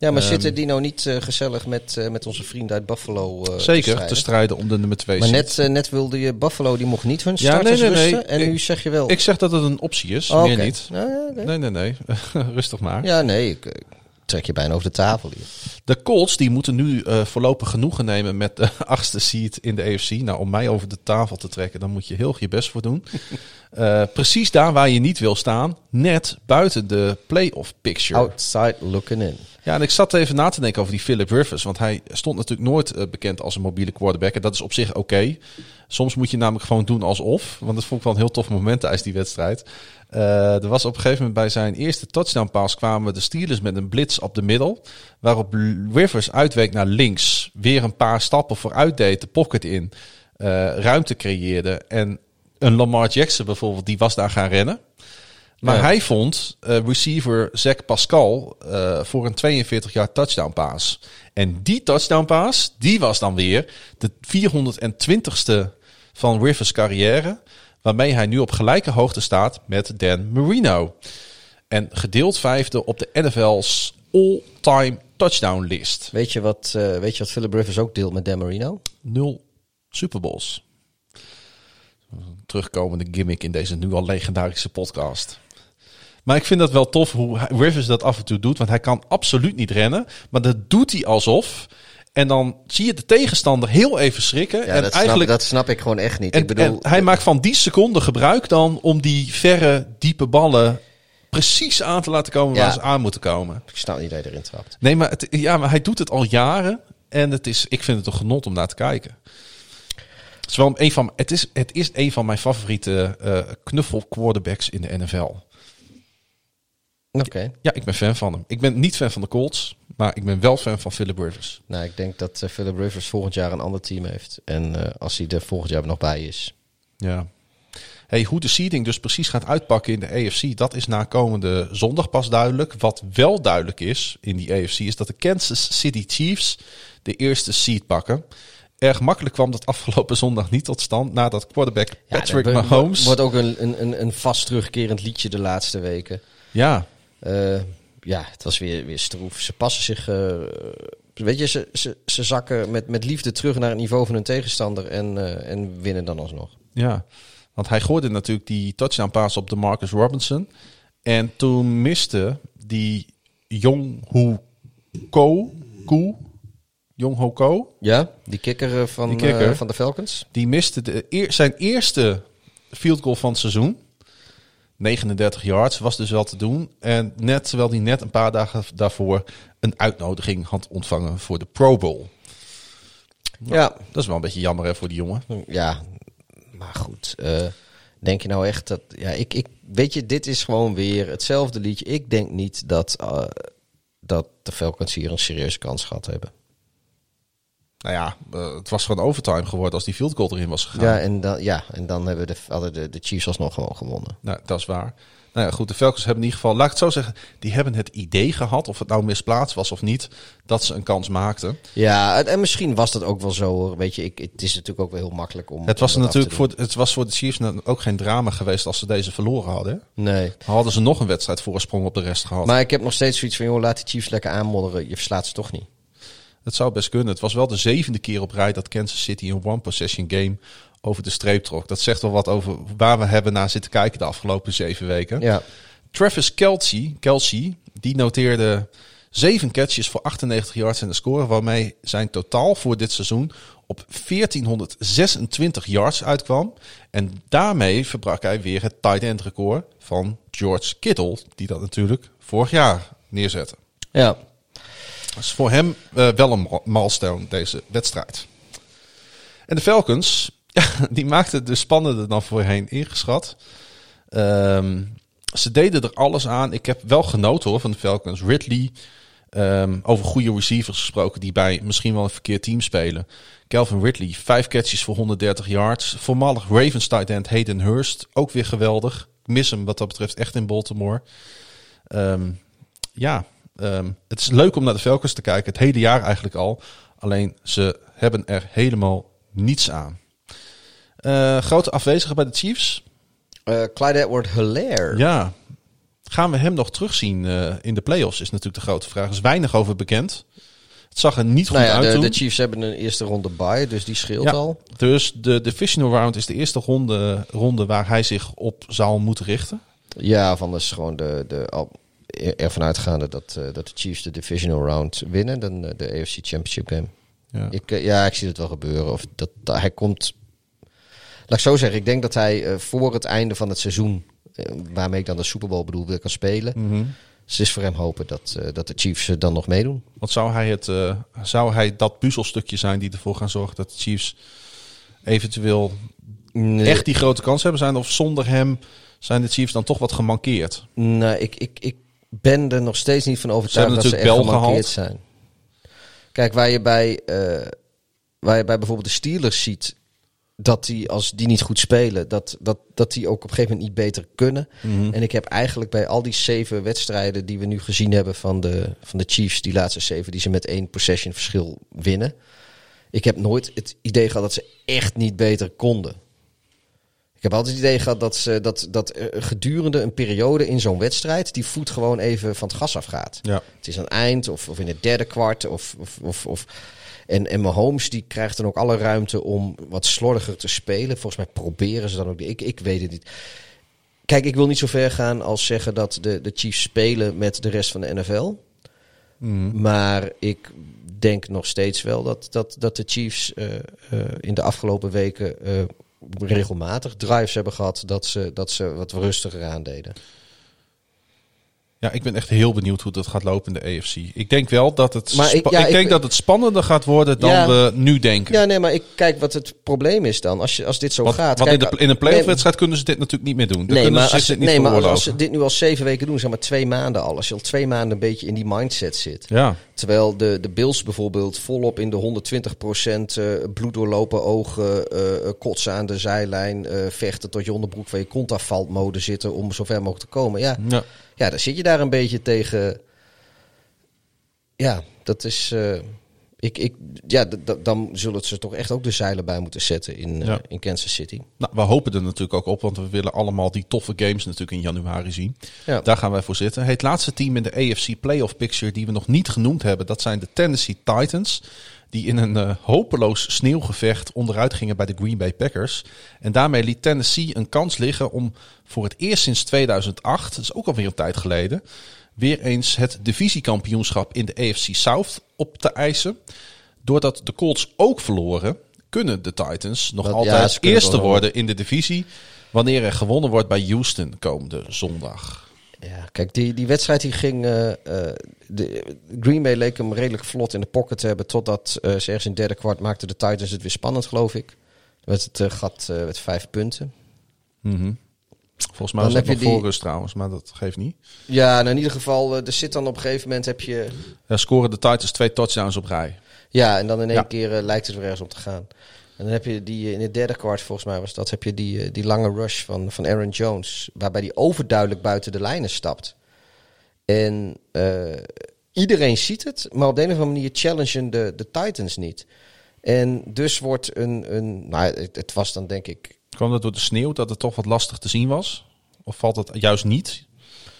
Ja, maar um, zitten die nou niet uh, gezellig met, uh, met onze vrienden uit Buffalo uh, Zeker, te strijden? te strijden om de nummer twee Maar net, net wilde je Buffalo, die mocht niet hun ja, nee, nee, nee. rusten. En ik, nu zeg je wel... Ik zeg dat het een optie is, oh, meer okay. niet. Nou, ja. Nee, nee, nee. (laughs) Rustig maar. Ja, nee, ik, ik trek je bijna over de tafel hier. De Colts die moeten nu voorlopig genoegen nemen met de (laughs) achtste seat in de AFC. Nou, om mij over de tafel te trekken, dan moet je heel je best voor doen. (laughs) precies daar waar je niet wil staan, net buiten de playoff picture. Outside looking in. Ja, en ik zat even na te denken over die Philip Rivers. Want hij stond natuurlijk nooit uh, bekend als een mobiele quarterback. En dat is op zich oké. Soms moet je namelijk gewoon doen alsof. Want dat vond ik wel een heel tof moment tijdens die wedstrijd. Uh, er was op een gegeven moment bij zijn eerste touchdown pass kwamen de Steelers met een blitz op de middel. Waarop Rivers uitweek naar links. Weer een paar stappen vooruit deed, de pocket in. Uh, ruimte creëerde. En een Lamar Jackson bijvoorbeeld, die was daar gaan rennen. Maar ja. hij vond uh, receiver Zach Pascal uh, voor een 42 jaar touchdown pass. En die touchdown pass, die was dan weer de 420ste van Rivers carrière. Waarmee hij nu op gelijke hoogte staat met Dan Marino. En gedeeld vijfde op de NFL's all-time touchdown list. Weet je, wat, uh, weet je wat Philip Rivers ook deelt met Dan Marino? Nul Super Bowls. Terugkomende gimmick in deze nu al legendarische podcast. Maar ik vind dat wel tof hoe Rivers dat af en toe doet. Want hij kan absoluut niet rennen. Maar dat doet hij alsof. En dan zie je de tegenstander heel even schrikken. Ja, en dat, eigenlijk, snap, dat snap ik gewoon echt niet. En, ik bedoel, hij maakt van die seconde gebruik dan om die verre, diepe ballen precies aan te laten komen Ja. waar ze aan moeten komen. ik snap niet dat hij erin trapt. Nee, maar, het, ja, maar hij doet het al jaren. En het is, ik vind het een genot om naar te kijken. Het is, wel een van, het is, het is een van mijn favoriete uh, knuffel quarterbacks in de NFL. Oké. Okay. Ja, ik ben fan van hem. Ik ben niet fan van de Colts, maar ik ben wel fan van Philip Rivers. Nou, ik denk dat uh, Philip Rivers volgend jaar een ander team heeft. En uh, als hij er volgend jaar nog bij is. Ja. Hey, hoe de seeding dus precies gaat uitpakken in de AFC, dat is na komende zondag pas duidelijk. Wat wel duidelijk is in die AFC, is dat de Kansas City Chiefs de eerste seed pakken. Erg makkelijk kwam dat afgelopen zondag niet tot stand nadat quarterback Patrick ja, Mahomes... Wordt ook een, een, een vast terugkerend liedje de laatste weken. Ja. Uh, ja, het was weer, weer stroef. Ze passen zich... Uh, weet je, ze, ze, ze zakken met, met liefde terug naar het niveau van hun tegenstander en, uh, en winnen dan alsnog. Ja, want hij gooide natuurlijk die touchdown pass op de Marcus Robinson. En toen miste die Jong Ho Ko, Ko Jong Ho Ko. Ja, die kikker van, die uh, van de Falcons. Die miste de, eer, zijn eerste field goal van het seizoen. 39 yards was dus wel te doen. En net terwijl hij net een paar dagen daarvoor een uitnodiging had ontvangen voor de Pro Bowl. Nou, Ja. Dat is wel een beetje jammer hè, voor die jongen. Ja, maar goed. eh, denk je nou echt dat... Ja, ik, ik, weet je, dit is gewoon weer hetzelfde liedje. Ik denk niet dat, eh, dat de Falcons hier een serieuze kans gehad hebben. Nou ja, eh, het was gewoon overtime geworden als die field goal erin was gegaan. Ja, en dan, ja, en dan hebben de, hadden de, de Chiefs alsnog gewoon gewonnen. Nou, dat is waar. Nou ja, goed, de Falcons hebben in ieder geval, laat ik het zo zeggen, die hebben het idee gehad, of het nou misplaatst was of niet, dat ze een kans maakten. Ja, en, en misschien was dat ook wel zo. hoor. Weet je, ik, het is natuurlijk ook wel heel makkelijk om. Het was, om natuurlijk voor, het was voor de Chiefs nou ook geen drama geweest als ze deze verloren hadden. Nee. Dan hadden ze nog een wedstrijd voorsprong op de rest gehad. Maar ik heb nog steeds zoiets van, joh, laat die Chiefs lekker aanmodderen. Je verslaat ze toch niet. Het zou best kunnen. Het was wel de zevende keer op rij dat Kansas City een one-possession game over de streep trok. Dat zegt wel wat over waar we hebben naar zitten kijken de afgelopen zeven weken. Ja. Travis Kelsey, Kelsey, die noteerde zeven catches voor 98 yards en de score, waarmee zijn totaal voor dit seizoen op 1426 yards uitkwam. En daarmee verbrak hij weer het tight end record van George Kittle, die dat natuurlijk vorig jaar neerzette. Ja. Is voor hem eh, wel een milestone, deze wedstrijd. En de Falcons, (laughs) ja, die maakten het dus spannender dan voorheen ingeschat. Ehm, ze deden er alles aan. Ik heb wel genoten hoor, van de Falcons. Ridley, ehm, over goede receivers gesproken die bij misschien wel een verkeerd team spelen. Calvin Ridley, vijf catches voor 130 yards. Voormalig Ravens tight end Hayden Hurst, ook weer geweldig. Ik mis hem wat dat betreft echt in Baltimore. Ehm, ja, ehm, het is leuk om naar de Falcons te kijken. Het hele jaar eigenlijk al. Alleen ze hebben er helemaal niets aan. Eh, grote afwezige bij de Chiefs. Eh, Clyde Edward Hilaire. Ja. Gaan we hem nog terugzien eh, in de playoffs? Is natuurlijk de grote vraag. Er is weinig over bekend. Het zag er niet goed Nou ja, uit de, toen. de Chiefs hebben een eerste ronde bye, dus die scheelt Ja, al. Dus de divisional round is de eerste ronde, ronde waar hij zich op zal moeten richten. Ja, van dus gewoon de, de, ervan uitgaande dat, eh, dat de Chiefs de divisional round winnen, dan eh, de AFC Championship game. Ja. Ik, eh, ja, ik zie het wel gebeuren. Of dat, hij komt. Laat ik zo zeggen, ik denk dat hij voor het einde van het seizoen, waarmee ik dan de Super Bowl bedoel, weer kan spelen. Dus het is voor hem hopen dat, dat de Chiefs dan nog meedoen. Want zou hij, het, zou hij dat puzzelstukje zijn die ervoor gaan zorgen dat de Chiefs eventueel Nee. echt die grote kans hebben zijn? Of zonder hem zijn de Chiefs dan toch wat gemankeerd? Nee, ik, ik, ik ben er nog steeds niet van overtuigd dat ze echt gehaald. zijn. Kijk, waar je bij, eh, waar je bij bijvoorbeeld de Steelers ziet dat die als die niet goed spelen, dat, dat, dat die ook op een gegeven moment niet beter kunnen. Mhm. En ik heb eigenlijk bij al die zeven wedstrijden die we nu gezien hebben van de, van de Chiefs, die laatste zeven, die ze met één possession verschil winnen. Ik heb nooit het idee gehad dat ze echt niet beter konden. Ik heb altijd het idee gehad dat, ze, dat, dat er gedurende een periode in zo'n wedstrijd die voet gewoon even van het gas afgaat. Ja. Het is aan het eind of, of in het derde kwart. Of, of, of, of. En, en Mahomes die krijgt dan ook alle ruimte om wat slordiger te spelen. Volgens mij proberen ze dan ook. Ik, ik weet het niet. Kijk, ik wil niet zo ver gaan als zeggen dat de, de Chiefs spelen met de rest van de NFL. Mhm. Maar ik denk nog steeds wel dat, dat, dat de Chiefs eh, eh, in de afgelopen weken eh, regelmatig drives hebben gehad dat ze, dat ze wat rustiger aandeden. Ja, ik ben echt heel benieuwd hoe dat gaat lopen in de AFC. Ik denk wel dat het, Maar ik- spa- ja, ik ik- denk dat het spannender gaat worden dan Ja. we nu denken. Ja, nee, maar ik kijk wat het probleem is dan. Als, je, als dit zo gaat. Kijk, in, de, in een playoff nee, wedstrijd kunnen ze dit natuurlijk niet meer doen. Dan Nee, maar, ze als, ze- dit niet nee, maar als, als veroorloven. ze dit nu al zeven weken doen, zeg maar twee maanden al. Als je al twee maanden een beetje in die mindset zit. Ja. Terwijl de, de Bills bijvoorbeeld volop in de 120% eh bloed doorlopen ogen, eh, eh, kotsen aan de zijlijn, eh, vechten tot je onderbroek van je kont afvalt mode zitten om zo ver mogelijk te komen. Ja, Ja. ja dan zit je daar een beetje tegen. Ja, dat is. Ik, ik, ja, dan zullen ze toch echt ook de zeilen bij moeten zetten in, eh, Ja. in Kansas City. Nou, we hopen er natuurlijk ook op, want we willen allemaal die toffe games natuurlijk in januari zien. Ja. Daar gaan wij voor zitten. Het laatste team in de AFC Playoff Picture die we nog niet genoemd hebben, dat zijn de Tennessee Titans. Die in een eh, hopeloos sneeuwgevecht onderuit gingen bij de Green Bay Packers. En daarmee liet Tennessee een kans liggen om voor het eerst sinds 2008, dat is ook alweer een tijd geleden, weer eens het divisiekampioenschap in de AFC South op te eisen. Doordat de Colts ook verloren, kunnen de Titans nog Dat- ja, altijd kunnen eerste worden in de divisie. wanneer er gewonnen wordt bij Houston komende zondag. Ja, kijk, die, die wedstrijd die ging. eh, de, Green Bay leek hem redelijk vlot in de pocket te hebben. Totdat eh, ze ergens in het derde kwart maakten de Titans het weer spannend, geloof ik. Dan werd het gat met vijf punten. Mhm. Volgens mij Dan was het heb nog die- voor trouwens, maar dat geeft niet. Ja, nou in ieder geval, eh, er zit dan op een gegeven moment heb je. Ja, scoren de Titans twee touchdowns op rij. Ja, en dan in één Ja. keer eh, lijkt het weer ergens om te gaan. En dan heb je die eh, in het derde kwart, volgens mij was dat, heb je die, die lange rush van, van Aaron Jones. Waarbij die overduidelijk buiten de lijnen stapt. En iedereen ziet het, maar op de een of andere manier challengen de, de Titans niet. En dus wordt een, een nou, het, het was dan denk ik Kwam dat door de sneeuw dat het toch wat lastig te zien was? Of valt het juist niet?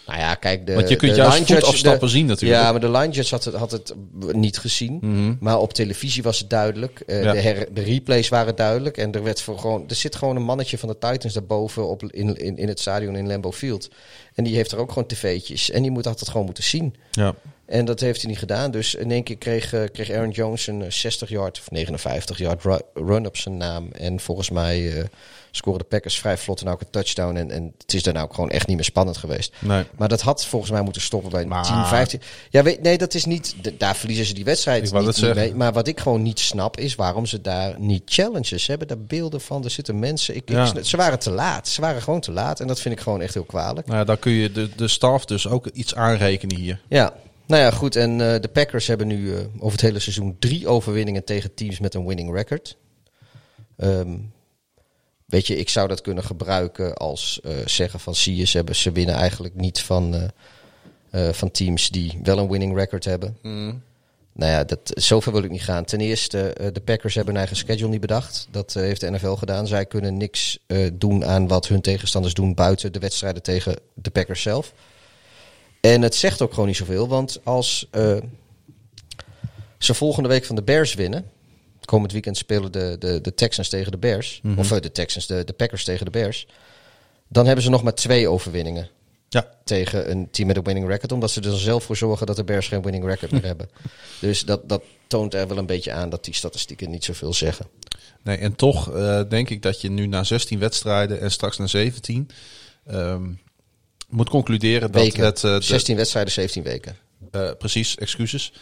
Nou ja, kijk, de, Want je kunt de juist judge- voetafstappen zien natuurlijk. Ja, maar de line judge had het, had het niet gezien. Mhm. Maar op televisie was het duidelijk. Eh, Ja. de, her- de replays waren duidelijk. En er, werd voor gewoon, er zit gewoon een mannetje van de Titans daarboven op, in, in, in het stadion in Lambeau Field. En die heeft er ook gewoon tv'tjes. En die moet dat gewoon moeten zien. Ja. En dat heeft hij niet gedaan. Dus in één keer kreeg, eh, kreeg Aaron Jones een eh, 60 yard of 59 yard ru- run op zijn naam. En volgens mij eh scoren de Packers vrij vlot en ook een touchdown. En, en het is daarna ook gewoon echt niet meer spannend geweest. Nee. Maar dat had volgens mij moeten stoppen bij Maar- 10, 15. Ja, weet, nee, dat is niet. Daar verliezen ze die wedstrijd niet, mee. Maar wat ik gewoon niet snap is waarom ze daar niet challenges hebben. Daar beelden van. Er zitten mensen. Ik, Ja. ze waren te laat. Ze waren gewoon te laat. En dat vind ik gewoon echt heel kwalijk. Nou ja, dan kun je de, de staf dus ook iets aanrekenen hier. Ja, nou ja, goed. En eh, de Packers hebben nu eh, over het hele seizoen drie overwinningen tegen teams met een winning record. Ehm, weet je, ik zou dat kunnen gebruiken als eh, zeggen van zie je, ze, hebben, ze winnen eigenlijk niet van, eh, eh, van teams die wel een winning record hebben. Nou ja, dat, zover wil ik niet gaan. Ten eerste, de Packers hebben hun eigen schedule niet bedacht. Dat heeft de NFL gedaan. Zij kunnen niks doen aan wat hun tegenstanders doen buiten de wedstrijden tegen de Packers zelf. En het zegt ook gewoon niet zoveel, want als ze volgende week van de Bears winnen. Komend weekend spelen de, de, de Texans tegen de Bears. Mhm. Of eh, de Texans, de, de Packers tegen de Bears. Dan hebben ze nog maar twee overwinningen Ja. tegen een team met een winning record. Omdat ze er dan zelf voor zorgen dat de Bears geen winning record meer (laughs) hebben. Dus dat, dat toont er wel een beetje aan dat die statistieken niet zoveel zeggen. Nee, en toch eh, denk ik dat je nu na 16 wedstrijden en straks na 17 ehm, moet concluderen dat Weken. het... eh, de- 16 wedstrijden, 17 weken. eh, precies, excuses.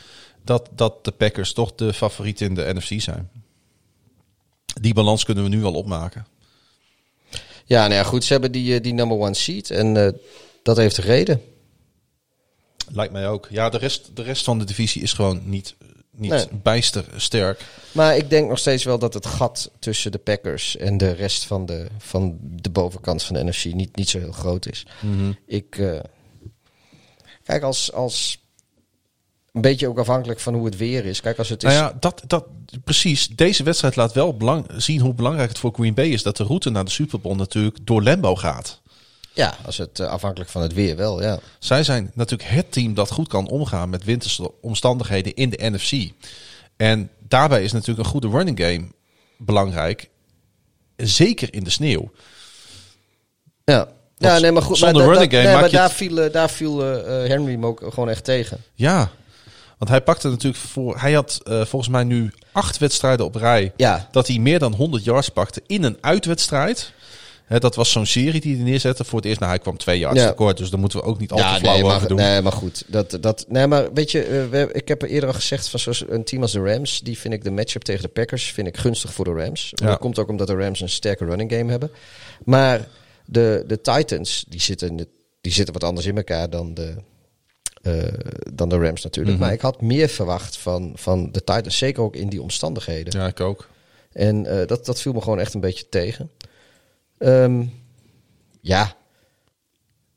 Dat, dat de Packers toch de favoriet in de NFC zijn. Die balans kunnen we nu al opmaken. Ja, nou ja, goed. Ze hebben die, eh, die number one seat. En eh, dat heeft reden. Lijkt mij ook. Ja, de rest, de rest van de divisie is gewoon niet, niet Nee. bijster sterk. Maar ik denk nog steeds wel dat het gat tussen de Packers en de rest van de, van de bovenkant van de NFC niet, niet zo heel groot is. Mhm. Ik eh, kijk als, als een beetje ook afhankelijk van hoe het weer is. Kijk, als het is. Nou ja, dat, dat, precies. Deze wedstrijd laat wel belang, zien hoe belangrijk het voor Green Bay is dat de route naar de Super Bowl natuurlijk door Lambeau gaat. ja, als het eh, afhankelijk van het weer wel, ja. Zij zijn natuurlijk het team dat goed kan omgaan met winterse omstandigheden in de NFC. En daarbij is natuurlijk een goede running game belangrijk. Zeker in de sneeuw. Ja. Ja, nee, maar goed. zonder maar running game nee, maak maar je daar viel, daar viel eh, eh, Henry hem ook gewoon echt tegen. Ja, want hij pakte natuurlijk voor. Hij had eh, volgens mij nu acht wedstrijden op rij. Ja. Dat hij meer dan 100 yards pakte in een uitwedstrijd. Dat was zo'n serie die hij neerzette. Voor het eerst, nou, hij kwam twee yards Ja. tekort. Dus daar moeten we ook niet al te Ja, flauw nee, over maar, doen. nee, maar goed. Dat, dat, nee, maar weet je, eh, we, ik heb eerder al gezegd van zoals een team als de Rams, die vind ik de matchup tegen de Packers vind ik gunstig voor de Rams. Ja. Dat komt ook omdat de Rams een sterke running game hebben. Maar de, de Titans, die zitten, die zitten wat anders in elkaar dan de, eh, dan de Rams natuurlijk. Mhm. Maar ik had meer verwacht van, van de Titans, zeker ook in die omstandigheden. Ja, ik ook. En eh, dat, dat viel me gewoon echt een beetje tegen. Ehm, ja.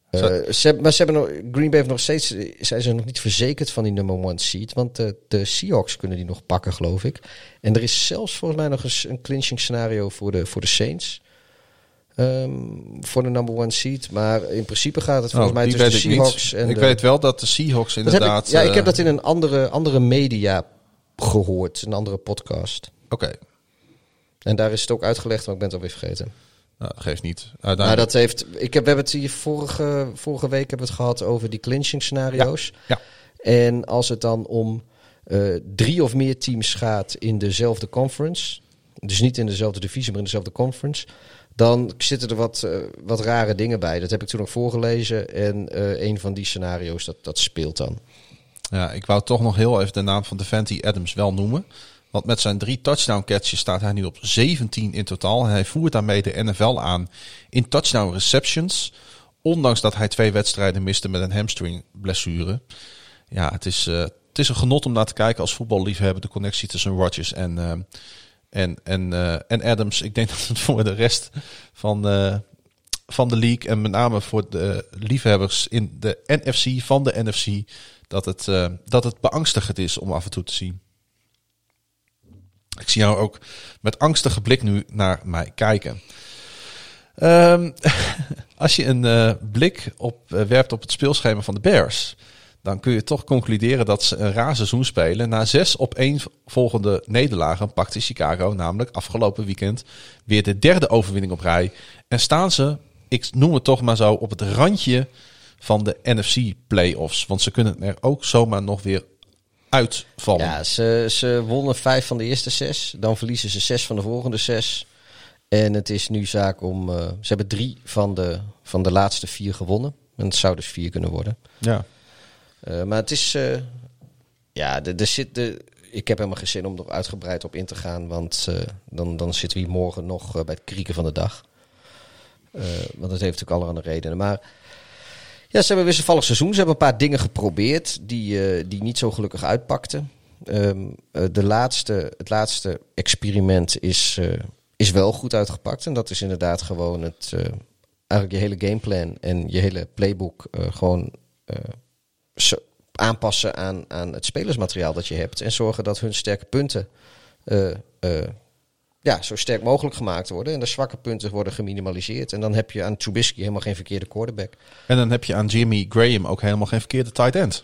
Eh, ze, maar ze hebben nog, Green Bay heeft nog steeds, zijn ze nog niet verzekerd van die number one seed. Want de, de Seahawks kunnen die nog pakken, geloof ik. En er is zelfs volgens mij nog eens een clinching scenario voor de, voor de Saints. Ehm, voor de number one seed. Maar in principe gaat het volgens Oh, mij tussen de ik Seahawks niet. en Ik de, weet wel dat de Seahawks inderdaad... ik, ja, ik eh, heb dat in een andere, andere media gehoord. Een andere podcast. Oké, En daar is het ook uitgelegd, maar ik ben het alweer vergeten. nou, geeft niet. Maar dat heeft. Ik heb, we hebben het hier vorige, vorige week hebben we het gehad over die clinching scenario's. Ja. En als het dan om eh, drie of meer teams gaat in dezelfde conference. Dus niet in dezelfde divisie, maar in dezelfde conference. Dan zitten er wat, eh, wat rare dingen bij. Dat heb ik toen ook voorgelezen. En eh, een van die scenario's, dat, dat speelt dan. Ja, ik wou toch nog heel even de naam van Devante Adams wel noemen. Want met zijn drie touchdown catches staat hij nu op 17 in totaal. Hij voert daarmee de NFL aan in touchdown receptions. Ondanks dat hij twee wedstrijden miste met een hamstring blessure. Ja, het is, eh, het is een genot om naar te kijken als voetballiefhebber. De connectie tussen Rodgers en, en, en, eh, en Adams. Ik denk (laughs) dat het voor de rest van, eh, van de league en met name voor de liefhebbers in de NFC van de NFC... dat het, eh, dat het beangstigend is om af en toe te zien. Ik zie jou ook met angstige blik nu naar mij kijken. Ehm, (laughs) als je een blik op, werpt op het speelschema van de Bears, dan kun je toch concluderen dat ze een raar seizoen spelen. Na zes op één volgende nederlagen pakte Chicago namelijk afgelopen weekend weer de derde overwinning op rij. En staan ze, ik noem het toch maar zo, op het randje van de NFC playoffs. Want ze kunnen er ook zomaar nog weer uitvallen. Ja, ze, ze wonnen vijf van de eerste zes. Dan verliezen ze zes van de volgende zes. En het is nu zaak om... eh, ze hebben drie van de, van de laatste vier gewonnen. En het zou dus vier kunnen worden. Ja. Eh, maar het is... eh, ja, er zit... De, ik heb helemaal geen zin om er uitgebreid op in te gaan. Want eh, dan, dan zitten we hier morgen nog bij het krieken van de dag. Want het heeft natuurlijk allerhande redenen. Maar ja, ze hebben een vallig seizoen. Ze hebben een paar dingen geprobeerd die, die niet zo gelukkig uitpakten. Ehm, eh, de laatste, het laatste experiment is, is wel goed uitgepakt. En dat is inderdaad gewoon het, eigenlijk je hele gameplan en je hele playbook gewoon aanpassen aan, aan het spelersmateriaal dat je hebt. En zorgen dat hun sterke punten eh, eh, ja, zo sterk mogelijk gemaakt worden. En de zwakke punten worden geminimaliseerd. En dan heb je aan Trubisky helemaal geen verkeerde quarterback. En dan heb je aan Jimmy Graham ook helemaal geen verkeerde tight end.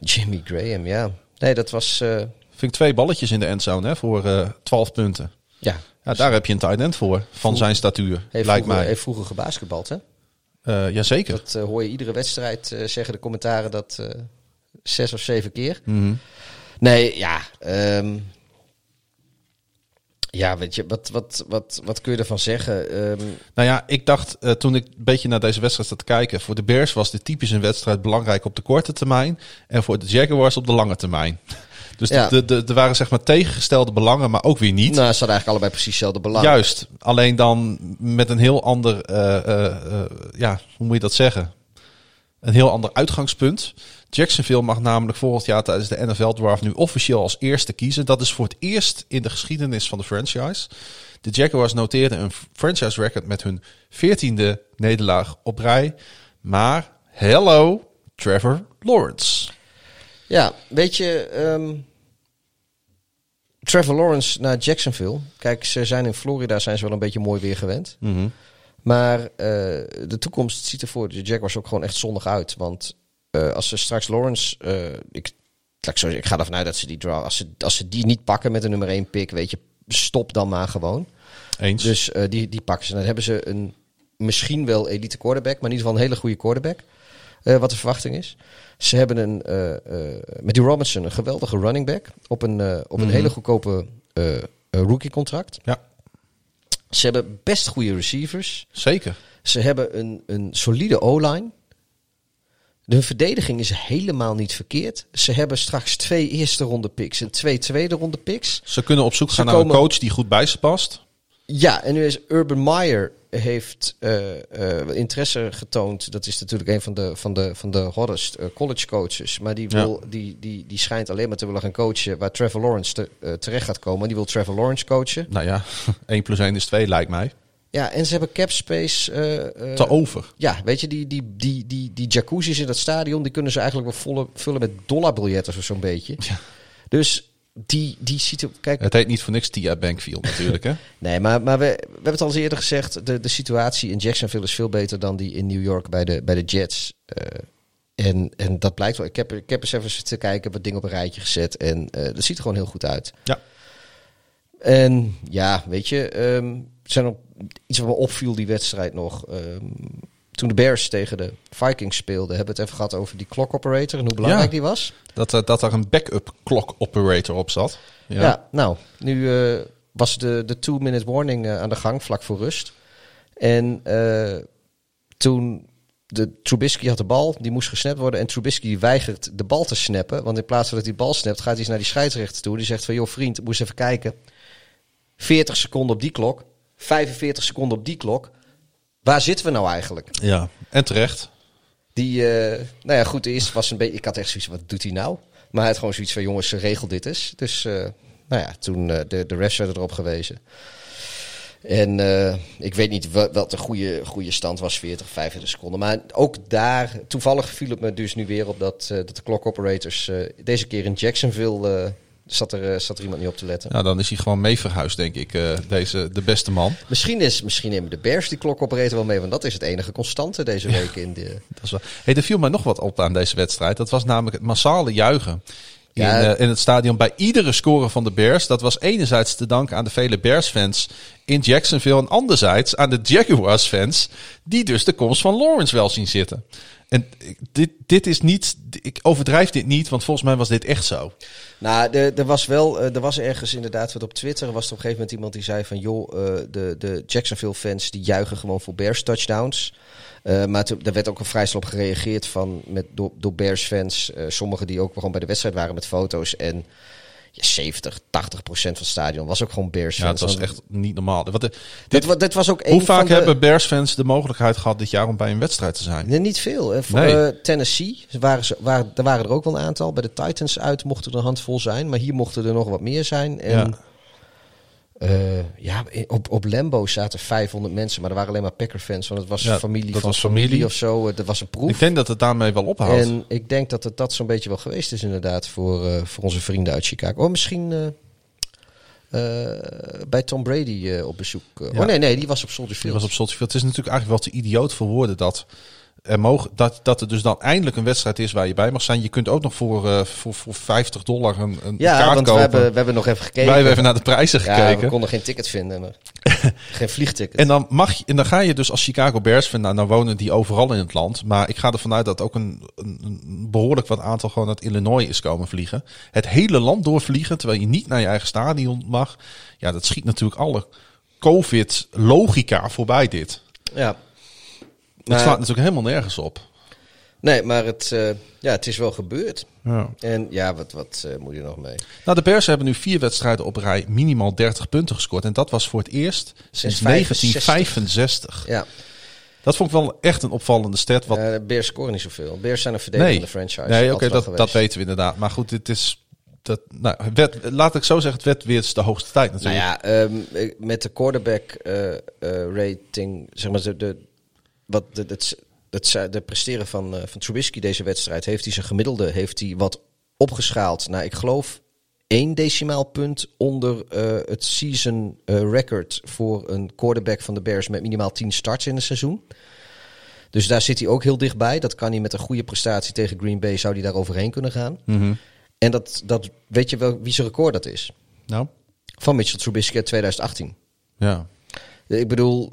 Jimmy Graham, ja. Nee, dat was... eh, Vind ik twee balletjes in de endzone hè, voor eh 12 punten. ja, Ja, daar heb je een tight end voor, van zijn statuur, heeft lijkt vroeger, mij. heeft vroeger gebasketbald, hè? Eh jazeker. Dat eh, hoor je iedere wedstrijd, eh, zeggen de commentaren dat zes of zeven keer. Mhm. Nee, ja. ehm, ja, weet je, wat, wat, wat, wat kun je ervan zeggen? Ehm, Nou ja, ik dacht toen ik een beetje naar deze wedstrijd zat te kijken. Voor de Bears was dit typisch een wedstrijd belangrijk op de korte termijn. En voor de Jaguars op de lange termijn. Dus Ja. de, de, er waren zeg maar tegengestelde belangen, maar ook weer niet. nou, ze hadden eigenlijk allebei precies hetzelfde belang. Juist, alleen dan met een heel ander, eh, eh, eh, ja, hoe moet je dat zeggen? Een heel ander uitgangspunt. Jacksonville mag namelijk volgend jaar tijdens de NFL Draft nu officieel als eerste kiezen. Dat is voor het eerst in de geschiedenis van de franchise. De Jaguars noteerden een franchise record met hun veertiende nederlaag op rij. Maar hello, Trevor Lawrence. Ja, weet je, ehm, Trevor Lawrence naar Jacksonville. Kijk, ze zijn in Florida zijn ze wel een beetje mooi weer gewend. Maar eh, de toekomst ziet er voor de Jaguars ook gewoon echt zonnig uit. Want eh, als ze straks Lawrence, eh, ik, ik, zo, ik ga ervan uit dat ze die draw, als ze, als ze die niet pakken met de nummer 1 pick, weet je, stop dan maar gewoon. Eens. Dus die, die pakken ze. Dan hebben ze een misschien wel elite quarterback, maar in ieder geval een hele goede quarterback. wat de verwachting is. Ze hebben een, eh, eh, met die Robinson een geweldige running back op een, eh, op een Mhm. hele goedkope eh, eh, rookie contract. Ja, Ze hebben best goede receivers. zeker. Ze hebben een, een solide O-line. De verdediging is helemaal niet verkeerd. Ze hebben straks twee eerste ronde picks en twee tweede ronde picks. Ze kunnen op zoek gaan naar een coach die goed bij ze past. Ja, en nu is Urban Meyer heeft eh, eh, interesse getoond. Dat is natuurlijk een van de, van de, van de hottest eh, college coaches. Maar die, Ja. wil, die, die, die schijnt alleen maar te willen gaan coachen waar Trevor Lawrence te- terecht gaat komen. Die wil Trevor Lawrence coachen. Nou ja, (laughs) 1 plus 1 is 2 lijkt mij. Ja, en ze hebben cap space. eh, Te over. Ja, weet je, die, die, die, die, die jacuzzi's in dat stadion, die kunnen ze eigenlijk wel volle, vullen met dollarbiljetten of zo'n beetje. Dus die, die ziet er, kijk, Het heet niet voor niks Tia Bankfield natuurlijk, hè? (laughs) nee, maar, maar we, we hebben het al eens eerder gezegd, de, de situatie in Jacksonville is veel beter dan die in New York bij de, bij de Jets. Eh, en, en dat blijkt wel. Ik heb, ik heb eens even zitten kijken, wat dingen op een rijtje gezet en eh, dat ziet er gewoon heel goed uit. Ja. En ja, weet je, ehm, er zijn nog iets wat me opviel die wedstrijd nog. ehm, toen de Bears tegen de Vikings speelden, hebben we het even gehad over die clock operator en hoe belangrijk Ja. die was. Dat, er- dat daar een backup clock operator op zat. Ja, Ja. nou, nu eh, was de, de two-minute warning eh, aan de gang, vlak voor rust. En eh, toen de Trubisky had de bal, die moest gesnapt worden. En Trubisky weigert de bal te snappen. Want in plaats van dat hij die bal snapt, gaat hij eens naar die scheidsrechter toe. Die zegt van, joh vriend, moest even kijken. 40 seconden op die klok. 45 seconden op die klok. Waar zitten we nou eigenlijk? Ja, en terecht. Die, eh, nou ja, goed, eerst was een beetje. Ik had echt zoiets, wat doet hij nou? Maar hij had gewoon zoiets van: jongens, regel dit eens. Dus, eh, nou ja, toen eh, de, de refs werden erop gewezen. En ik weet niet wa- wat de goede, goede stand was, 40, 45 seconden. Maar ook daar, toevallig viel het me dus nu weer op dat, dat de clock operators deze keer in Jacksonville zat, er, eh, zat er iemand niet op te letten. Nou, dan is hij gewoon mee verhuisd, denk ik, eh, deze, de beste man. Misschien, is, misschien nemen de Bears die klok operator wel mee, want dat is het enige constante deze week in de. (laughs) Dat is wel... hey, er viel mij nog wat op aan deze wedstrijd. Dat was namelijk het massale juichen. In, Ja. eh, in het stadion bij iedere score van de Bears. Dat was enerzijds te danken aan de vele Bears-fans in Jacksonville. En anderzijds aan de Jaguars-fans. Die dus de komst van Lawrence wel zien zitten. En dit, dit is niet. Ik overdrijf dit niet, want volgens mij was dit echt zo. Nou, er, was wel, eh, er was ergens inderdaad wat op Twitter. Was er op een gegeven moment iemand die zei van, joh, eh, de, de Jacksonville fans die juichen gewoon voor Bears touchdowns. Eh, maar toen, er werd ook al vrij snel op gereageerd van, met, door, door Bears fans. eh sommigen die ook gewoon bij de wedstrijd waren met foto's. En ja, 70, 80 procent van het stadion was ook gewoon Bears Ja, fans. het was echt niet normaal. Wat de, Dit, dit, wa- dit was ook hoe vaak de, hebben Bears-fans de mogelijkheid gehad dit jaar om bij een wedstrijd te zijn? Nee, niet veel. Eh, voor, Nee. eh, Tennessee waren ze, waren, er waren er ook wel een aantal. Bij de Titans uit mochten er een handvol zijn. Maar hier mochten er nog wat meer zijn. En Ja. Ja, ja op, op Lambo zaten 500 mensen. Maar er waren alleen maar Packer-fans. Want het was Ja, familie van was familie. familie. of zo. Eh, Dat was een proef. Ik denk dat het daarmee wel ophoudt. En ik denk dat het dat zo'n beetje wel geweest is inderdaad voor, eh, voor onze vrienden uit Chicago. Oh, misschien eh, eh, bij Tom Brady eh, op bezoek. eh. Ja. Oh nee, nee, die was op Soldier Die Field. was op Soldier Field. Het is natuurlijk eigenlijk wel te idioot voor woorden dat er, mogen, dat, dat er dus dan eindelijk een wedstrijd is waar je bij mag zijn. Je kunt ook nog voor, eh, voor, voor 50 dollar een, een Ja, kaart want we kopen. hebben, we hebben nog even gekeken. Wij hebben even naar de prijzen Ja, gekeken. we konden geen ticket vinden. Maar (laughs) geen vliegticket. En dan, mag je, en dan ga je dus als Chicago Bears fan, nou, nou wonen die overal in het land. Maar ik ga ervan uit dat ook een, een, een behoorlijk wat aantal gewoon uit Illinois is komen vliegen. Het hele land doorvliegen, terwijl je niet naar je eigen stadion mag. Ja, dat schiet natuurlijk alle COVID-logica voorbij dit. Ja. Het Nou, slaat natuurlijk helemaal nergens op. Nee, maar het, eh, ja, het is wel gebeurd. Ja. En ja, wat, wat eh, moet je nog mee? Nou, de Bears hebben nu vier wedstrijden op rij minimaal 30 punten gescoord. En dat was voor het eerst sinds 65. 1965. Ja, Dat vond ik wel echt een opvallende stat. Wat, eh, de Bears scoren niet zoveel. Bears zijn een verdedigende nee, franchise. nee oké, dat, dat weten we inderdaad. Maar goed, dit is... Dat, nou, laat ik zo zeggen, het werd weer de hoogste tijd Nou natuurlijk. ja, ehm, eh, met de quarterback rating, zeg maar, de, de, wat de, het, het, de presteren van, eh, van Trubisky deze wedstrijd, heeft hij zijn gemiddelde heeft hij wat opgeschaald naar, ik geloof, één decimaal punt onder eh, het season eh, record voor een quarterback van de Bears met minimaal 10 starts in een seizoen. Dus daar zit hij ook heel dichtbij. Dat kan hij met een goede prestatie tegen Green Bay, zou hij daar overheen kunnen gaan. Mhm. En dat, dat weet je wel wie zijn record dat is? Nou, Van Mitchell Trubisky uit 2018. ja. Ik bedoel,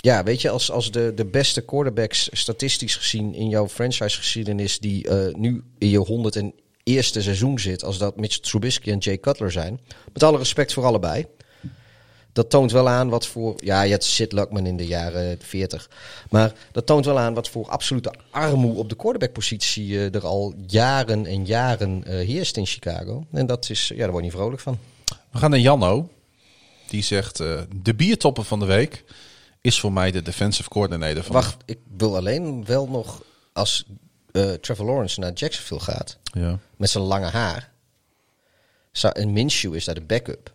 ja, weet je, als, als de, de beste quarterbacks statistisch gezien in jouw franchise-geschiedenis, die eh, nu in je 101ste seizoen zit, als dat Mitchell Trubisky en Jay Cutler zijn, met alle respect voor allebei. Dat toont wel aan wat voor. Ja, je had Sid Luckman in de jaren 40. Maar dat toont wel aan wat voor absolute armoe op de quarterback-positie eh, er al jaren en jaren eh, heerst in Chicago. En dat is, ja, daar word je niet vrolijk van. We gaan naar Janno. Die zegt, de biertopper van de week is voor mij de defensive coordinator van... Wacht, ik wil alleen wel nog als eh, Trevor Lawrence naar Jacksonville gaat Ja. met zijn lange haar. En Minshew is daar de backup.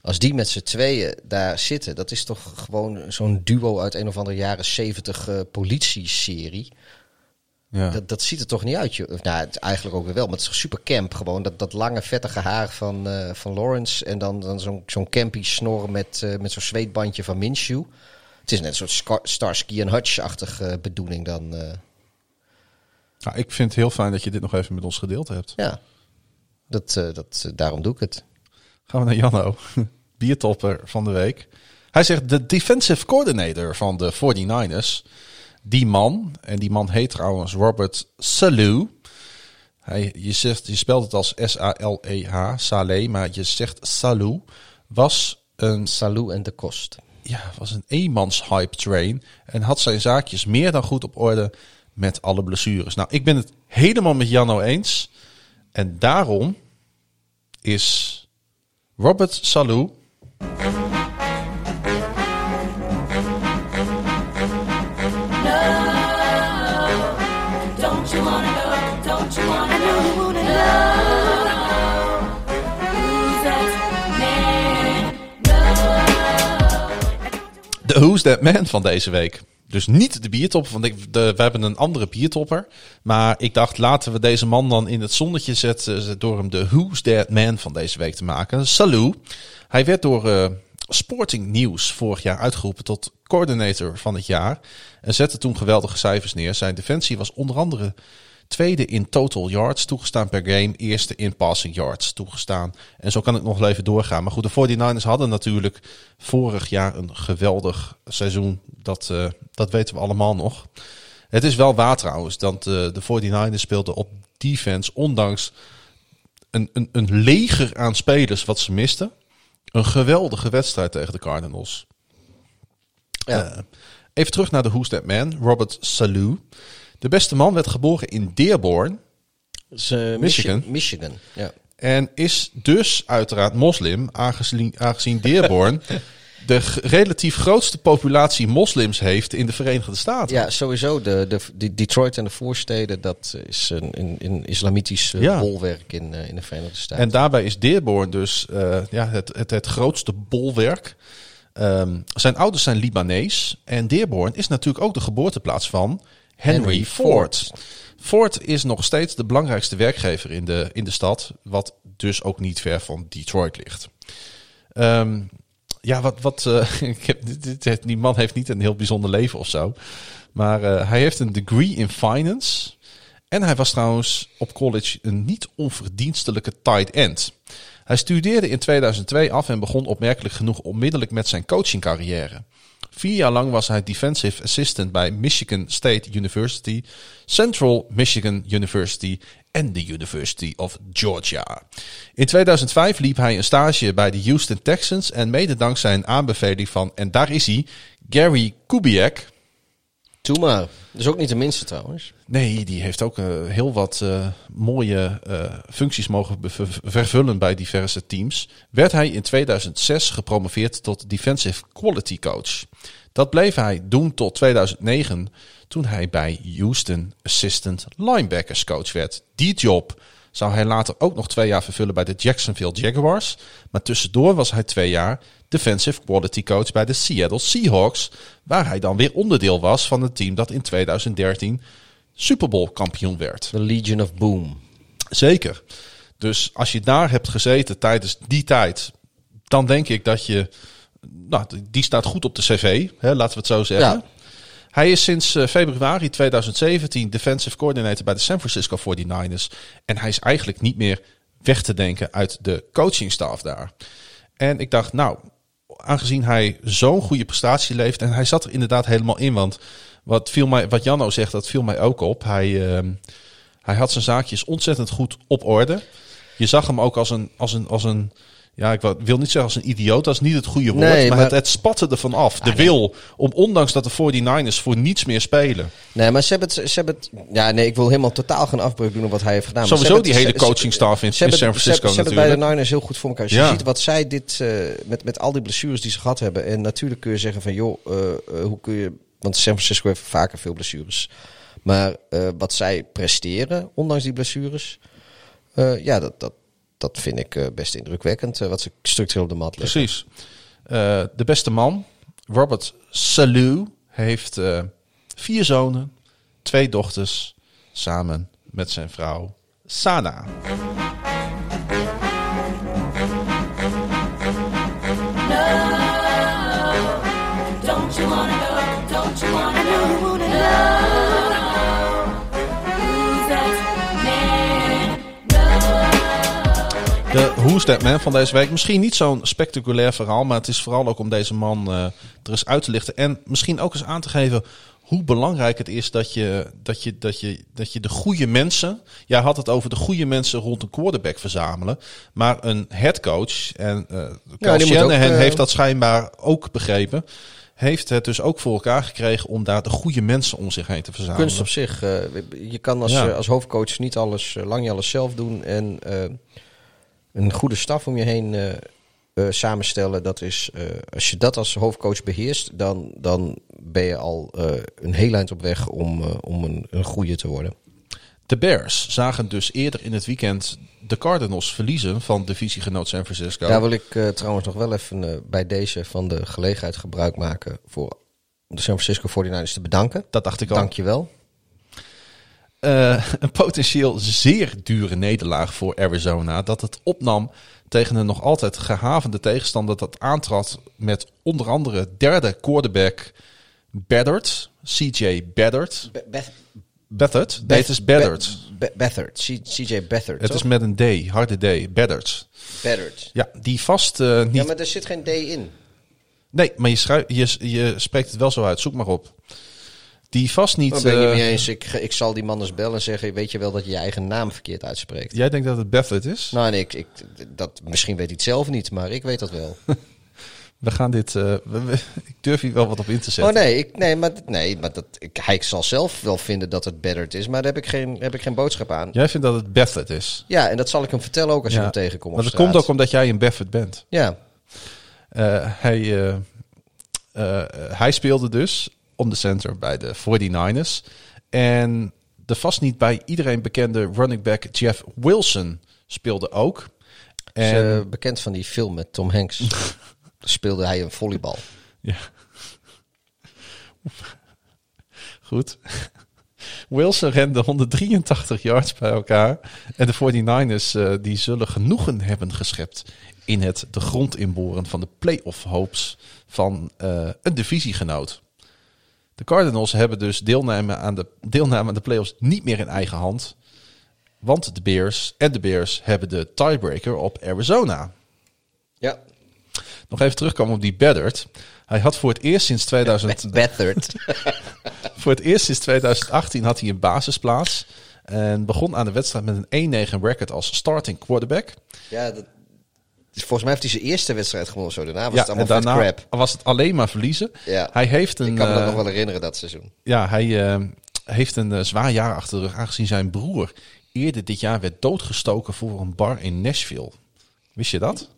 Als die met z'n tweeën daar zitten, dat is toch gewoon zo'n duo uit een of andere jaren zeventig eh politie-serie. Ja. Dat, dat ziet er toch niet uit, Nou, het, eigenlijk ook weer wel, maar het is super camp. Gewoon dat, dat lange, vettige haar van, eh, van Lawrence. En dan, dan zo'n zo'n campy snor met, eh, met zo'n zweetbandje van Minshew. Het is net een soort Starsky en Hutch-achtige eh, bedoeling dan. Nou, ik vind het heel fijn dat je dit nog even met ons gedeeld hebt. ja, dat, dat, daarom doe ik het. Gaan we naar Janno. (laughs) Biertopper van de week. Hij zegt de defensive coordinator van de 49ers. Die man, en die man heet trouwens Robert Salou. Hij, je, zegt, je spelt het als S-A-L-E-H, Saleh, maar je zegt Salou, was een, Salou en de Kost. ja, was een eenmans hype train en had zijn zaakjes meer dan goed op orde met alle blessures. Nou, ik ben het helemaal met Janno eens. En daarom is Robert Salou Who's That Man van deze week. Dus niet de biertopper, want ik, de, we hebben een andere biertopper. Maar ik dacht, laten we deze man dan in het zonnetje zetten... door hem de Who's That Man van deze week te maken. Salou. Hij werd door eh, Sporting News vorig jaar uitgeroepen tot coördinator van het jaar. En zette toen geweldige cijfers neer. Zijn defensie was onder andere tweede in total yards toegestaan per game. Eerste in passing yards toegestaan. En zo kan ik nog even doorgaan. Maar goed, de 49ers hadden natuurlijk vorig jaar een geweldig seizoen. Dat, eh, dat weten we allemaal nog. Het is wel waar trouwens dat eh, de 49ers speelden op defense. Ondanks een, een, een leger aan spelers wat ze misten. Een geweldige wedstrijd tegen de Cardinals. Ja. Eh, even terug naar de Who's That Man. Robert Salou. De beste man werd geboren in Dearborn. Dus, eh, Michigan. Michi- Michigan, ja. En is dus uiteraard moslim, aangezien, aangezien Dearborn (laughs) de relatief grootste populatie moslims heeft in de Verenigde Staten. Ja, sowieso. De, de, de Detroit en de voorsteden, dat is een, een, een islamitisch eh, Ja. bolwerk in, eh, in de Verenigde Staten. En daarbij is Dearborn dus ja, het, het, het grootste bolwerk. Ehm, zijn ouders zijn Libanees. En Dearborn is natuurlijk ook de geboorteplaats van Henry, Ford. Ford. Is nog steeds de belangrijkste werkgever in de, in de stad. Wat dus ook niet ver van Detroit ligt. Ehm, ja, wat. wat eh, (laughs) ik heb, dit, dit- die man heeft niet een heel bijzonder leven of zo. Maar eh, hij heeft een degree in finance. En hij was trouwens op college een niet onverdienstelijke tight end. Hij studeerde in 2002 af en begon opmerkelijk genoeg onmiddellijk met zijn coachingcarrière. Vier jaar lang was hij defensive assistant bij Michigan State University, Central Michigan University en de University of Georgia. In 2005 liep hij een stage bij de Houston Texans en mede dankzij een aanbeveling van, en daar is hij, Gary Kubiak, Doe maar. Ook niet de minste trouwens. Nee, die heeft ook eh, heel wat eh, mooie eh, functies mogen vervullen bij diverse teams. Werd hij in 2006 gepromoveerd tot Defensive Quality Coach. Dat bleef hij doen tot 2009, toen hij bij Houston Assistant Linebackers Coach werd. Die job zou hij later ook nog twee jaar vervullen bij de Jacksonville Jaguars. Maar tussendoor was hij twee jaar Defensive Quality Coach bij de Seattle Seahawks, waar hij dan weer onderdeel was van het team dat in 2013 Super Bowl kampioen werd. The Legion of Boom. Zeker. Dus als je daar hebt gezeten tijdens die tijd, dan denk ik dat je, nou, die staat goed op de cv, hè, laten we het zo zeggen. Ja. Hij is sinds eh, februari 2017 defensive coordinator bij de San Francisco 49ers. En hij is eigenlijk niet meer weg te denken uit de coachingstaf daar. En ik dacht, nou, aangezien hij zo'n goede prestatie leeft. En hij zat er inderdaad helemaal in. Want wat, viel mij, wat Janno zegt, dat viel mij ook op. Hij, ehm, hij had zijn zaakjes ontzettend goed op orde. Je zag hem ook als een, als een, als een ja, ik wil- niet zeggen als een idioot, dat is niet het goede woord. Nee, maar, maar- Het, het spatte ervan af. De wil om, ondanks dat de 49ers voor niets meer spelen. Nee, maar ze hebben het... Ze hebben het ja, nee, ik wil helemaal totaal geen afbreuk doen op wat hij heeft gedaan. Sowieso die het- hele coachingstaf in, in San Francisco Ze hebben bij de. Niners heel goed voor elkaar. Als je ziet wat zij dit... eh, met, met al die blessures die ze gehad hebben. En natuurlijk kun je zeggen van... joh, eh, eh, hoe kun je... Want San Francisco heeft vaker veel blessures. Maar wat zij presteren, ondanks die blessures... ja, dat, dat, dat vind ik eh, best indrukwekkend. eh, wat ze structureel op de mat leggen. Precies. Eh, de beste man, Robert Salou, heeft vier zonen, twee dochters, samen met zijn vrouw Sana. Who's that man? Van deze week. Misschien niet zo'n spectaculair verhaal, maar het is vooral ook om deze man eh, er eens uit te lichten. En misschien ook eens aan te geven hoe belangrijk het is dat je, dat je, dat je, dat je de goede mensen. Jij had het over de goede mensen rond een quarterback verzamelen. Maar een headcoach, en uh, Shanahan eh, heeft dat schijnbaar ook begrepen. Heeft het dus ook voor elkaar gekregen om daar de goede mensen om zich heen te verzamelen. Kunst op zich. je kan als, Ja. als hoofdcoach niet alles, lang niet alles zelf doen. En een goede staf om je heen eh, eh, samenstellen. Dat is, eh, als je dat als hoofdcoach beheerst, dan, dan ben je al een heel eind op weg om, om een, een goede te worden. De Bears zagen dus eerder in het weekend de Cardinals verliezen van divisiegenoot San Francisco. Daar wil ik trouwens nog wel even bij deze van de gelegenheid gebruik maken voor de San Francisco 49ers te bedanken. Dat dacht ik al. Dankjewel. Eh, een potentieel zeer dure nederlaag voor Arizona. Dat het opnam tegen een nog altijd gehavende tegenstander. Dat aantrad met onder andere derde quarterback Beddard. CJ Beddard. Beathard? Nee, het is CJ Beathard. Het is met een D, harde D. Beathard. Ja, die vast eh, niet... Ja, maar er zit geen D in. Nee, maar je, je spreekt het wel zo uit. Zoek maar op. Die vast niet... Ben ik niet eh, mee eens. Ik, ik zal die man eens bellen en zeggen... weet je wel dat je je eigen naam verkeerd uitspreekt? Jij denkt dat het Beathard is? Nou, nee, ik, ik, dat, misschien weet hij het zelf niet, maar ik weet dat wel. (laughs) We gaan dit... eh, we- we- ik durf hier wel wat op in te oh zetten. nee, ik, nee, maar, nee, maar dat, ik, hij zal zelf wel vinden dat het Beddard is... maar daar heb ik geen, heb ik geen boodschap aan. Jij vindt dat het Beathard is? Ja, en dat zal ik hem vertellen ook als je Ja. hem tegenkomt Maar dat komt ook omdat jij een Beathard bent. Ja, Eh, hij, eh, eh, hij speelde dus om de center bij de 49ers. En de vast niet bij iedereen bekende running back Jeff Wilson speelde ook. is eh, bekend van die film met Tom Hanks. (laughs) Speelde hij een volleybal. ja. Goed. Wilson rende 183 yards bij elkaar. En de 49ers eh, die zullen genoegen hebben geschept in het de grond inboren van de playoff hopes van eh, een divisiegenoot. De Cardinals hebben dus deelname aan, de, deelname aan de playoffs niet meer in eigen hand. Want de Bears en de Bears hebben de tiebreaker op Arizona. Ja. Nog even terugkomen op die Beddard. Hij had voor het eerst sinds 2000... (laughs) Beathard. (laughs) Voor het eerst sinds 2018 had hij een basisplaats. En begon aan de wedstrijd met een 1-9 record als starting quarterback. ja, dat, dus volgens mij heeft hij zijn eerste wedstrijd gewonnen. Zo. Daarna was ja, het allemaal en daarna crap. was het alleen maar verliezen. Ja. Hij heeft een, Ik kan me dat eh, nog wel herinneren, dat seizoen. ja, hij, eh, heeft een eh, zwaar jaar achter de rug, aangezien zijn broer eerder dit jaar werd doodgestoken voor een bar in Nashville. Wist je dat?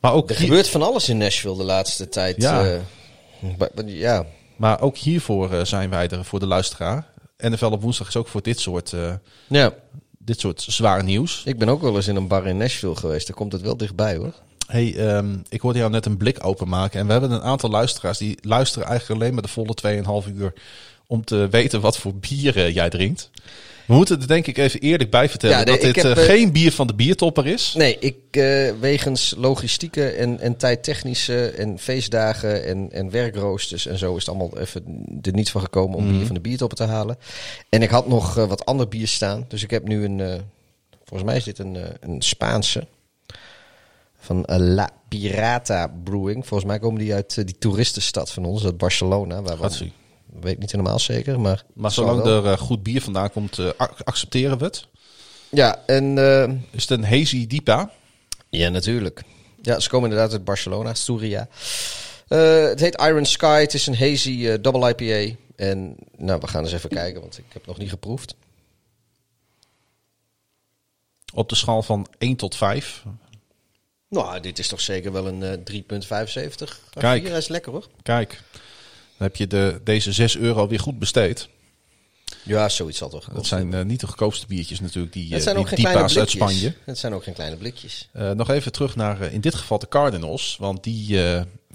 Maar ook, Er hier- gebeurt van alles in Nashville de laatste tijd. Ja. eh, maar- maar ja, maar ook hiervoor zijn wij er voor de luisteraar. NFL op woensdag is ook voor dit soort, ja, dit soort zwaar nieuws. ik ben ook wel eens in een bar in Nashville geweest. Daar komt het wel dichtbij hoor. Hey, ehm, ik hoorde jou net een blik openmaken. En we hebben een aantal luisteraars die luisteren eigenlijk alleen maar de volle 2,5 uur. Om te weten wat voor bier eh, jij drinkt. We moeten er denk ik even eerlijk bij vertellen Ja, nee, dat dit heb, eh, eh, geen bier van de biertopper is. Nee, ik eh, wegens logistieke en, en tijdtechnische en feestdagen en, en werkroosters en zo is het allemaal even er niet van gekomen om Mhm. bier van de biertoppen te halen. En ik had nog wat ander bier staan. Dus ik heb nu een, volgens mij is dit een, een Spaanse. Van La Pirata Brewing. Volgens mij komen die uit die toeristenstad van ons, uit Barcelona. Waar we, Weet niet helemaal zeker, maar... Maar zolang wel. er eh, goed bier vandaan komt, eh, ac- accepteren we het. Ja, en... eh, Is het een hazy Dipa? Ja, natuurlijk. Ja, ze komen inderdaad uit Barcelona, Sturia. Eh, het heet Iron Sky. Het is een hazy double IPA. En nou, we gaan eens even kijken, want ik heb nog niet geproefd. Op de schaal van 1 tot 5. Nou, dit is toch zeker wel een eh 3,75. Kijk. Hij is lekker hoor. Kijk, dan heb je de, deze 6 euro weer goed besteed. Ja, zoiets zal toch. Dat zijn eh, niet de goedkoopste biertjes natuurlijk, die, het eh, zijn die ook geen kleine Dipa's uit. Spanje. Het zijn ook geen kleine blikjes. Eh, nog even terug naar in dit geval de Cardinals. Want die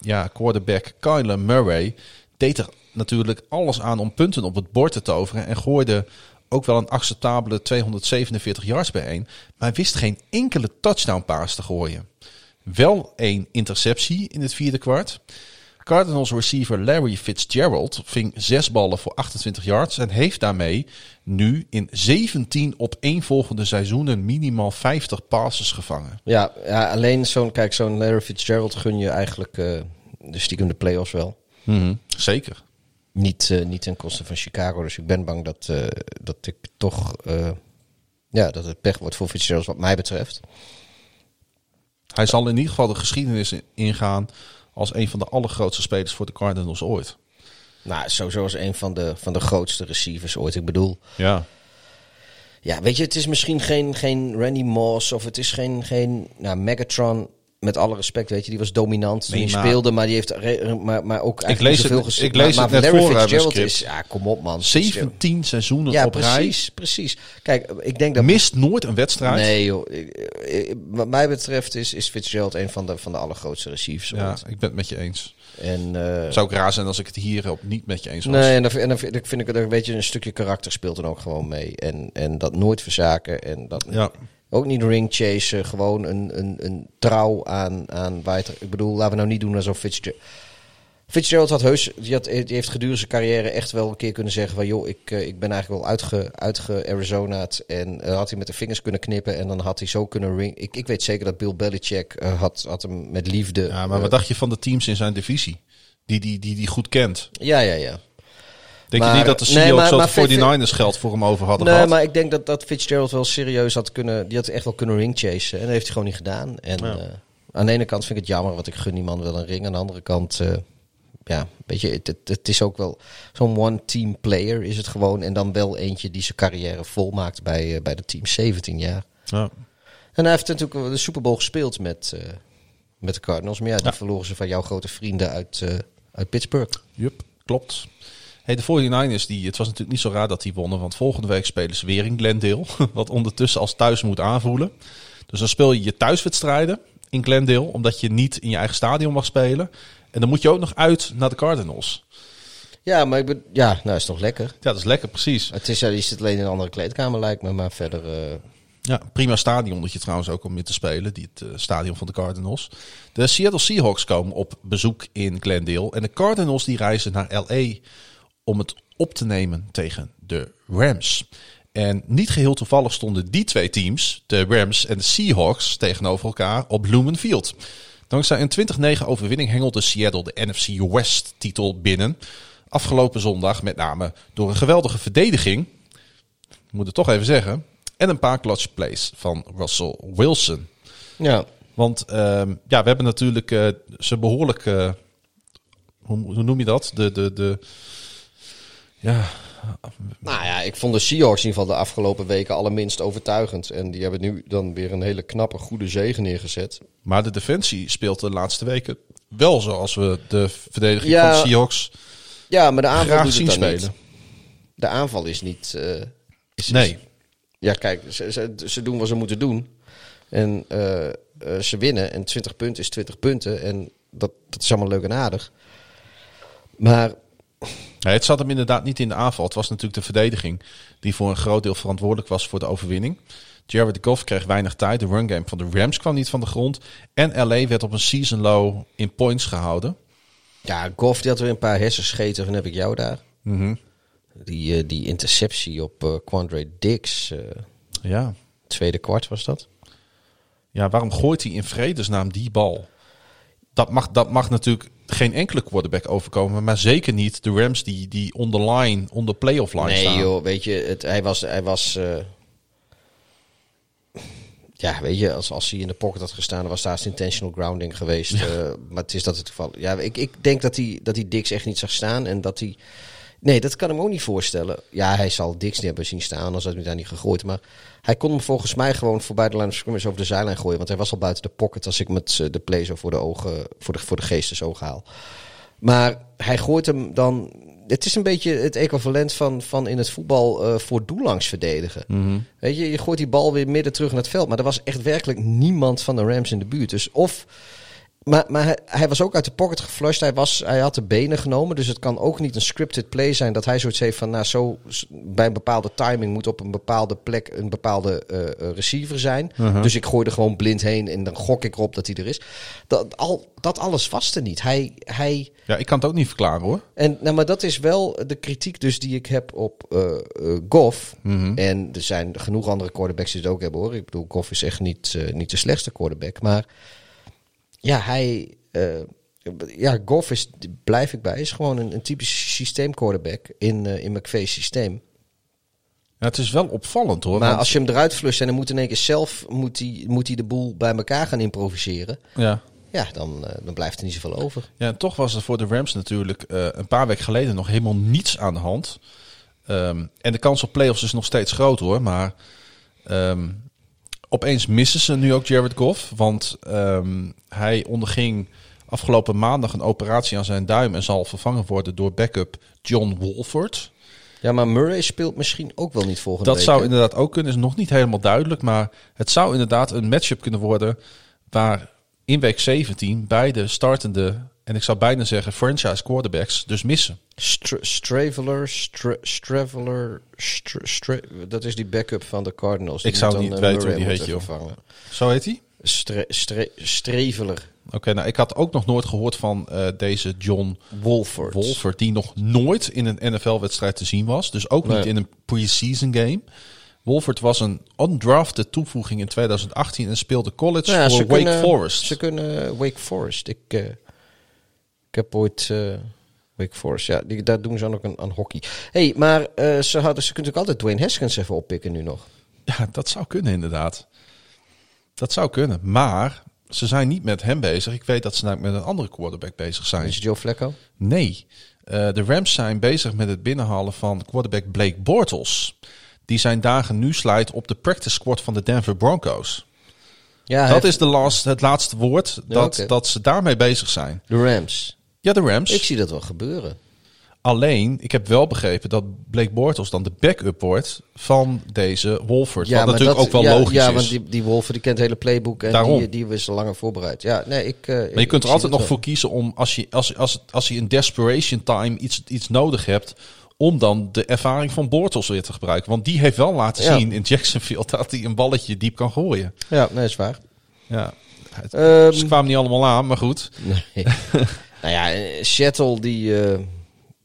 ja, quarterback Kyler Murray deed er natuurlijk alles aan om punten op het bord te toveren. En gooide ook wel een acceptabele 247 yards bijeen. Maar hij wist geen enkele touchdown paas te gooien. Wel één interceptie in het vierde kwart. Cardinals receiver Larry Fitzgerald ving zes ballen voor 28 yards en heeft daarmee nu in 17 opeenvolgende seizoenen minimaal 50 passes gevangen. Ja, ja alleen zo'n, kijk, zo'n Larry Fitzgerald gun je eigenlijk eh, de stiekem de playoffs wel. Mhm, Zeker. Niet, eh, niet ten koste van Chicago. Dus ik ben bang dat, eh, dat ik toch. ja, dat het pech wordt voor Fitzgerald, wat mij betreft. Hij zal in ieder geval de geschiedenis in- ingaan als een van de allergrootste spelers voor de Cardinals ooit. Nou, sowieso als een van de, van de grootste receivers ooit. Ik bedoel, Ja. ja, weet je, het is misschien geen, geen Randy Moss of het is geen, geen nou, Megatron. Met alle respect, weet je, die was dominant maar- speelde, maar die heeft maar, maar ook eigenlijk lees niet zoveel gezien. ik lees maar, het net voor Fitzgerald is, ja, kom op man. 17 seizoenen Ja, op rij. precies, precies. Kijk, ik denk dat Mist nooit een wedstrijd. Nee, joh. Ik- ik- Wat mij betreft is, is Fitzgerald een van de, van de allergrootste receivers. Ja, ooit. ik ben het met je eens. En, eh, Zou ik raar zijn als ik het hier op niet met je eens was. nee, en dan, en dan vind ik- vind ik dat een beetje een stukje karakter speelt dan ook gewoon mee. En, en dat nooit verzaken. En dat Ja. Ook niet ring chasen. Gewoon een, een, een trouw aan, aan waar het- Ik bedoel, laten we nou niet doen alsof Fitzgerald... Fitzgerald had heus, die, had, die heeft gedurende zijn carrière echt wel een keer kunnen zeggen van... joh, ik, eh, ik ben eigenlijk wel uitge, uitge Arizona's En eh, had hij met de vingers kunnen knippen en dan had hij zo kunnen ring... Ik, ik weet zeker dat Bill Belichick eh, had, had hem met liefde... Ja, maar wat dacht je van de teams in zijn divisie? Die die, die, die goed kent. Ja, ja, ja. Denk je niet dat de nee, CEO maar- zo maar de 49ers geld voor hem over hadden Nee, gehad? maar ik denk dat, dat Fitzgerald wel serieus had kunnen... Die had echt wel kunnen ringchasen. En dat heeft hij gewoon niet gedaan. En Ja. eh, aan de ene kant vind ik het jammer, want ik gun die man wel een ring. Aan de andere kant, eh, ja, weet je, het, het, het is ook wel... Zo'n one-team player is het gewoon. En dan wel eentje die zijn carrière volmaakt bij, eh, bij de team. 17 jaar. Ja. En hij heeft natuurlijk de Super Bowl gespeeld met, met de Cardinals. Maar ja, die verloren ze van jouw grote vrienden uit, uit Pittsburgh. Jup, klopt. Hey, de 49ers, die, het was natuurlijk niet zo raar dat die wonnen. Want volgende week spelen ze weer in Glendale. (laughs) Wat ondertussen als thuis moet aanvoelen. Dus dan speel je je thuiswedstrijden in Glendale. Omdat je niet in je eigen stadion mag spelen. En dan moet je ook nog uit naar de Cardinals. Ja, maar ik ben, ja, nou is toch lekker. Ja, dat is lekker, precies. Het is, ja, die zit alleen in een andere kleedkamer lijkt me, maar verder... eh, Ja, prima stadion dat je trouwens ook om in te spelen. Die, het eh, stadion van de Cardinals. De Seattle Seahawks komen op bezoek in Glendale. En de Cardinals die reizen naar LA om het op te nemen tegen de Rams. En niet geheel toevallig stonden die twee teams, de Rams en de Seahawks, tegenover elkaar op Lumen Field. Dankzij een 20-9 overwinning hengelde Seattle de NFC West titel binnen. Afgelopen zondag met name door een geweldige verdediging moet het toch even zeggen. En een paar clutch plays van Russell Wilson. ja. Want ehm, ja, we hebben natuurlijk eh, ze behoorlijk. eh, hoe, hoe noem je dat? De, de, de, ja, Nou ja, ik vond de Seahawks in ieder geval de afgelopen weken allerminst overtuigend. En die hebben nu dan weer een hele knappe, goede zegen neergezet. maar de defensie speelt de laatste weken wel zoals we de verdediging Ja. van de Seahawks. Ja, maar de aanval Graag doet zien het dan spelen. niet. De aanval is niet... eh, is, Nee. Ja, kijk, ze, ze, ze doen wat ze moeten doen. En eh, eh, ze winnen. En 20 punten is 20 punten. En dat, dat is allemaal leuk en aardig. Maar Het zat hem inderdaad niet in de aanval. Het was natuurlijk de verdediging die voor een groot deel verantwoordelijk was voor de overwinning. Jared Goff kreeg weinig tijd. De run game van de Rams kwam niet van de grond. En LA werd op een season low in points gehouden. ja, Goff die had weer een paar hersenscheten. En heb ik jou daar. Mhm. Die, eh, die interceptie op eh Quandre Dix. eh, Ja. tweede kwart was dat. ja, waarom gooit hij in vredesnaam die bal? Dat mag, dat mag natuurlijk geen enkele quarterback overkomen. Maar zeker niet de Rams die, die on the line, on the playoff line Nee staan. joh, weet je, het, hij was... Hij was eh, ja, weet je, als, als hij in de pocket had gestaan, dan was daar intentional grounding geweest. eh, maar het is dat het geval. Ja, ik, ik denk dat hij, dat hij Dix echt niet zag staan en dat hij... Nee, dat kan hem ook niet voorstellen. Ja, hij zal Dix niet hebben zien staan, had hij daar niet gegooid. Maar hij kon hem volgens mij gewoon voorbij de line of scrimmage over de zijlijn gooien. Want hij was al buiten de pocket als ik met eh, de play zo voor de ogen, voor de, voor de geestesogen haal. Maar hij gooit hem dan. Het is een beetje het equivalent van, van in het voetbal eh, voor doel langs verdedigen. Weet je, je gooit die bal weer midden terug naar het veld. Maar er was echt werkelijk niemand van de Rams in de buurt. Dus of Maar, maar hij, hij was ook uit de pocket geflushed. Hij, was, hij had de benen genomen. Dus het kan ook niet een scripted play zijn dat hij zoiets heeft van... Nou, zo, bij een bepaalde timing moet op een bepaalde plek een bepaalde eh, eh, receiver zijn. Mhm. Dus ik gooi er gewoon blind heen en dan gok ik erop dat hij er is. Dat, al, dat alles was er niet. Hij... hij Ja, ik kan het ook niet verklaren hoor. en, nou, maar dat is wel de kritiek dus die ik heb op eh, Goff. Mhm. En er zijn genoeg andere quarterbacks die het ook hebben hoor. Ik bedoel, Goff is echt niet, niet de slechtste quarterback. Maar ja, hij... eh, ja, Goff is, blijf ik bij, is gewoon een, een typische systeemquarterback in, eh in McVee's systeem. Ja, het is wel opvallend hoor. Maar want- als je hem eruit flust en dan moet in één keer zelf moet hij, moet hij de boel bij elkaar gaan improviseren. ja. Ja, dan, eh, dan blijft er niet zoveel over. Ja, en toch was er voor de Rams natuurlijk een paar weken geleden nog helemaal niets aan de hand. Ehm, en de kans op playoffs is nog steeds groot hoor. Maar ehm, opeens missen ze nu ook Jared Goff. Want ehm, hij onderging afgelopen maandag een operatie aan zijn duim. En zal vervangen worden door backup John Wolford. Ja, maar Murray speelt misschien ook wel niet volgende Dat week. zou hè? inderdaad ook kunnen. Is nog niet helemaal duidelijk. Maar het zou inderdaad een matchup kunnen worden. Waar in week 17 beide startende. En ik zou bijna zeggen franchise quarterbacks dus missen. Stra- Straveler, Stra- Straveler, Stra- Stra- dat is die backup van de Cardinals. Ik zou niet eh, weten hoe die heet, joh. Zo heet hij? Streveler. Oké, nou ik had ook nog nooit gehoord van eh, deze John Wolford. Wolford, die nog nooit in een NFL-wedstrijd te zien was. Dus ook Nee. niet in een preseason game. Wolford was een undrafted toevoeging in 2018 en speelde college Nou ja, voor Wake kunnen- Forest. Ze kunnen Wake Forest. Ik, eh, ik heb ooit eh, Wake Forest. Ja, die, daar doen ze dan ook aan, aan hockey. hey, maar eh, ze hadden, ze kunnen ook altijd Dwayne Haskins even oppikken nu nog. Ja, dat zou kunnen inderdaad. Dat zou kunnen. Maar ze zijn niet met hem bezig. Ik weet dat ze namelijk met een andere quarterback bezig zijn. Is het Joe Flacco? Nee. Eh, de Rams zijn bezig met het binnenhalen van quarterback Blake Bortles. Die zijn dagen nu slijt op de practice squad van de Denver Broncos. Ja, dat is de last, het laatste woord Ja, dat, dat ze daarmee bezig zijn. De Rams. Ja, de Rams. Ik zie dat wel gebeuren. Alleen, ik heb wel begrepen dat Blake Bortles dan de backup wordt van deze Wolford. wat maar natuurlijk dat- ook wel ja, logisch ja, is. want die, die Wolfen die kent het hele playbook en Daarom. die, die was al langer voorbereid. Ja, nee, ik. eh, Maar je ik kunt er altijd nog voor kiezen om, als je, als, als, als je in desperation time iets, iets nodig hebt, om dan de ervaring van Bortles weer te gebruiken. Want die heeft wel laten Ja. zien in Jacksonville (laughs) dat hij een balletje diep kan gooien. Ja, nee, is waar. Ja. Het, Ehm, ze kwamen niet allemaal aan, maar goed. Nee. (laughs) nou ja, Seattle die, eh,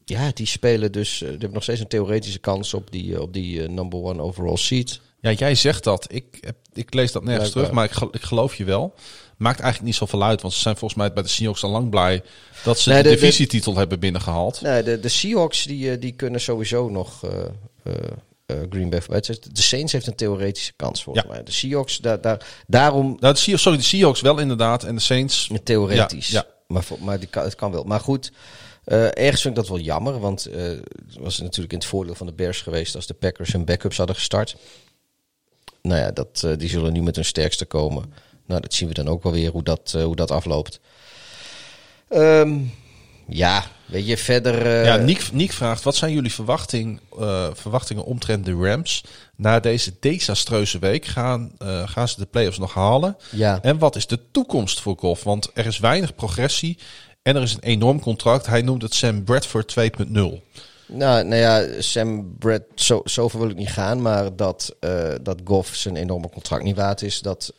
ja, die spelen dus. eh, die hebben nog steeds een theoretische kans op die, eh, op die number one overall seat. Ja, jij zegt dat. Ik, heb, ik lees dat nergens Blijkbaar. terug, maar ik, ik geloof je wel. Maakt eigenlijk niet zoveel uit, want ze zijn volgens mij bij de Seahawks al lang blij dat ze Nee, de, de- de- divisietitel hebben binnengehaald. Nee, de, de Seahawks die, die kunnen sowieso nog eh, eh, Green Bay De Saints heeft een theoretische kans volgens Ja. mij. De Seahawks, daar, daar, daarom Nou, de Seahawks, sorry, de Seahawks wel inderdaad en de Saints. theoretisch. Ja, ja. Maar, maar die kan, het kan wel. Maar goed, eh, ergens vind ik dat wel jammer. Want eh, het was natuurlijk in het voordeel van de Bears geweest als de Packers hun backups hadden gestart. Nou ja, dat, eh, die zullen nu met hun sterkste komen. Nou, dat zien we dan ook wel weer hoe dat, hoe dat afloopt. Ehm, ja, weet je, verder... eh, Ja, Niek, Niek vraagt, wat zijn jullie verwachting, eh, verwachtingen omtrent de Rams? Na deze desastreuze week gaan, eh, gaan ze de playoffs nog halen? Ja. En wat is de toekomst voor Goff? Want er is weinig progressie en er is een enorm contract. Hij noemt het Sam Bradford 2.0. Nou, nou ja, Sam Brad, zo, zover wil ik niet gaan. Maar dat, dat Goff zijn enorme contract niet waard is. Dat,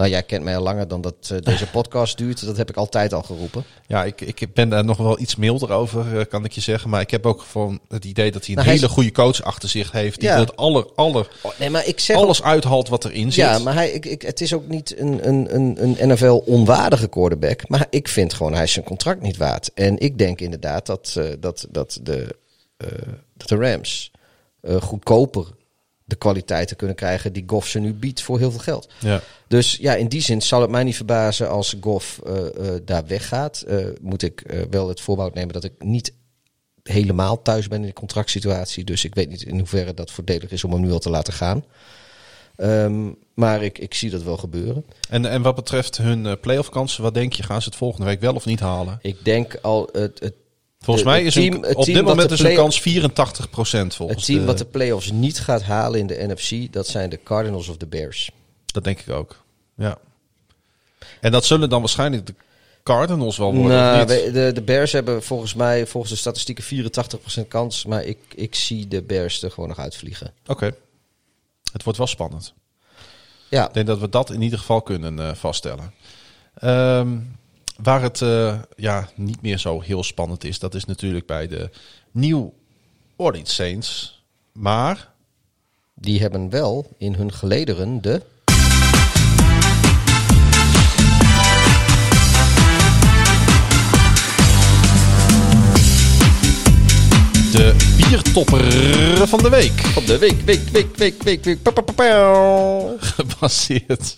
nou, jij kent mij al langer dan dat eh, deze (laughs) podcast duurt. Dat heb ik altijd al geroepen. Ja, ik, ik ben daar nog wel iets milder over, eh, kan ik je zeggen. Maar ik heb ook gewoon het idee dat hij een Nou, hele goede coach achter zich heeft. Die Ja. het aller, aller, Oh, nee, maar ik zeg alles uithaalt wat erin zit. Ja, maar hij, ik, ik, het is ook niet een, een, een, een NFL-onwaardige quarterback. Maar ik vind gewoon, hij is zijn contract niet waard. En ik denk inderdaad dat, eh, dat, dat, de, dat de Rams goedkoper de kwaliteiten kunnen krijgen die Goff ze nu biedt voor heel veel geld. Ja. Dus ja, in die zin zal het mij niet verbazen als Goff eh, eh, daar weggaat. Eh, moet ik wel het voorbehoud nemen dat ik niet helemaal thuis ben in de contractsituatie. Dus ik weet niet in hoeverre dat voordelig is om hem nu al te laten gaan. Ehm, maar ik, ik zie dat wel gebeuren. En, en wat betreft hun playoff kansen, wat denk je? Gaan ze het volgende week wel of niet halen? Ik denk al het, het Volgens de- mij is team- een, op dit moment is een kans 84% volgens het team de- wat de playoffs niet gaat halen in de NFC, dat zijn de Cardinals of de Bears. Dat denk ik ook. Ja. En dat zullen dan waarschijnlijk de Cardinals wel worden. Nou, de, de Bears hebben volgens mij, volgens de statistieken, 84% kans. Maar ik, ik zie de Bears er gewoon nog uitvliegen. Oké. Het wordt wel spannend. Ja, Ik denk dat we dat in ieder geval kunnen eh, vaststellen. Ehm, waar het eh, ja, niet meer zo heel spannend is, dat is natuurlijk bij de New Orleans Saints. Maar die hebben wel in hun gelederen de... de biertopper van de week. Op de week, week, week, week, week, week. pa, pa, pa, pa. (laughs) Gebaseerd.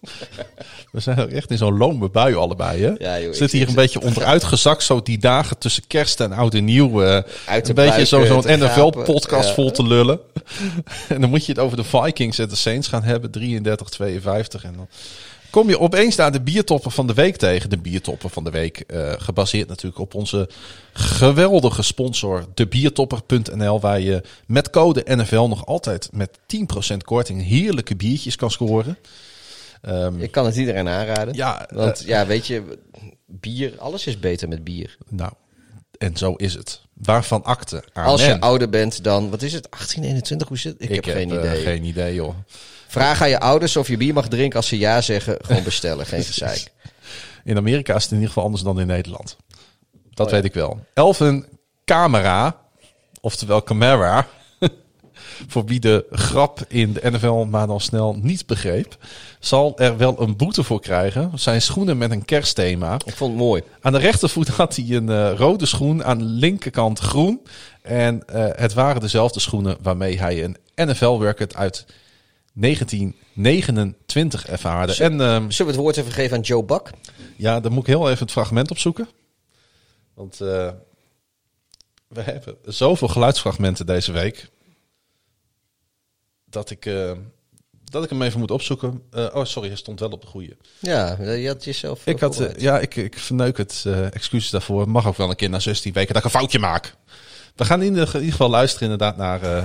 (laughs) We zijn ook echt in zo'n lome bui allebei, hè? Ja, joh, Zit hier een beetje onderuit gezakt, zo die dagen tussen kerst en oud en nieuw. eh, Uit een beetje zo- zo'n te NFL-podcast vol te lullen. (laughs) en dan moet je het over de Vikings en de Saints gaan hebben, 33, 52. En dan kom je opeens daar de biertopper van de week tegen. De biertopper van de week, eh, gebaseerd natuurlijk op onze geweldige sponsor, debiertopper.nl, waar je met code NFL nog altijd met 10% korting heerlijke biertjes kan scoren. Ehm, Ik kan het iedereen aanraden. Ja, Want eh, ja, weet je, bier, alles is beter met bier. Nou, en zo is het. Waarvan akte. Amen. Als je ouder bent dan, wat is het, 18, 21, hoe zit het? Ik, heb geen eh, idee. geen idee, joh. Vraag aan je ouders of je bier mag drinken. Als ze ja zeggen, gewoon bestellen. geen gezeik. (laughs) In Amerika is het in ieder geval anders dan in Nederland. Dat Oh ja. weet ik wel. Elven Camera, oftewel Camara, (laughs) voor wie de grap in de NFL maar dan snel niet begreep, zal er wel een boete voor krijgen. Zijn schoenen met een kerstthema. Ik vond het mooi. Aan de rechtervoet (laughs) had hij een eh, rode schoen, aan de linkerkant groen. En eh, het waren dezelfde schoenen waarmee hij een NFL-record uit 1929 ervaarde. En ehm, Zullen we het woord even geven aan Joe Buck? ja, dan moet ik heel even het fragment opzoeken. Want eh, we hebben zoveel geluidsfragmenten deze week. Dat ik, dat ik hem even moet opzoeken. Eh, oh, sorry, hij stond wel op de goede. Ja, je had jezelf eh, Ik had, eh, ja, ik, ik verneuk het. eh excuses daarvoor. Mag ook wel een keer na 16 weken dat ik een foutje maak. We gaan in ieder, geval luisteren inderdaad naar... eh,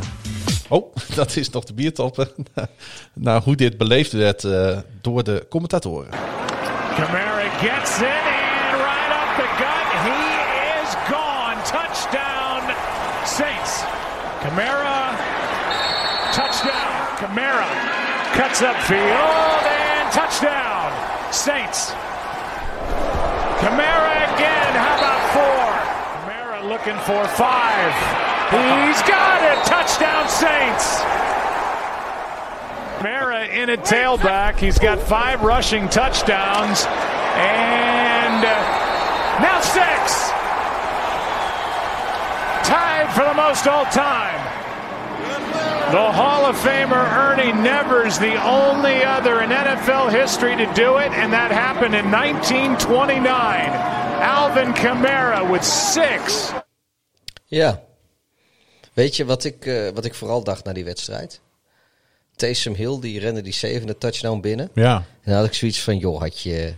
oh, (laughs) dat is nog de biertoppen. (laughs) naar hoe dit beleefd werd eh, door de commentatoren. Kamara gets it and right up the gut. He is gone. Touchdown, Saints. Kamara, touchdown. Kamara cuts upfield and touchdown, Saints. Kamara again. How about four? Kamara looking for five. He's got it. Touchdown, Saints. Mara in a tailback. He's got five rushing touchdowns. And uh, now six. Tied for the most all time. The Hall of Famer Ernie Nevers, the only other in NFL history to do it, and that happened in 1929. Alvin Kamara with six. Ja. Weet je wat ik, eh, wat ik vooral dacht na die wedstrijd? Taysom Hill, die rende die zevende touchdown binnen. Ja. En dan had ik zoiets van, joh, had je,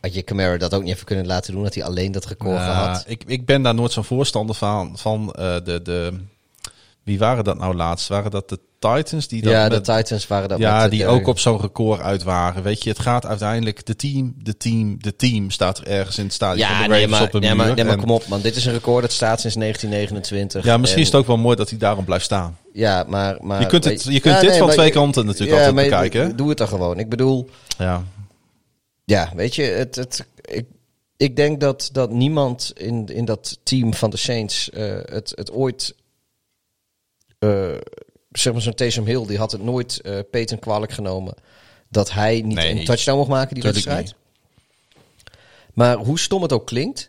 had je Camara dat ook niet even kunnen laten doen? Had hij alleen dat record Ja, gehad? ik, ik ben daar nooit zo'n voorstander van. van eh, de, de, wie waren dat nou laatst? Waren dat de Titans? Die dat Ja, de Titans waren dat Ja, die de- ook op zo'n record uit waren. Weet je, het gaat uiteindelijk de team, de team, de team staat er ergens in het stadion van Ja, de nee, maar, op een nee, maar, nee, maar kom op man. Dit is een record dat staat sinds 1929. ja, misschien En- is het ook wel mooi dat hij daarom blijft staan. Ja, maar... maar Je kunt het- je kunt dit van twee kanten natuurlijk altijd maar bekijken? Doe het dan gewoon. Ik bedoel, Ja, ja, weet je, het, het, ik, ik denk dat, dat niemand in, in dat team van de Saints eh, het, het ooit... eh, zeg maar zo'n Taysom Hill, die had het nooit eh Peyton kwalijk genomen... dat hij niet Nee, een touchdown mocht maken die wedstrijd. Maar hoe stom het ook klinkt...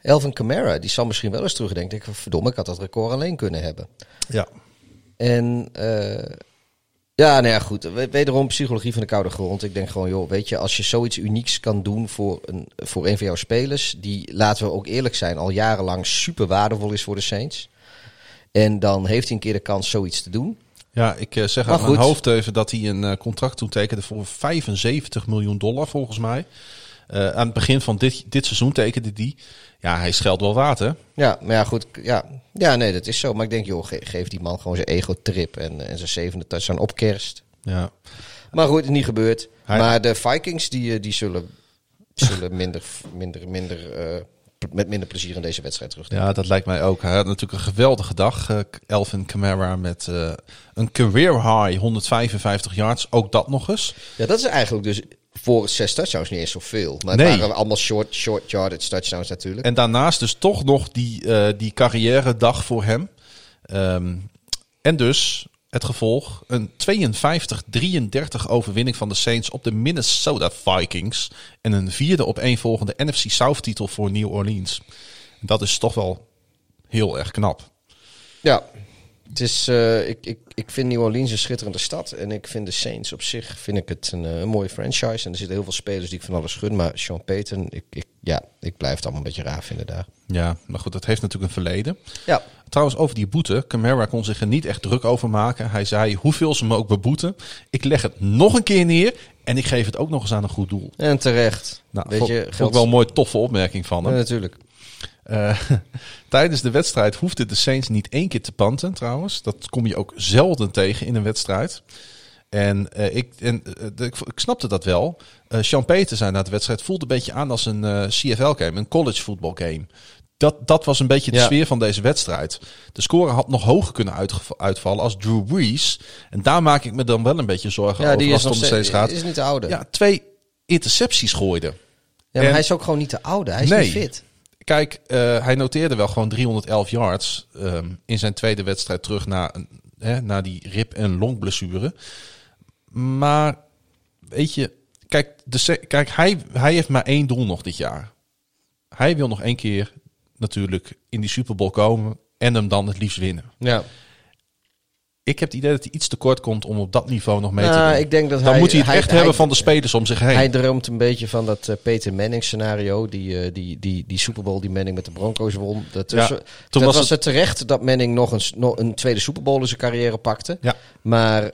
Elvin Kamara, die zal misschien wel eens terugdenken. Ik, verdomme, ik had dat record alleen kunnen hebben. ja. En eh, ja, nou ja, goed. We- Wederom psychologie van de koude grond. Ik denk gewoon, joh, weet je, als je zoiets unieks kan doen voor een, voor een van jouw spelers, die, laten we ook eerlijk zijn, al jarenlang super waardevol is voor de Saints. En dan heeft hij een keer de kans zoiets te doen. Ja, ik eh, zeg aan mijn hoofd even dat hij een eh, contract toetekende voor 75 miljoen dollar volgens mij. Eh, aan het begin van dit, dit seizoen tekende die. Ja, hij scheldt wel hè? Ja, maar ja, goed. Ja, ja nee, dat is zo. Maar ik denk, joh, ge- geef die man gewoon zijn ego-trip en, en zijn zevende touchdown op kerst. Ja. Maar goed, het is niet gebeurd. Hij- Maar de Vikings, die, die zullen zullen (laughs) minder, minder, minder, met minder plezier in deze wedstrijd terug. Ja, dat lijkt mij ook. Hij had natuurlijk een geweldige dag. eh, Elvin Kamara met eh, een career high 155 yards. Ook dat nog eens. Ja, dat is eigenlijk dus voor zes touchdowns niet eens zoveel. Maar Nee. het waren allemaal short, short yardage touchdowns natuurlijk. En daarnaast dus toch nog die, eh die carrière dag voor hem. Ehm, en dus het gevolg, een 52-33 overwinning van de Saints op de Minnesota Vikings. En een vierde op één volgende NFC South titel voor New Orleans. Dat is toch wel heel erg knap. Ja, het is, eh, ik, ik, ik vind New Orleans een schitterende stad. En ik vind de Saints op zich vind ik het een, eh, een mooie franchise. En er zitten heel veel spelers die ik van alles gun. Maar Sean Payton, ik, ik, ja, ik blijf het allemaal een beetje raar vinden daar. Ja, maar goed, dat heeft natuurlijk een verleden. Ja. Trouwens, over die boete. Camara kon zich er niet echt druk over maken. Hij zei, hoeveel ze me ook beboeten. Ik leg het nog een keer neer en ik geef het ook nog eens aan een goed doel. En terecht. Nou, Weet vond, je, vond ik wel een mooi toffe opmerking van Ja, hem. natuurlijk. Eh, (laughs) tijdens de wedstrijd hoefde de Saints niet één keer te panten trouwens. Dat kom je ook zelden tegen in een wedstrijd. En, eh, ik, en eh, ik, ik snapte dat wel. Sean Peter zei na de wedstrijd, voelde een beetje aan als een CFL-game, een college football game. Dat, dat was een beetje de Ja. sfeer van deze wedstrijd. De score had nog hoger kunnen uitvallen als Drew Brees. En daar maak ik me dan wel een beetje zorgen Ja, over die als het om steeds, gaat. is niet de oude. Ja, Ja, twee intercepties gooide. maar En- hij is ook gewoon niet de oude. Hij is Nee. niet fit. Kijk, eh, hij noteerde wel gewoon 311 yards ehm, in zijn tweede wedstrijd terug na, na die rib- en longblessure. Maar weet je, kijk, de, kijk hij, hij heeft maar één doel nog dit jaar. Hij wil nog één keer natuurlijk in die Super Bowl komen en hem dan het liefst winnen. Ja. Ik heb het idee dat hij iets te kort komt om op dat niveau nog mee te Nou, doen. ik denk dat dan hij- moet hij het hij- echt hij- hebben van de spelers om zich heen. Hij droomt een beetje van dat uh, Peter Manning scenario. Die, uh, die, die, die Super Bowl die Manning met de Broncos won. Ja, toen dat was het- het terecht dat Manning nog een, nog een tweede Super Bowl in zijn carrière pakte. Ja. Maar uh,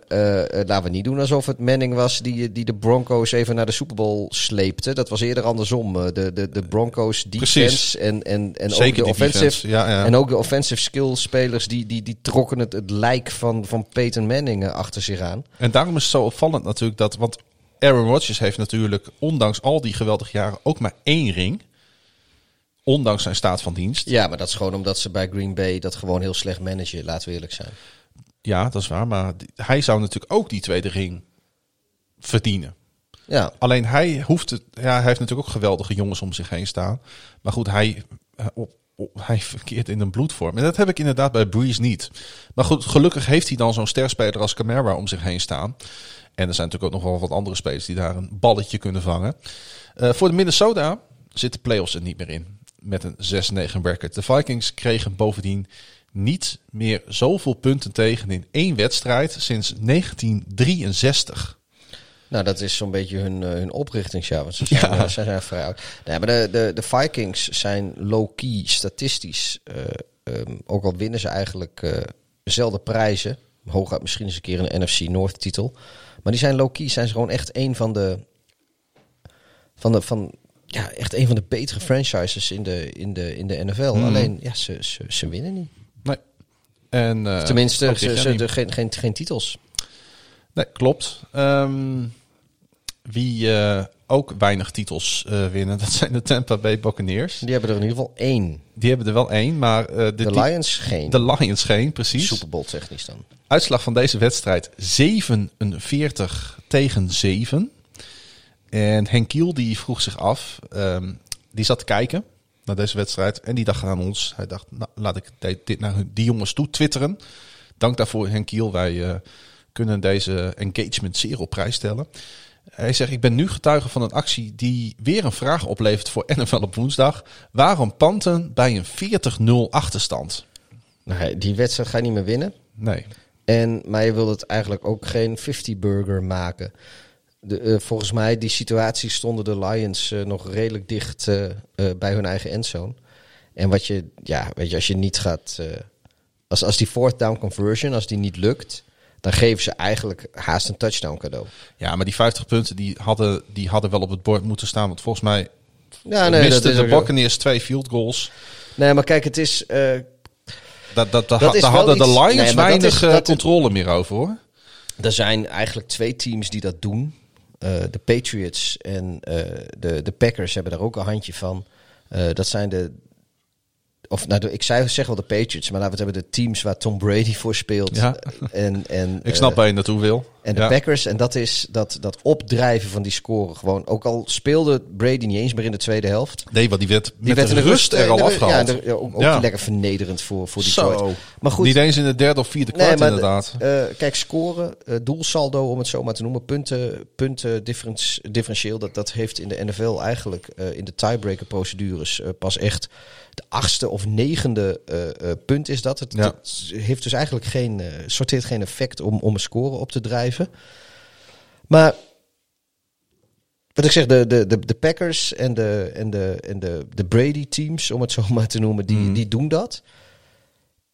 laten we niet doen alsof het Manning was die, die de Broncos even naar de Super Bowl sleepte. Dat was eerder andersom. De, de, de Broncos defense Precies. en, en, en ook de offensive, ja. en ook de offensive skill spelers die, die, die trokken het, het lijk van, van Peyton Manning uh, achter zich aan. En daarom is het zo opvallend natuurlijk dat... Want Aaron Rodgers heeft natuurlijk, ondanks al die geweldige jaren, ook maar één ring. Ondanks zijn staat van dienst. Ja, maar dat is gewoon omdat ze bij Green Bay dat gewoon heel slecht managen, laten we eerlijk zijn. Ja, dat is waar. Maar hij zou natuurlijk ook die tweede ring verdienen. Ja, Alleen hij hoeft het... Ja, hij heeft natuurlijk ook geweldige jongens om zich heen staan. Maar goed, hij, eh, op- hij verkeert in een bloedvorm. En dat heb ik inderdaad bij Breeze niet. Maar goed, gelukkig heeft hij dan zo'n sterspeler als Camara om zich heen staan. En er zijn natuurlijk ook nog wel wat andere spelers die daar een balletje kunnen vangen. Eh, voor de Minnesota zit de playoffs er niet meer in. Met een 6-9 record. De Vikings kregen bovendien niet meer zoveel punten tegen in één wedstrijd sinds 1963. Nou dat is zo'n beetje hun, eh, hun oprichtingsjaar. Want ze zijn, Ja. ze zijn vrij oud. Nee, maar de, de, de Vikings zijn low-key statistisch. eh, ehm, ook al winnen ze eigenlijk eh dezelfde prijzen. Hooguit misschien eens een keer een NFC North titel. Maar die zijn low-key, zijn ze gewoon echt een van de... Van de van, ja, echt een van de betere franchises in de, in de, in de NFL. Hmm. Alleen, ja, ze, ze, ze winnen niet. Nee. En, Tenminste, ze, ze, geen, geen, geen titels. Nee, klopt. Ehm, wie eh, ook weinig titels eh, winnen, (laughs) dat zijn de Tampa Bay Buccaneers. Die hebben er in ieder geval één. Die hebben er wel één, maar eh, de, Lions geen. De Lions geen, precies. Super Bowl technisch dan. Uitslag van deze wedstrijd 47 tegen 7. En Henk Kiel die vroeg zich af, ehm, die zat te kijken naar deze wedstrijd en die dacht aan ons. Hij dacht, nou, laat ik dit- naar die jongens toe twitteren. Dank daarvoor Henk Kiel, wij kunnen deze engagement zeer op prijs stellen. Hij zegt, ik ben nu getuige van een actie die weer een vraag oplevert voor NFL op woensdag. Waarom panten bij een 40-0 achterstand? Nou, die wedstrijd ga je niet meer winnen. Nee. En, maar je wil het eigenlijk ook geen 50-burger maken. De, eh, volgens mij, die situatie stonden de Lions eh, nog redelijk dicht eh, bij hun eigen endzone. En wat je, ja, weet je, als je niet gaat. als, als die fourth down conversion, als die niet lukt, dan geven ze eigenlijk haast een touchdown cadeau. Ja, maar die 50 punten die hadden, die hadden wel op het bord moeten staan. Want volgens mij Ja, nee, dat is de. Buccaneers twee field goals. Nee, maar kijk, het is. eh, Dat, dat, dat, Dat daar hadden de Lions nee, weinig is- eh, controle meer over hoor. Er zijn eigenlijk twee teams die dat doen. Eh, de Patriots en eh, de, de Packers hebben daar ook een handje van. Eh, dat zijn de. Of nou, ik zei, zeg wel de Patriots, maar laten we het hebben de teams waar Tom Brady voor speelt. Ja. En, en, (laughs) Ik snap eh, waar je naartoe wil. en de Ja. Packers, en dat is dat, dat opdrijven van die score. Gewoon, ook al speelde Brady niet eens meer in de tweede helft. Nee, want die werd Die met werd de in de rust er al afgehaald. Ja, ook, Ja. lekker vernederend voor, voor die Zo. Maar goed, Niet eens in de derde of vierde Nee, kwart maar inderdaad. eh, kijk, scoren, eh, doelsaldo om het zo maar te noemen, punten, punten different- differentieel, dat, dat heeft in de NFL eigenlijk in de tiebreaker procedures pas echt de achtste of negende eh, eh, punt is dat. Het, Ja. heeft dus eigenlijk geen, eh, sorteert geen effect om, om een score op te drijven. Maar wat ik zeg, de, de, de, de Packers en de, en de, en de, de Brady teams, om het zo maar te noemen, die, Mhm. die doen dat.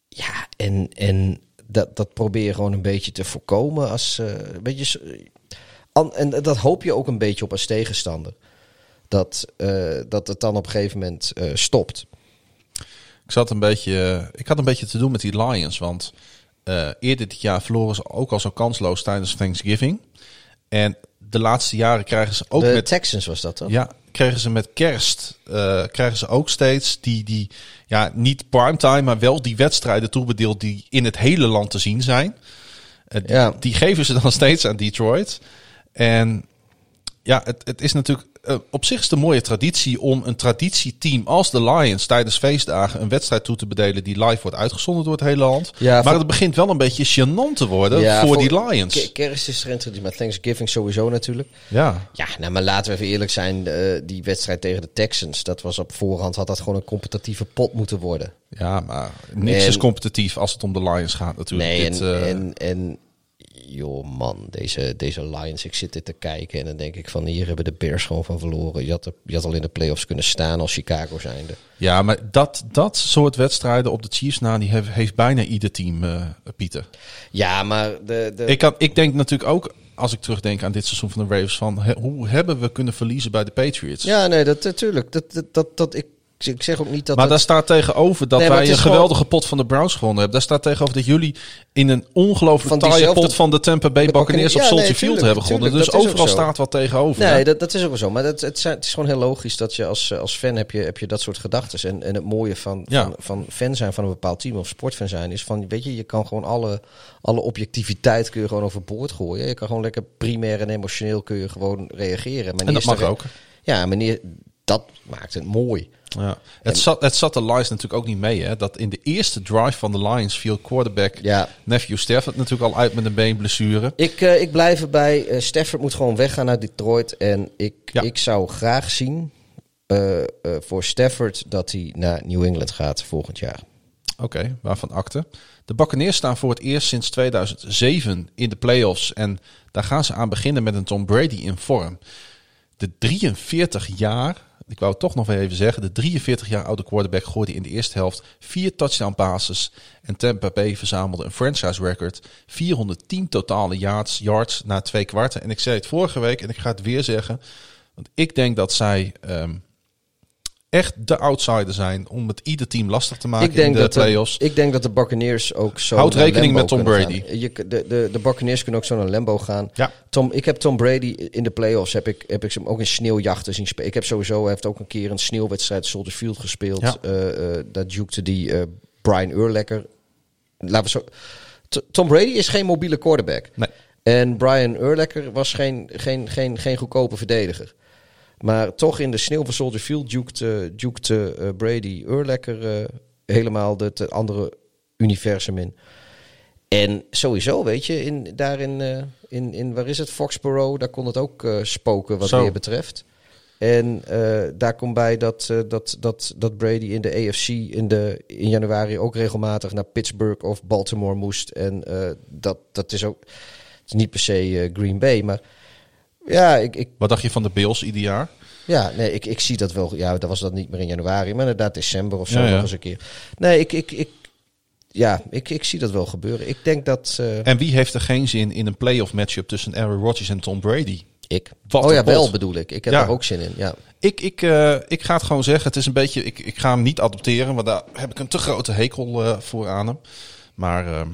Ja, en, en dat, dat probeer je gewoon een beetje te voorkomen. Als, een beetje, an- en dat hoop je ook een beetje op als tegenstander. Dat, dat het dan op een gegeven moment stopt. Ik, zat een beetje, eh, ik had een beetje te doen met die Lions. Want eh, eerder dit jaar verloren ze ook al zo kansloos tijdens Thanksgiving. En de laatste jaren krijgen ze ook de met... Texans was dat toch? Ja, kregen ze met kerst, eh, krijgen ze ook steeds die, die, ja, niet primetime, maar wel die wedstrijden toebedeeld die in het hele land te zien zijn. Eh, die, Ja. die geven ze dan (laughs) steeds aan Detroit. En ja, het, het is natuurlijk eh, op zich is het een mooie traditie om een traditieteam als de Lions tijdens feestdagen een wedstrijd toe te bedelen die live wordt uitgezonden door het hele land. Ja, maar het begint wel een beetje gênant te worden Ja, voor, die Lions. Ke- Kerst is er introduceerd, maar Thanksgiving sowieso natuurlijk. ja. Ja, nou, maar laten we even eerlijk zijn. die wedstrijd tegen de Texans, dat was op voorhand, had dat gewoon een competitieve pot moeten worden. ja, maar niks En- is competitief als het om de Lions gaat natuurlijk. Nee, Dit, en, eh, en, en joh man, deze, deze Lions, ik zit dit te kijken en dan denk ik van hier hebben de Bears gewoon van verloren. Je had, er- je had al in de playoffs kunnen staan als Chicago zijnde. Ja, maar dat, dat soort wedstrijden op de Chiefs na, die heeft, heeft bijna ieder team, eh, Pieter. Ja, maar de, de, Ik, ik denk natuurlijk ook, als ik terugdenk aan dit seizoen van de Ravens, van he- hoe hebben we kunnen verliezen bij de Patriots? ja, nee, dat natuurlijk. Dat, dat, dat, dat, ik, ik zeg ook niet dat. maar dat- daar staat tegenover dat Nee, wij een geweldige pot van de Browns gewonnen hebben. Daar staat tegenover dat jullie in een ongelooflijk Van taaie pot van de Tampa Bay Buccaneers op ja, Soldier nee, Field hebben gewonnen. tuurlijk, dus overal staat wat tegenover. Nee, dat, dat is ook wel zo. Maar dat, het, het is gewoon heel logisch dat je als, als fan heb je, heb je dat soort gedachten. En, en het mooie van, Ja. van, van fan zijn van een bepaald team of sportfan zijn is van, weet je, je kan gewoon alle, alle objectiviteit kun je gewoon overboord gooien. Je kan gewoon lekker primair en emotioneel kun je gewoon reageren. Maar En dat mag ook. Ja, meneer, dat maakt het mooi. Ja. Het, zat, het zat de Lions natuurlijk ook niet mee. Hè? Dat in de eerste drive van de Lions viel quarterback Ja. Nephew Stafford natuurlijk al uit met een beenblessure. Ik, eh, ik blijf erbij. eh Stafford moet gewoon weggaan uit Detroit. En ik, Ja. ik zou graag zien eh, voor Stafford dat hij naar New England gaat volgend jaar. Oké, waarvan akte. De Buccaneers staan voor het eerst sinds 2007 in de playoffs. En daar gaan ze aan beginnen met een Tom Brady in vorm. De 43 jaar, ik wou het toch nog even zeggen. De 43 jaar oude quarterback gooide in de eerste helft vier touchdown passes. En Tampa Bay verzamelde een franchise record. 410 totale yards, yards na twee kwarten. En ik zei het vorige week en ik ga het weer zeggen. Want ik denk dat zij ehm, echt de outsider zijn om het ieder team lastig te maken Ik denk, in de dat de, playoffs. ik denk dat de Buccaneers ook zo. Houd rekening met Tom Brady. Je, de, de, de Buccaneers kunnen ook zo naar Lambo gaan. Ja. Tom, ik heb Tom Brady in de playoffs heb ik, heb ik hem ook in sneeuwjachten zien spelen. Ik heb sowieso hij heeft ook een keer een sneeuwwedstrijd Soldier Field gespeeld. Ja. Eh, eh, dat jukte die eh, Brian Urlacher. Laten we zo. T- Tom Brady is geen mobiele quarterback. Nee. En Brian Urlacher was geen, geen, geen, geen goedkope verdediger. Maar toch in de sneeuw van Soldier Field jukte, jukte eh, Brady Urlacher eh, helemaal het eh, andere universum in. En sowieso, weet je, in, daar in, eh, in, in, waar is het, Foxborough, daar kon het ook eh, spoken wat Zo. weer betreft. En eh, daar komt bij dat, eh, dat, dat, dat Brady in de AFC in, de, in januari ook regelmatig naar Pittsburgh of Baltimore moest. En eh, dat, dat is ook het is niet per se eh, Green Bay, maar ja, ik, ik, Wat dacht je van de Bills ieder jaar? ja, nee, ik, ik zie dat wel. Ja, dat was dat niet meer in januari, maar inderdaad december of zo Ja, ja. nog eens een keer. Nee, ik, ik, ik, ja, ik, ik zie dat wel gebeuren. Ik denk dat eh, En wie heeft er geen zin in een playoff matchup tussen Aaron Rodgers en Tom Brady? ik. Wat oh ja, pot. wel bedoel ik. Ik heb Ja. daar ook zin in. Ja. Ik, ik, eh, ik ga het gewoon zeggen. Het is een beetje. Ik, ik ga hem niet adopteren, want daar heb ik een te grote hekel eh, voor aan hem. Maar ehm,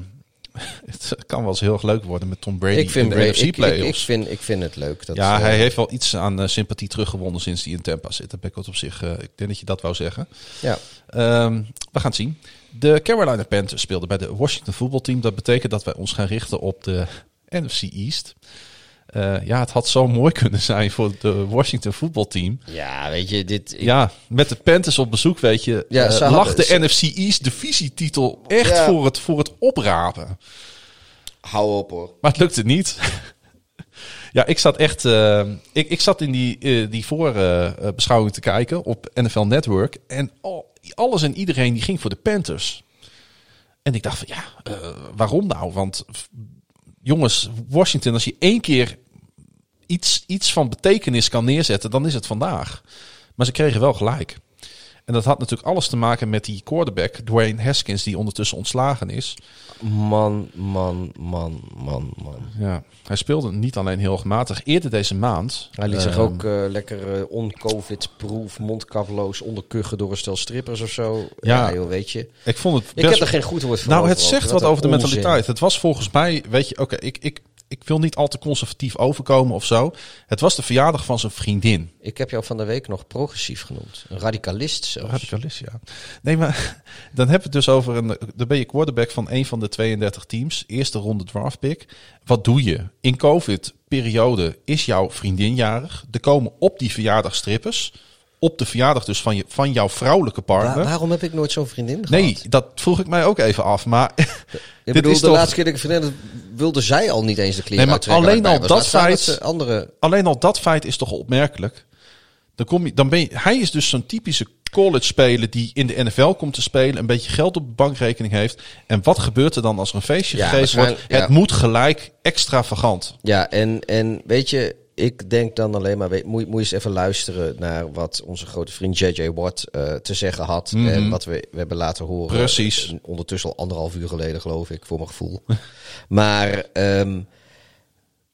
(laughs) het kan wel eens heel erg leuk worden met Tom Brady Ik vind, in de NFC ik, ik, playoffs. ik, vind, ik vind het leuk. Dat, ja, hij heeft wel iets aan eh, sympathie teruggewonnen sinds hij in Tampa zit. Dat ben ik wat op zich. eh, ik denk dat je dat wou zeggen. Ja. Ehm, we gaan het zien. De Carolina Panthers speelden bij de Washington voetbalteam. Dat betekent dat wij ons gaan richten op de (laughs) NFC East. Eh, ja, het had zo mooi (laughs) kunnen zijn voor de Washington voetbalteam. Ja, weet je, dit... ik- Ja, met de Panthers op bezoek, weet je, Ja, eh, ze lag de ze- NFC East divisietitel echt Ja. voor, het, voor het oprapen. Hou op hoor. Maar het lukte niet. (laughs) ja, ik zat echt. eh, ik, ik zat in die, die voorbeschouwing te kijken op NFL Network. En al, alles en iedereen die ging voor de Panthers. En ik dacht van ja, waarom nou? Want jongens, Washington, als je één keer iets, iets van betekenis kan neerzetten, dan is het vandaag. Maar ze kregen wel gelijk. En dat had natuurlijk alles te maken met die quarterback, Dwayne Haskins, die ondertussen ontslagen is. Man, man, man, man, man. Ja, hij speelde niet alleen heel gematig. Eerder deze maand. Hij liet zich ehm, ook eh, lekker eh, on-covid-proof, mondkaploos onderkuchen door een stel strippers of zo. Ja. Ja, joh, weet je. Ik vond het. Ik heb er geen goed woord voor. Nou, het zegt Wat over de onzin. mentaliteit. Het was volgens mij, weet je, oké, ik, ik, ik wil niet al te conservatief overkomen of zo. Het was de verjaardag van zijn vriendin. Ik heb jou van de week nog progressief genoemd. Een radicalist zelfs. Radicalist, ja. Nee, maar (laughs) dan heb je het dus over een. Dan ben je quarterback van een van de 32 teams. Eerste ronde draft pick. Wat doe je? In COVID-periode is jouw vriendin jarig. Er komen op die verjaardag strippers. Op de verjaardag dus van, je, van jouw vrouwelijke Wa- partner. waarom heb ik nooit zo'n vriendin gehad? nee, dat vroeg ik mij ook even af. Maar (laughs) Ik dit bedoel, is de toch- laatste keer dat ik vriendin wilde zij al niet eens de kleren Nee, maar alleen al dat feit- ze andere... alleen al dat feit is toch opmerkelijk. Dan kom je, dan ben je, hij is dus zo'n typische college speler die in de NFL komt te spelen, een beetje geld op de bankrekening heeft. En wat gebeurt er dan als er een feestje Ja, gegeven wordt? Het moet gelijk extravagant. Ja, en, en weet je, ik denk dan alleen maar, weet, moet, je- moet je eens even luisteren naar wat onze grote vriend J.J. Watt eh, te zeggen had. Mhm. En wat we, we hebben laten horen. Precies. Eh, Ondertussen al anderhalf uur geleden, geloof ik, voor mijn gevoel. (laughs) maar ehm,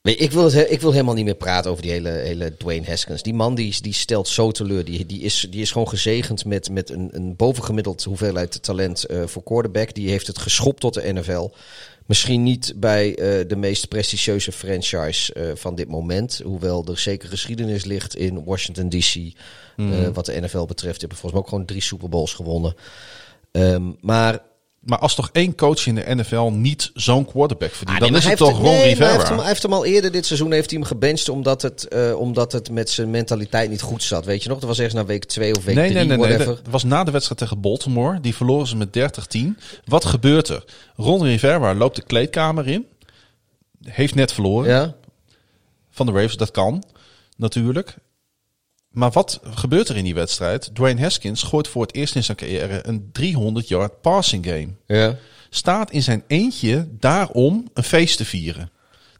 weet ik, wil het, ik wil helemaal niet meer praten over die hele, hele Dwayne Haskins. Die man die, die stelt zo teleur. Die, die, is, die is gewoon gezegend met, met een, een bovengemiddeld hoeveelheid talent eh, voor quarterback. Die heeft het geschopt tot de NFL. Misschien niet bij eh, de meest prestigieuze franchise eh, van dit moment. Hoewel er zeker geschiedenis ligt in Washington DC. eh, Mhm. wat de NFL betreft. Die hebben volgens mij ook gewoon drie Super Bowls gewonnen. Ehm, maar Maar als toch één coach in de NFL niet zo'n quarterback verdient, Ah, nee, dan is het toch Ron nee, Rivera. Hij heeft, hem, hij heeft hem al eerder dit seizoen heeft hij hem gebenched omdat het, eh, omdat het met zijn mentaliteit niet goed zat. Weet je nog? Dat was ergens na week 2 of week Nee, 3, nee, nee, nee. whatever. Dat was na de wedstrijd tegen Baltimore. Die verloren ze met 30-10. Wat gebeurt er? Ron Rivera loopt de kleedkamer in. Heeft net verloren. Ja? van de Ravens. Dat kan, natuurlijk. Maar wat gebeurt er in die wedstrijd? Dwayne Haskins gooit voor het eerst in zijn carrière een 300 yard passing game. Ja. Staat in zijn eentje daarom een feest te vieren.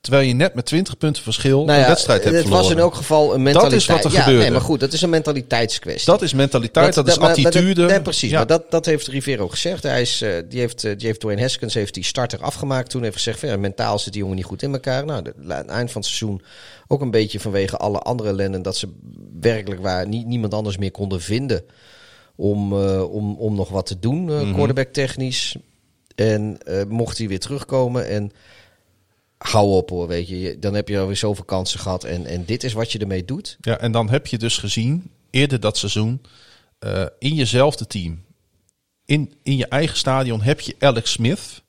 Terwijl je net met 20 punten verschil Nou ja, een wedstrijd hebt het verloren. was in elk geval een mentaliteit. Dat is wat er ja, gebeurde. Nee, maar goed, dat is een mentaliteitskwestie. Dat is mentaliteit, dat, is maar- attitude. nee, precies. Ja. Maar dat, dat heeft Rivero gezegd. Hij is, eh, die, heeft, eh, die heeft Dwayne Haskins heeft die starter afgemaakt. Toen heeft gezegd, van, ja, mentaal zit die jongen niet goed in elkaar. Nou, de- aan het eind van het seizoen ook een beetje vanwege alle andere ellende... dat ze werkelijk waar niet, niemand anders meer konden vinden... om, eh, om, om nog wat te doen, Mhm. quarterback technisch. En mocht hij weer terugkomen en... Hou op hoor, weet je. Dan heb je alweer zoveel kansen gehad. En, en dit is wat je ermee doet. Ja, en dan heb je dus gezien, eerder dat seizoen, eh, in jezelfde team, in, in je eigen stadion, heb je Alex Smith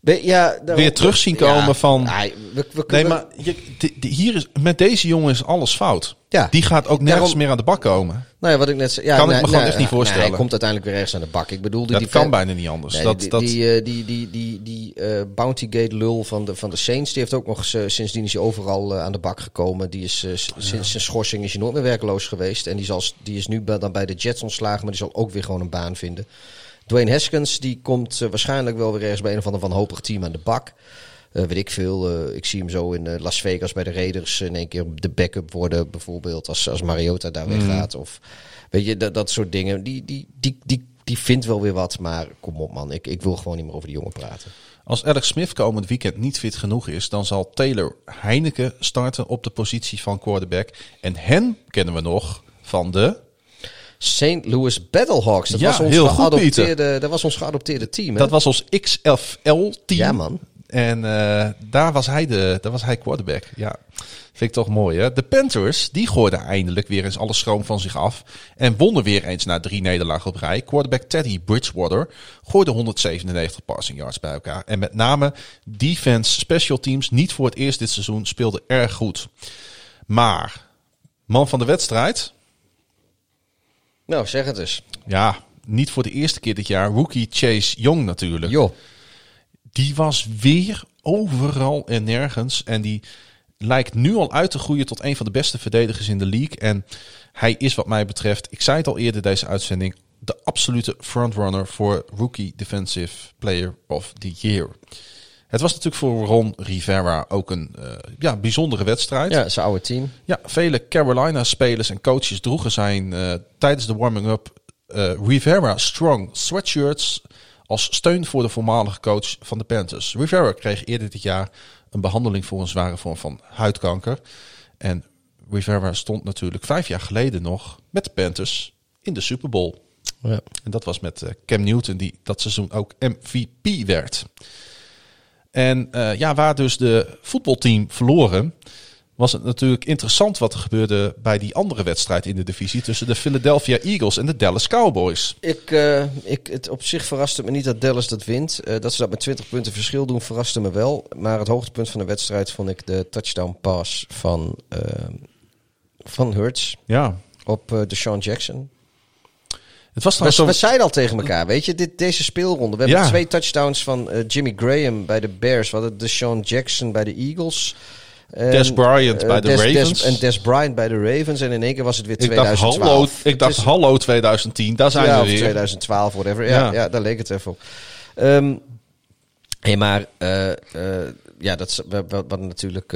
We- ja, daarom- weer terug zien komen Ja, van... nee, we- we- nee, we- maar je, de- de- hier is, met deze jongen is alles fout. Ja. Die gaat ook nergens Daarom- meer aan de bak komen. Nou ja, wat ik net zei. Ja, Kan ik me gewoon nee, echt niet voorstellen. hij komt uiteindelijk weer ergens aan de bak. Ik bedoel, die, Dat die kan fan- bijna niet anders. Dat, die, dat, die, eh, die, die, die, die eh, Bountygate lul van de, van de Saints, die heeft ook nog eh, sindsdien is hij overal eh, aan de bak gekomen. Die is, eh, sinds zijn schorsing is hij nooit meer werkloos geweest. En die, zal, die is nu bij- dan bij de Jets ontslagen, maar die zal ook weer gewoon een baan vinden. Dwayne Haskins, die komt eh, waarschijnlijk wel weer ergens bij een of ander wanhopig team aan de bak. Eh, weet ik veel. eh, ik zie hem zo in Las Vegas bij de Raiders in één keer de backup worden, bijvoorbeeld als, als Mariota daar Mm. weggaat. Of weet je, dat, dat soort dingen. Die, die, die, die, die vindt wel weer wat, maar kom op man. Ik, ik wil gewoon niet meer over die jongen praten. Als Alex Smith komend weekend niet fit genoeg is, dan zal Taylor Heineken starten op de positie van quarterback. En hen kennen we nog van de St. Louis Battlehawks. Dat, Ja, was ons heel goed, geadopteerde, dat was ons geadopteerde team. Hè? Dat was ons XFL-team. Ja, man. En eh, daar, was hij de, daar was hij quarterback. Ja, vind ik toch mooi, hè? De Panthers, die gooiden eindelijk weer eens alle schroom van zich af. En wonnen weer eens na drie nederlagen op rij. Quarterback Teddy Bridgewater gooide 197 passing yards bij elkaar. En met name defense special teams, niet voor het eerst dit seizoen, speelden erg goed. Maar, man van de wedstrijd... Nou, zeg het eens. Ja, niet voor de eerste keer dit jaar. Rookie Chase Young natuurlijk. Joh. Die was weer overal en nergens. En die lijkt nu al uit te groeien tot een van de beste verdedigers in de league. En hij is wat mij betreft, ik zei het al eerder deze uitzending, de absolute frontrunner voor Rookie Defensive Player of the Year. Het was natuurlijk voor Ron Rivera ook een eh, ja, bijzondere wedstrijd. Ja, zijn oude team. Ja, vele Carolina-spelers en coaches droegen zijn eh, tijdens de warming-up eh, Rivera Strong sweatshirts als steun voor de voormalige coach van de Panthers. Rivera kreeg eerder dit jaar een behandeling voor een zware vorm van huidkanker. En Rivera stond natuurlijk vijf jaar geleden nog met de Panthers in de Super Bowl. Ja. En dat was met Cam Newton, die dat seizoen ook MVP werd. En eh, ja, waar dus de voetbalteam verloren, was het natuurlijk interessant wat er gebeurde bij die andere wedstrijd in de divisie tussen de Philadelphia Eagles en de Dallas Cowboys. Ik, eh, ik, het op zich verraste me niet dat Dallas dat wint. Eh, dat ze dat met 20 punten verschil doen, verraste me wel. Maar het hoogtepunt van de wedstrijd vond ik de touchdown pass van, van Hurts Ja, op eh Deshaun Jackson. Het was We, trouwens zo... we zeiden al tegen elkaar, weet je, dit, deze speelronde. We hebben Ja. twee touchdowns van eh, Jimmy Graham bij de Bears. We hadden Deshaun Jackson bij de Eagles. En, Des Bryant eh, bij de Des- Ravens. en Des Bryant bij de Ravens. En in één keer was het weer Ik dacht, 2012. hallo, ik dacht is- hallo 2010, daar zijn ja, we of weer. 2012, whatever. Ja, Ja. ja. daar leek het even op. Ehm hey, maar eh, ja, dat is, we, we, we hadden natuurlijk,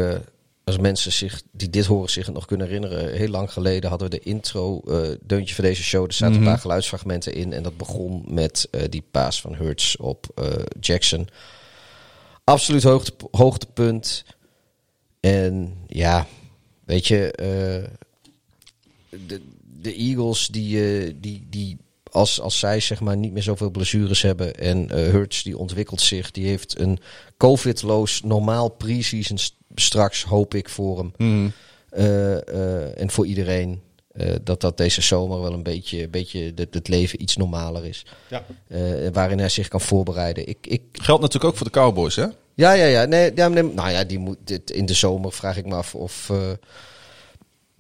als mensen zich, die dit horen zich het nog kunnen herinneren, heel lang geleden hadden we de intro eh, deuntje van deze show. Er zaten Mhm. een paar geluidsfragmenten in en dat begon met eh, die paas van Hurts op eh, Jackson. Absoluut hoogte, hoogtepunt. En ja, weet je, de, de Eagles die, die, die als, als zij zeg maar niet meer zoveel blessures hebben en Hurts die ontwikkelt zich, die heeft een COVID-loos normaal pre-season straks hoop ik voor hem Mhm. Eh, eh, en voor iedereen. eh, dat dat deze zomer wel een beetje, beetje dat het leven iets normaler is. Ja. Waarin hij zich kan voorbereiden. Ik, ik, Geldt natuurlijk ook voor de Cowboys, hè? ja, ja, ja. Nee, ja, nee, nou ja, die moet dit, in de zomer vraag ik me af of,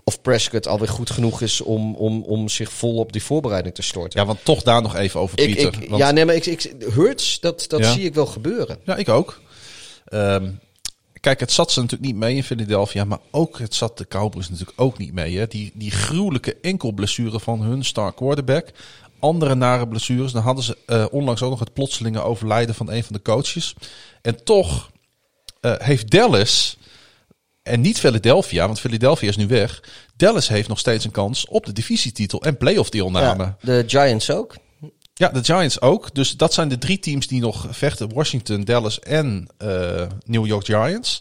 of Prescott alweer goed genoeg is om, om, om zich vol op die voorbereiding te storten. Ja, want toch daar nog even over Pieter. ik, want- ja, nee, maar ik, ik, Hurts, dat, dat Ja. zie ik wel gebeuren. Ja, ik ook. Ehm, kijk, het zat ze natuurlijk niet mee in Philadelphia, maar ook het zat de Cowboys natuurlijk ook niet mee. Hè? Die, die gruwelijke enkelblessure van hun star quarterback. Andere nare blessures. Dan hadden ze eh, onlangs ook nog het plotselinge overlijden van een van de coaches. En toch eh, heeft Dallas, en niet Philadelphia, want Philadelphia is nu weg. Dallas heeft nog steeds een kans op de divisietitel en playoff deelname. Ja, de Giants ook. Ja, de Giants ook. Dus dat zijn de drie teams die nog vechten. Washington, Dallas en eh, New York Giants.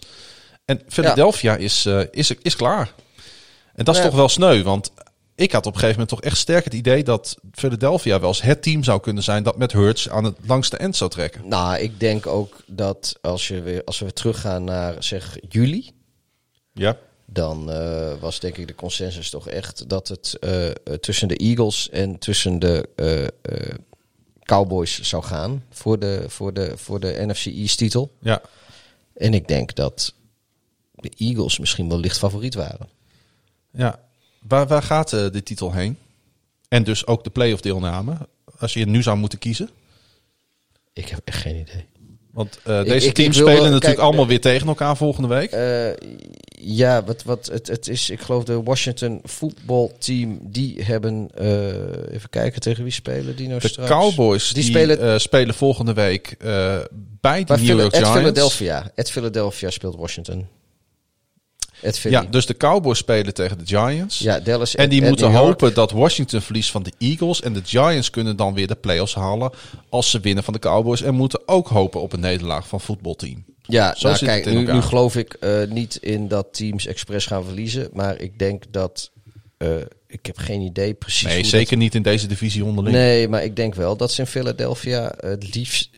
En Philadelphia is, eh, is, is klaar. En dat is Ja. toch wel sneu. Want ik had op een gegeven moment toch echt sterk het idee... dat Philadelphia wel eens het team zou kunnen zijn... dat met Hurts aan het langste eind zou trekken. Nou, ik denk ook dat als, je weer, als we weer teruggaan naar zeg juli, Ja. Dan eh, was denk ik de consensus toch echt dat het eh, eh, tussen de Eagles en tussen de Cowboys zou gaan voor de, voor de, voor de NFC East titel. Ja. En ik denk dat de Eagles misschien wel licht favoriet waren. ja. Waar, waar gaat de titel heen? En dus ook de playoff deelname. Als je nu zou moeten kiezen. Ik heb echt geen idee. Want deze ik- ik teams wil, spelen natuurlijk kijk, allemaal weer tegen elkaar volgende week. Ja, wat, wat het, het is, ik geloof de Washington voetbalteam, die hebben, eh, even kijken tegen wie spelen die nou De straks? Cowboys die, die spelen spelen, spelen volgende week eh, bij de New York at Giants. Philadelphia. At Philadelphia speelt Washington. At. Ja, dus de Cowboys spelen tegen de Giants. Ja, Dallas en die en moeten hopen dat Washington verliest van de Eagles. En de Giants kunnen dan weer de playoffs halen als ze winnen van de Cowboys. En moeten ook hopen op een nederlaag van voetbalteam. Ja, Zo nou, zit kijk, het in nu, nu geloof ik eh, niet in dat teams expres gaan verliezen. Maar ik denk dat, eh, ik heb geen idee precies Nee, zeker niet in deze divisie onderling. Nee, maar ik denk wel dat ze in Philadelphia het liefst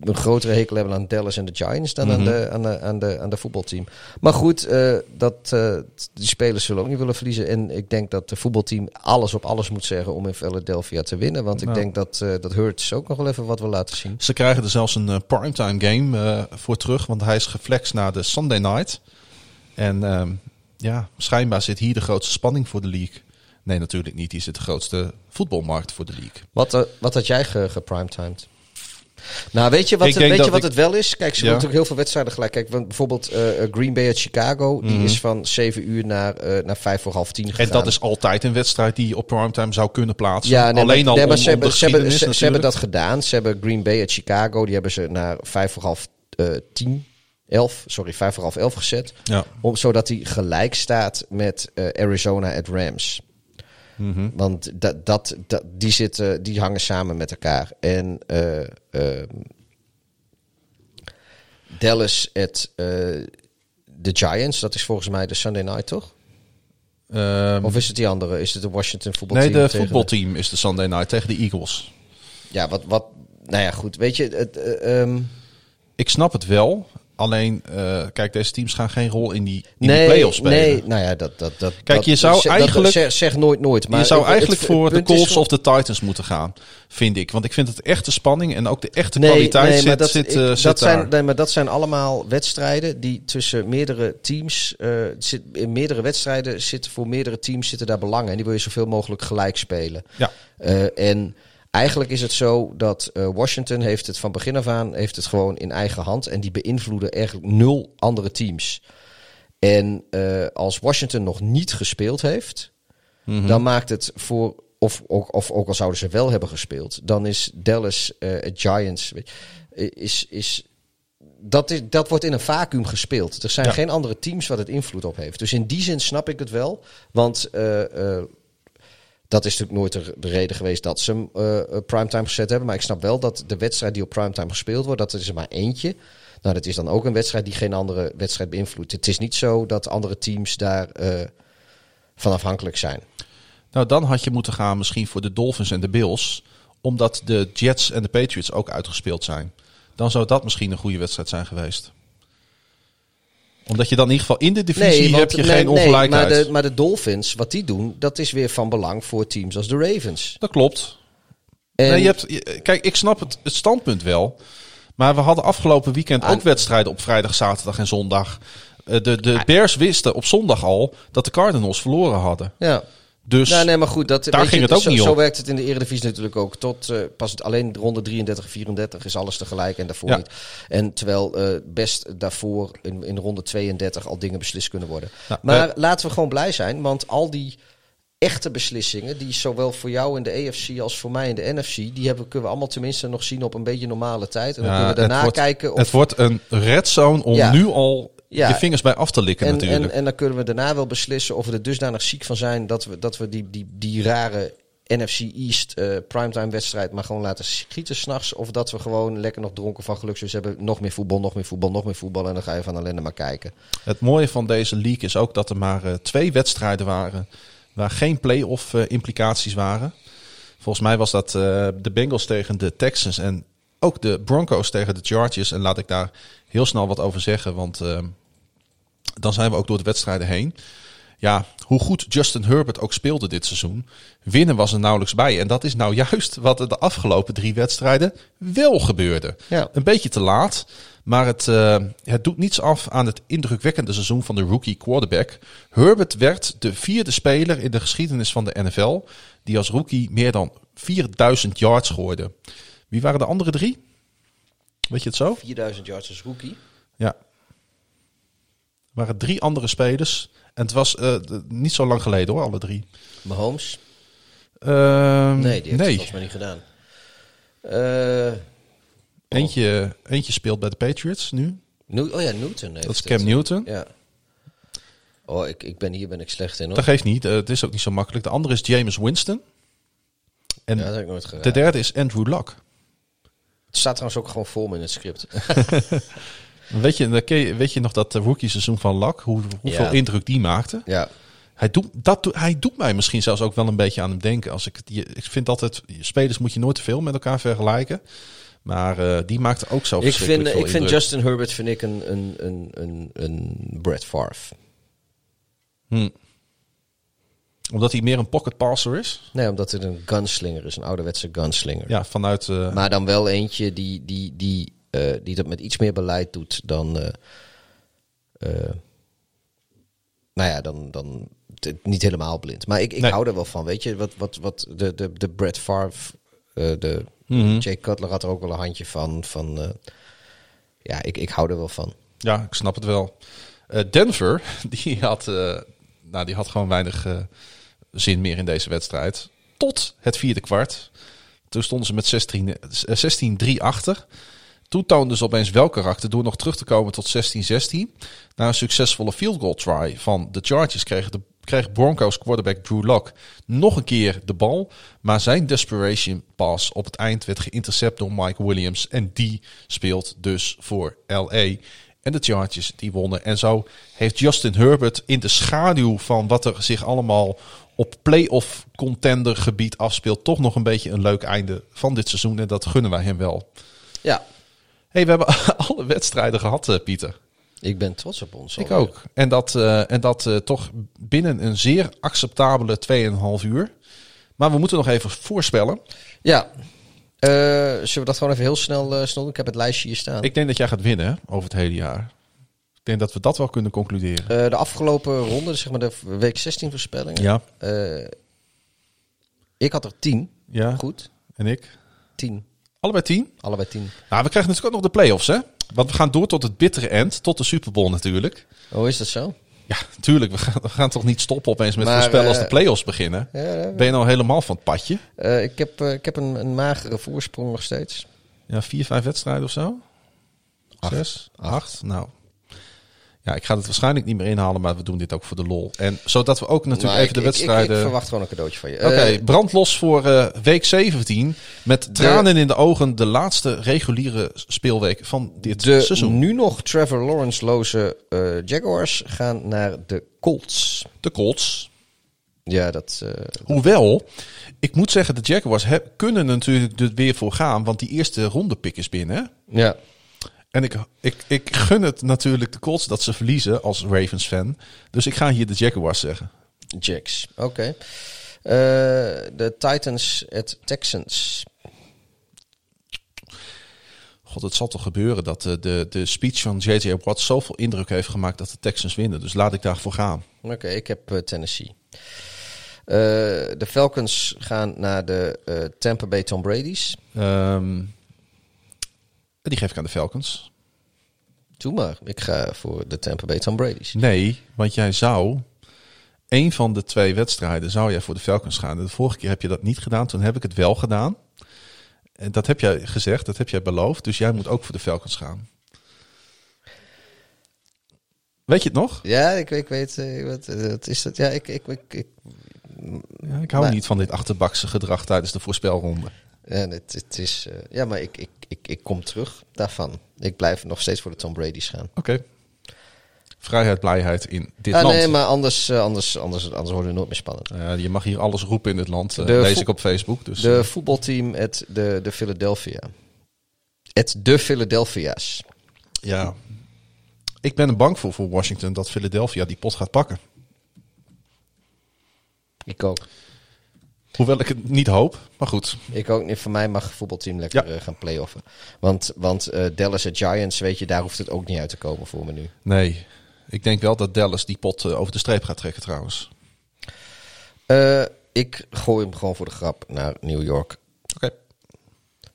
een grotere hekel hebben aan Dallas en de Giants dan aan, Mhm. de, aan, de, aan, de, aan de voetbalteam. Maar goed, eh, dat, eh, die spelers zullen ook niet willen verliezen. En ik denk dat het voetbalteam alles op alles moet zeggen om in Philadelphia te winnen. Want ik Nou. denk dat, eh dat Hurts ook nog wel even wat wil laten zien. Ze krijgen er zelfs een eh, primetime game eh, voor terug, want hij is geflext naar de Sunday night. En ehm, ja, schijnbaar zit hier de grootste spanning voor de league. Nee, natuurlijk niet. Hier zit de grootste voetbalmarkt voor de league. Wat, eh, wat had jij ge- geprimetimed? Nou, weet je wat, Ik het, weet je wat ik- het wel is? Kijk, ze Ja. doen natuurlijk heel veel wedstrijden gelijk. Kijk, bijvoorbeeld eh, Green Bay uit Chicago, die Mhm. is van 7 uur naar, eh, naar 5 voor half 10 gegaan. En dat is altijd een wedstrijd die je op primetime zou kunnen plaatsen. Ja, nee, Alleen maar, al nee, maar om, ze, om de hebben, ze, hebben, ze, ze hebben dat gedaan. Ze hebben Green Bay uit Chicago, die hebben ze naar 5 voor half eh 10, 11, sorry, 5 voor half 11 gezet. Ja. Om, zodat hij gelijk staat met eh, Arizona at Rams. Mhm. Want dat, dat, dat, die, zitten, die hangen samen met elkaar. En eh, ehm, Dallas at eh, de Giants, dat is volgens mij de Sunday night, toch? Ehm, Of is het die andere? Is het de Washington voetbalteam? nee, de voetbalteam is de Sunday night tegen de Eagles. Ja, wat, wat... Nou ja, goed. Weet je, het, eh, ehm, Ik snap het wel. Alleen, eh, kijk, deze teams gaan geen rol in die, in nee, die play-offs spelen. nee, nou ja, dat... dat, dat Kijk, je zou dat- eigenlijk- zeg, zeg nooit nooit, maar... je zou het- eigenlijk het- voor de Colts of de Titans moeten gaan, vind ik. Want ik vind het de echte spanning en ook de echte Nee, kwaliteit nee, zit, maar dat, zit, ik- eh, dat zit zijn, daar. nee, maar dat zijn allemaal wedstrijden die tussen meerdere teams... eh, zit, in meerdere wedstrijden zitten voor meerdere teams zitten daar belangen. En die wil je zoveel mogelijk gelijk spelen. Ja. En eigenlijk is het zo dat eh, Washington heeft het van begin af aan... heeft het gewoon in eigen hand. En die beïnvloeden eigenlijk nul andere teams. En eh, als Washington nog niet gespeeld heeft... Mhm. dan maakt het voor... Of, ook- of ook al zouden ze wel hebben gespeeld... dan is Dallas eh, Giants... is, is, dat, is, dat wordt in een vacuüm gespeeld. Er zijn Ja. geen andere teams wat het invloed op heeft. Dus in die zin snap ik het wel. Want dat is natuurlijk nooit de, de reden geweest dat ze hem eh, primetime gezet hebben. Maar ik snap wel dat de wedstrijd die op primetime gespeeld wordt, dat is er maar eentje. Nou, dat is dan ook een wedstrijd die geen andere wedstrijd beïnvloedt. Het is niet zo dat andere teams daar eh, van afhankelijk zijn. Nou, dan had je moeten gaan misschien voor de Dolphins en de Bills. Omdat de Jets en de Patriots ook uitgespeeld zijn. Dan zou dat misschien een goede wedstrijd zijn geweest. Omdat je dan in ieder geval in de divisie want- heb je nee, geen nee, ongelijkheid. maar, de, maar de Dolphins, wat die doen, dat is weer van belang voor teams als de Ravens. Dat klopt. En- Nee, je hebt, kijk, ik snap het, het standpunt wel. Maar we hadden afgelopen weekend ook wedstrijden op vrijdag, zaterdag en zondag. Eh, De, de Bears wisten op zondag al dat de Cardinals verloren hadden. Ja. Dus nou, nee, maar goed, dat, daar ging je, het ook zo, niet Zo werkt het in de Eredivisie natuurlijk ook. Tot eh, pas het, alleen ronde 33, 34 is alles tegelijk en daarvoor Ja. niet. En terwijl eh, best daarvoor in, in ronde 32 al dingen beslist kunnen worden. Nou, maar eh, laten we gewoon blij zijn, want al die echte beslissingen, die zowel voor jou in de EFC als voor mij in de NFC, die hebben, kunnen we allemaal tenminste nog zien op een beetje normale tijd. En dan Ja, kunnen we daarna het wordt, kijken of Het wordt een red zone om Ja. nu al Ja. je vingers bij af te likken en, natuurlijk. En, en dan kunnen we daarna wel beslissen of we er dusdanig ziek van zijn dat we, dat we die, die, die rare NFC East eh, primetime wedstrijd maar gewoon laten schieten s'nachts. Of dat we gewoon lekker nog dronken van gelukszus hebben. Nog meer voetbal, nog meer voetbal, nog meer voetbal. En dan ga je van ellende maar kijken. Het mooie van deze league is ook dat er maar eh, twee wedstrijden waren waar geen play-off eh, implicaties waren. Volgens mij was dat de Bengals tegen de Texans en ook de Broncos tegen de Chargers. En laat ik daar heel snel wat over zeggen, want eh, dan zijn we ook door de wedstrijden heen. Ja, hoe goed Justin Herbert ook speelde dit seizoen, winnen was er nauwelijks bij. En dat is nou juist wat er de afgelopen drie wedstrijden wel gebeurde. Ja. Een beetje te laat, maar het, eh, het doet niets af aan het indrukwekkende seizoen van de rookie quarterback. Herbert werd de vierde speler in de geschiedenis van de NFL die als rookie meer dan 4000 yards gooide. Wie waren de andere drie? Weet je het zo? 4000 yards als rookie. Ja. Er waren drie andere spelers. En het was eh, niet zo lang geleden hoor, alle drie. Mahomes? Ehm, Nee, die heeft het nee. volgens mij niet gedaan. Eh, Eentje, eentje speelt bij de Patriots nu. New- oh ja, Newton Dat is Cam het. Newton. Ja. Oh, ik, ik ben hier ben ik slecht in hoor. Dat geeft niet. eh, het is ook niet zo makkelijk. De andere is James Winston. En Ja, dat heb ik nooit gedaan. de derde is Andrew Luck. Het staat trouwens ook gewoon me in het script. (laughs) Weet je, weet je nog dat rookie seizoen van Luck? Hoe, hoeveel Ja. indruk die maakte? ja. Hij doet, dat, hij doet mij misschien zelfs ook wel een beetje aan hem denken. Als ik, ik vind altijd, spelers moet je nooit te veel met elkaar vergelijken. Maar eh, die maakt ook zo Ik vind, veel ik vind. Justin Herbert vind ik een, een, een, een, een Brett Favre. Hm. Omdat hij meer een pocket passer is. Nee, omdat het een gunslinger is, een ouderwetse gunslinger. Ja, vanuit... eh, Maar dan wel eentje die, die, die, eh, die dat met iets meer beleid doet dan. eh, eh, nou ja, dan. dan niet helemaal blind. Maar ik, ik Nee. hou er wel van. Weet je, wat, wat, wat de, de, de Brett Favre. de. Jay Cutler had er ook wel een handje van. van ja, ik, ik hou er wel van. Ja, ik snap het wel. Denver, (laughs) die had, nou, die had gewoon weinig zin meer in deze wedstrijd. Tot het vierde kwart. Toen stonden ze met 16 eh, 16-3 achter. Toen ze opeens wel karakter door nog terug te komen tot 16-16. Na een succesvolle field goal try van de Chargers kregen de kreeg Broncos quarterback Drew Lock nog een keer de bal. Maar zijn desperation pass op het eind werd geïntercept door Mike Williams. En die speelt dus voor LA. En de Chargers die wonnen. En zo heeft Justin Herbert in de schaduw van wat er zich allemaal op playoff contender gebied afspeelt. Toch nog een beetje een leuk einde van dit seizoen. En dat gunnen wij hem wel. Ja, hey, we hebben (laughs) alle wedstrijden gehad, eh, Pieter. ik ben trots op ons. Ik alweer. ook. En dat, eh, en dat eh, toch binnen een zeer acceptabele 2,5 uur. Maar we moeten nog even voorspellen. Ja. Zullen we dat gewoon even heel snel, snel doen? Ik heb het lijstje hier staan. Ik denk dat jij gaat winnen over het hele jaar. Ik denk dat we dat wel kunnen concluderen. De afgelopen ronde, dus zeg maar de week 16 voorspellingen. Ja. Ik had er 10. Ja. Goed. En ik? 10. Allebei 10? Allebei 10. Nou, we krijgen natuurlijk ook nog de play-offs, hè? Want we gaan door tot het bittere end, tot de Super Bowl natuurlijk. Oh, is dat zo? Ja, natuurlijk. We gaan, we gaan toch niet stoppen opeens met Maar, voorspellen als de eh, play-offs beginnen. Ja, ja, Ben je nou helemaal van het padje? Eh, ik heb, eh, ik heb een, een magere voorsprong nog steeds. Ja, vier, vijf wedstrijden of zo? Zes? Acht? Nou. Ja, ik ga het waarschijnlijk niet meer inhalen, maar we doen dit ook voor de lol. En zodat we ook natuurlijk even de ik- wedstrijden... Ik, ik verwacht gewoon een cadeautje van je. Oké, Eh, brand los voor eh, week 17. Met tranen in de ogen de laatste reguliere speelweek van dit de seizoen. nu nog Trevor Lawrence-loze eh, Jaguars gaan naar de Colts. De Colts. Ja, dat... eh, Hoewel, ik moet zeggen, de Jaguars heb, kunnen natuurlijk er weer voor gaan. Want die eerste ronde pick is binnen. ja. En ik, ik, ik gun het natuurlijk de Colts dat ze verliezen als Ravens fan. Dus ik ga hier de Jaguars zeggen. Jacks. Oké. Eh, de Titans at Texans. God, het zal toch gebeuren dat de, de, de speech van J.J. Watt zoveel indruk heeft gemaakt dat de Texans winnen. Dus laat ik daarvoor gaan. Oké, ik heb eh, Tennessee. Eh, de Falcons gaan naar de eh, Tampa Bay Tom Brady's. Ehm, die geef ik aan de Falcons. Doe maar. Ik ga voor de Tampa Bay Tom Brady's. Nee, want jij zou... Een van de twee wedstrijden zou jij voor de Falcons gaan. De vorige keer heb je dat niet gedaan. Toen heb ik het wel gedaan. En dat heb jij gezegd, dat heb jij beloofd. Dus jij moet ook voor de Falcons gaan. Weet je het nog? Ja, ik, ik weet... eh, wat, eh, wat is dat? Ja, ik... ik, ik, ik Ja, ik hou Maar- niet van dit achterbakse gedrag tijdens de voorspelronde. ja, het, het is... eh, ja, maar ik, ik, ik, ik kom terug daarvan. Ik blijf nog steeds voor de Tom Brady's gaan. Oké. Vrijheid, blijheid in dit Ah, land. nee, maar anders, eh, anders, anders, anders wordt het nooit meer spannend. Ja, je mag hier alles roepen in dit land. eh, De lees ik op Facebook. Dus, De eh, voetbalteam at de, de Philadelphia. Het de Philadelphia's. ja. Ik ben er bang voor voor Washington dat Philadelphia die pot gaat pakken. Ik ook. Hoewel ik het niet hoop, maar goed. Ik ook niet. Voor mij mag het voetbalteam lekker Ja. eh, gaan playoffen. Want, want eh, Dallas en Giants, weet je, daar hoeft het ook niet uit te komen voor me nu. Nee, ik denk wel dat Dallas die pot eh, over de streep gaat trekken trouwens. Ik gooi hem gewoon voor de grap naar New York. Oké.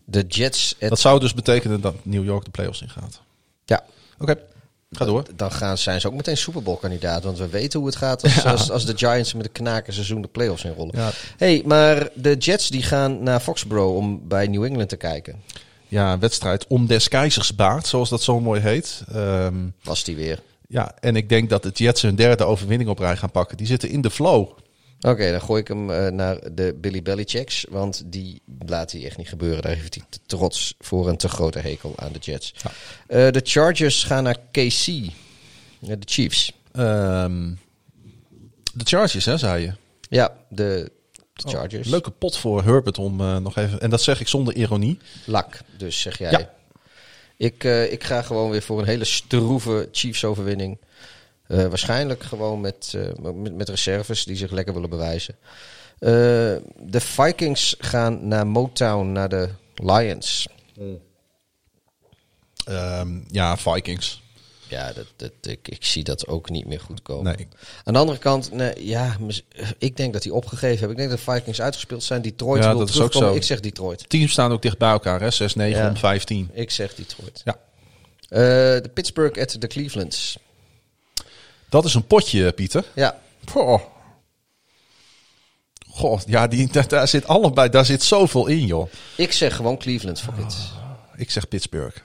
De Jets. at- Dat zou dus betekenen dat New York de playoffs ingaat. ja, Oké, ga door. dan gaan, zijn ze ook meteen Super Bowl kandidaat. Want we weten hoe het gaat als, (laughs) als, als de Giants met een knaken seizoen de playoffs inrollen. Ja. hey, maar de Jets die gaan naar Foxborough om bij New England te kijken. Ja, een wedstrijd om des keizers baard, zoals dat zo mooi heet. Ehm, Was die weer. ja, en ik denk dat de Jets hun derde overwinning op rij gaan pakken. Die zitten in de flow. Oké, dan gooi ik hem eh, naar de Billy Belichicks. Want die laat hij echt niet gebeuren. Daar heeft hij te trots voor een te grote hekel aan de Jets. Ja. Eh, de Chargers gaan naar KC. De Chiefs. Ehm, de Chargers, hè, zei je? Ja, de, de Chargers. Oh, leuke pot voor Herbert om eh, nog even... En dat zeg ik zonder ironie. Lak, dus zeg jij. Ja. Ik, ik ga gewoon weer voor een hele stroeve Chiefs-overwinning. Eh, waarschijnlijk gewoon met, eh, met, met reserves die zich lekker willen bewijzen. Eh, de Vikings gaan naar Motown, naar de Lions. Ehm, ja, Vikings. Ja, dat, dat, ik, ik zie dat ook niet meer goed komen. Nee. Aan de andere kant, nee, ja, ik denk dat die opgegeven hebben. Ik denk dat de Vikings uitgespeeld zijn. Detroit Ja, wil dat is ook terugkomen. zo. Ik zeg Detroit. Teams staan ook dicht bij elkaar, hè? 6, 9 Ja. om 15. Ik zeg Detroit. Ja. De Pittsburgh at de Clevelands. Dat is een potje, Pieter. Ja, Goh. Goh, ja, die, daar, daar zit allebei, daar zit zoveel in, joh. ik zeg gewoon Cleveland voor dit. Ik zeg Pittsburgh.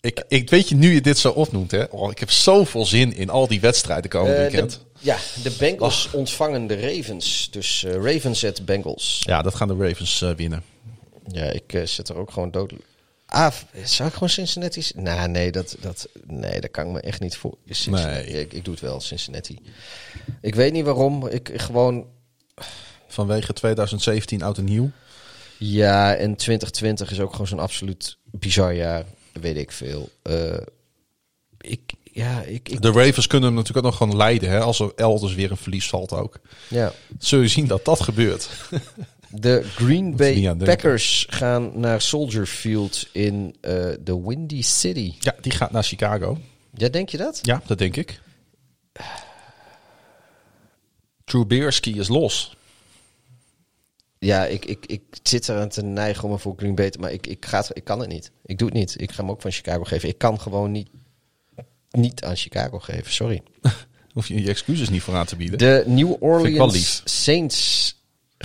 Ik, ik weet je, nu je dit zo opnoemt, hè. Oh, ik heb zoveel zin in al die wedstrijden komend Eh, weekend. de, ja, de Bengals ontvangen de Ravens. Dus eh, Ravens at Bengals. Ja, dat gaan de Ravens eh, winnen. Ja, ik zet er ook gewoon dood. Ah, zou ik gewoon Cincinnati? Nou, nee, dat, dat, nee, dat kan ik me echt niet voor. Nee. Ik, ik doe het wel, Cincinnati. Ik weet niet waarom. Ik ik gewoon. Vanwege 2017 oud en nieuw. Ja, en 2020 is ook gewoon zo'n absoluut bizar jaar. Weet ik veel. Eh, ik, ja, ik, ik De Ravens kunnen hem natuurlijk ook nog gewoon leiden, hè. Als er elders weer een verlies valt ook. ja. Zul je zien dat dat gebeurt. (laughs) De Green Bay aan. Packers gaan naar Soldier Field in eh, de Windy City. Ja, die gaat naar Chicago. Ja, denk je dat? Ja, dat denk ik. Trubisky is los. Ja, ik, ik, ik zit eraan te neigen om hem voor Green Bay te... Maar ik, ik, ga het, ik kan het niet. Ik doe het niet. Ik ga hem ook van Chicago geven. Ik kan gewoon niet, niet aan Chicago geven. Sorry. (laughs) Hoef je je excuses niet voor aan te bieden. De New Orleans. Saints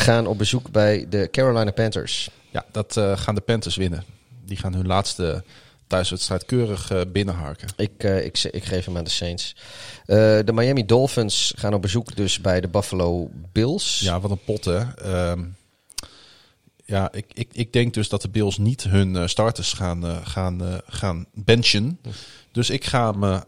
gaan op bezoek bij de Carolina Panthers. Ja, dat eh, gaan de Panthers winnen. Die gaan hun laatste thuiswedstrijd keurig eh, binnenharken. Ik, eh, ik, ik geef hem aan de Saints. De Miami Dolphins gaan op bezoek dus bij de Buffalo Bills. Ja, wat een pot, hè. Ehm, ja, ik, ik, ik denk dus dat de Bills niet hun starters gaan, gaan, gaan benchen. Dus ik ga hem, eh,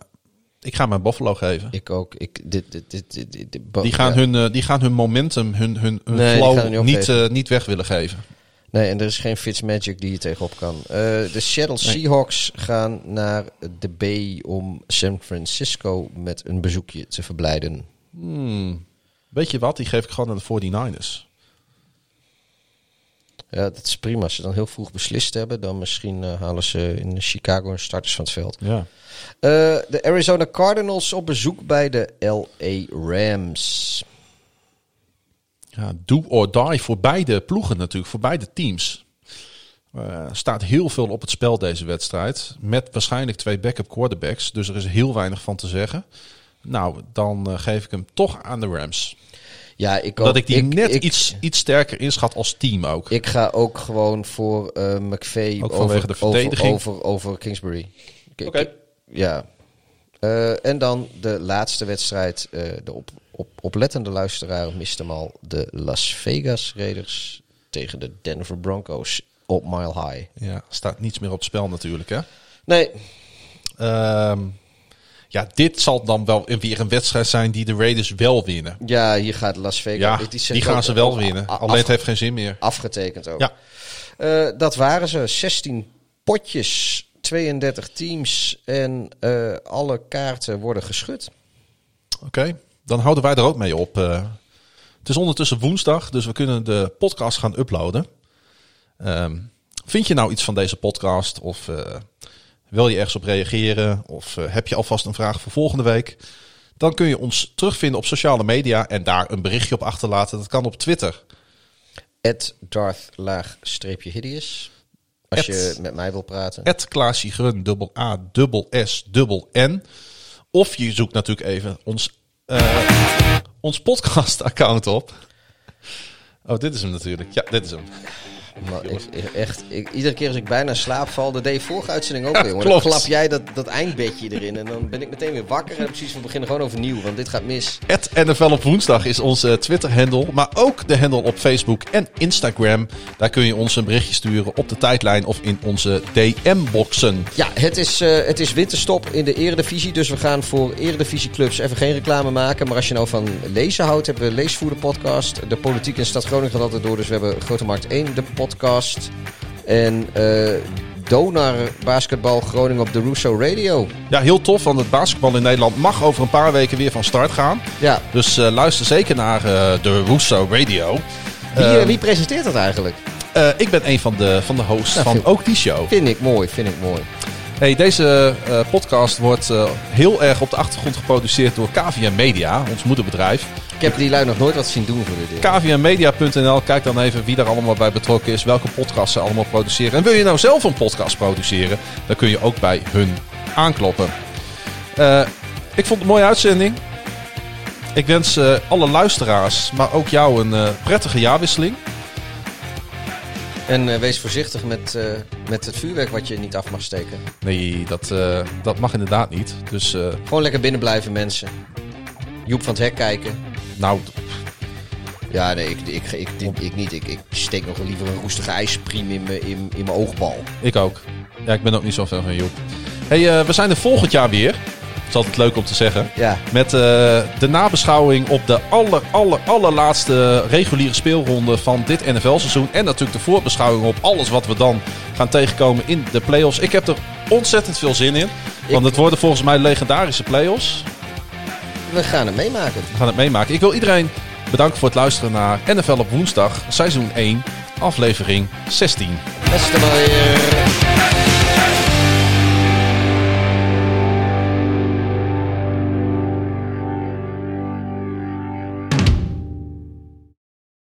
ik ga aan Buffalo geven. Ik ook. Ik, dit, dit, dit, dit, Die gaan, hun, eh, die gaan hun momentum, hun, hun, flow niet eh, niet weg willen geven. Nee, en er is geen Fitzmagic die je tegenop kan. Eh, de Seattle Nee. Seahawks gaan naar de Bay om San Francisco met een bezoekje te verblijden. Hmm. Weet je wat? Die geef ik gewoon aan de 49ers. Ja, dat is prima. Als ze dan heel vroeg beslist hebben, dan misschien eh, halen ze in Chicago een starters van het veld. Ja. Eh, de Arizona Cardinals op bezoek bij de LA Rams. Ja, do or die voor beide ploegen natuurlijk, voor beide teams. Er staat heel veel op het spel deze wedstrijd. Met waarschijnlijk twee backup quarterbacks. Dus er is heel weinig van te zeggen. Nou, dan eh, geef ik hem toch aan de Rams. Ja, ik Dat ik die net ik, iets, iets sterker inschat als team ook. Ik ga ook gewoon voor McVay Ook over, de verdediging. Over, over, over Kingsbury. Oké. Ja. Eh, en dan de laatste wedstrijd. eh, de op, op, oplettende luisteraar mist hem al. De Las Vegas Raiders tegen de Denver Broncos op Mile High. Ja, staat niets meer op het spel natuurlijk. Hè? Nee, Ehm, ja, dit zal dan wel weer een wedstrijd zijn die de Raiders wel winnen. ja, hier gaat Las Vegas. Ja, die gaan ze wel winnen. Alleen het heeft geen zin meer. Afgetekend ook. Ja. Eh, dat waren ze. 16 potjes, 32 teams en eh, alle kaarten worden geschud. Oké, dan houden wij er ook mee op. eh. het is ondertussen woensdag, dus we kunnen de podcast gaan uploaden. Ehm, vind je nou iets van deze podcast? Of wil je ergens op reageren? Of eh, heb je alvast een vraag voor volgende week? Dan kun je ons terugvinden op sociale media en daar een berichtje op achterlaten. Dat kan op Twitter. Ed Darth laag streepje hideous. Als je met mij wil praten. Het Klaasje Grun, dubbel A, dubbel S, dubbel N. Of je zoekt natuurlijk even ons, eh, ons podcast-account op. Oh, dit is hem natuurlijk. Ja, dit is hem. Man, ik, echt, ik, iedere keer als ik bijna slaap val, dat deed je vorige uitzending ook weer. Dan klap jij dat, dat eindbedje erin en dan ben ik meteen weer wakker. En precies, we beginnen gewoon overnieuw, want dit gaat mis. Het NFL op woensdag is onze Twitter-handle, maar ook de handle op Facebook en Instagram. Daar kun je ons een berichtje sturen op de tijdlijn of in onze DM-boxen. Ja, het is, eh, het is winterstop in de eredivisie, dus we gaan voor eredivisieclubs even geen reclame maken. Maar als je nou van lezen houdt, hebben we Leesvoerder podcast. De politiek in Stad Groningen gaat altijd door, dus we hebben Grote Markt 1, de podcast. En eh Donar Basketbal Groningen op de Russo Radio. Ja, heel tof, want het basketbal in Nederland mag over een paar weken weer van start gaan. Ja, Dus eh, luister zeker naar eh, de Russo Radio. wie, Eh, eh, wie presenteert dat eigenlijk? ik ben een van de, van de hosts Ja, van vind- ook die show. Vind ik mooi, vind ik mooi. Hey, deze eh, podcast wordt eh, heel erg op de achtergrond geproduceerd door KVM Media, ons moederbedrijf. Ik heb die lui nog nooit wat zien doen voor dit kvmmedia.nl. Kijk dan even wie daar allemaal bij betrokken is, welke podcasts ze allemaal produceren. En wil je nou zelf een podcast produceren, dan kun je ook bij hun aankloppen. Eh, ik vond het een mooie uitzending. Ik wens alle luisteraars, maar ook jou een prettige jaarwisseling. En eh, wees voorzichtig met, eh, met het vuurwerk wat je niet af mag steken. Nee, dat, eh, dat mag inderdaad niet. Dus Gewoon lekker binnen blijven, mensen. Joep van het hek kijken. nou, Ja, nee, ik, ik, ik, ik, ik niet. Ik, ik steek nog liever een roestige ijspriem in mijn in, in mijn oogbal. ik ook. Ja, ik ben ook niet zo fan van Joep. Hey, we zijn er volgend jaar weer. Dat is altijd leuk om te zeggen. Ja. Met eh, de nabeschouwing op de aller, aller, allerlaatste reguliere speelronde van dit NFL-seizoen. En natuurlijk de voorbeschouwing op alles wat we dan gaan tegenkomen in de playoffs. Ik heb er ontzettend veel zin in. Want het worden volgens mij legendarische playoffs. We gaan het meemaken. We gaan het meemaken. Ik wil iedereen bedanken voor het luisteren naar NFL op woensdag, seizoen 1, aflevering 16. Beste.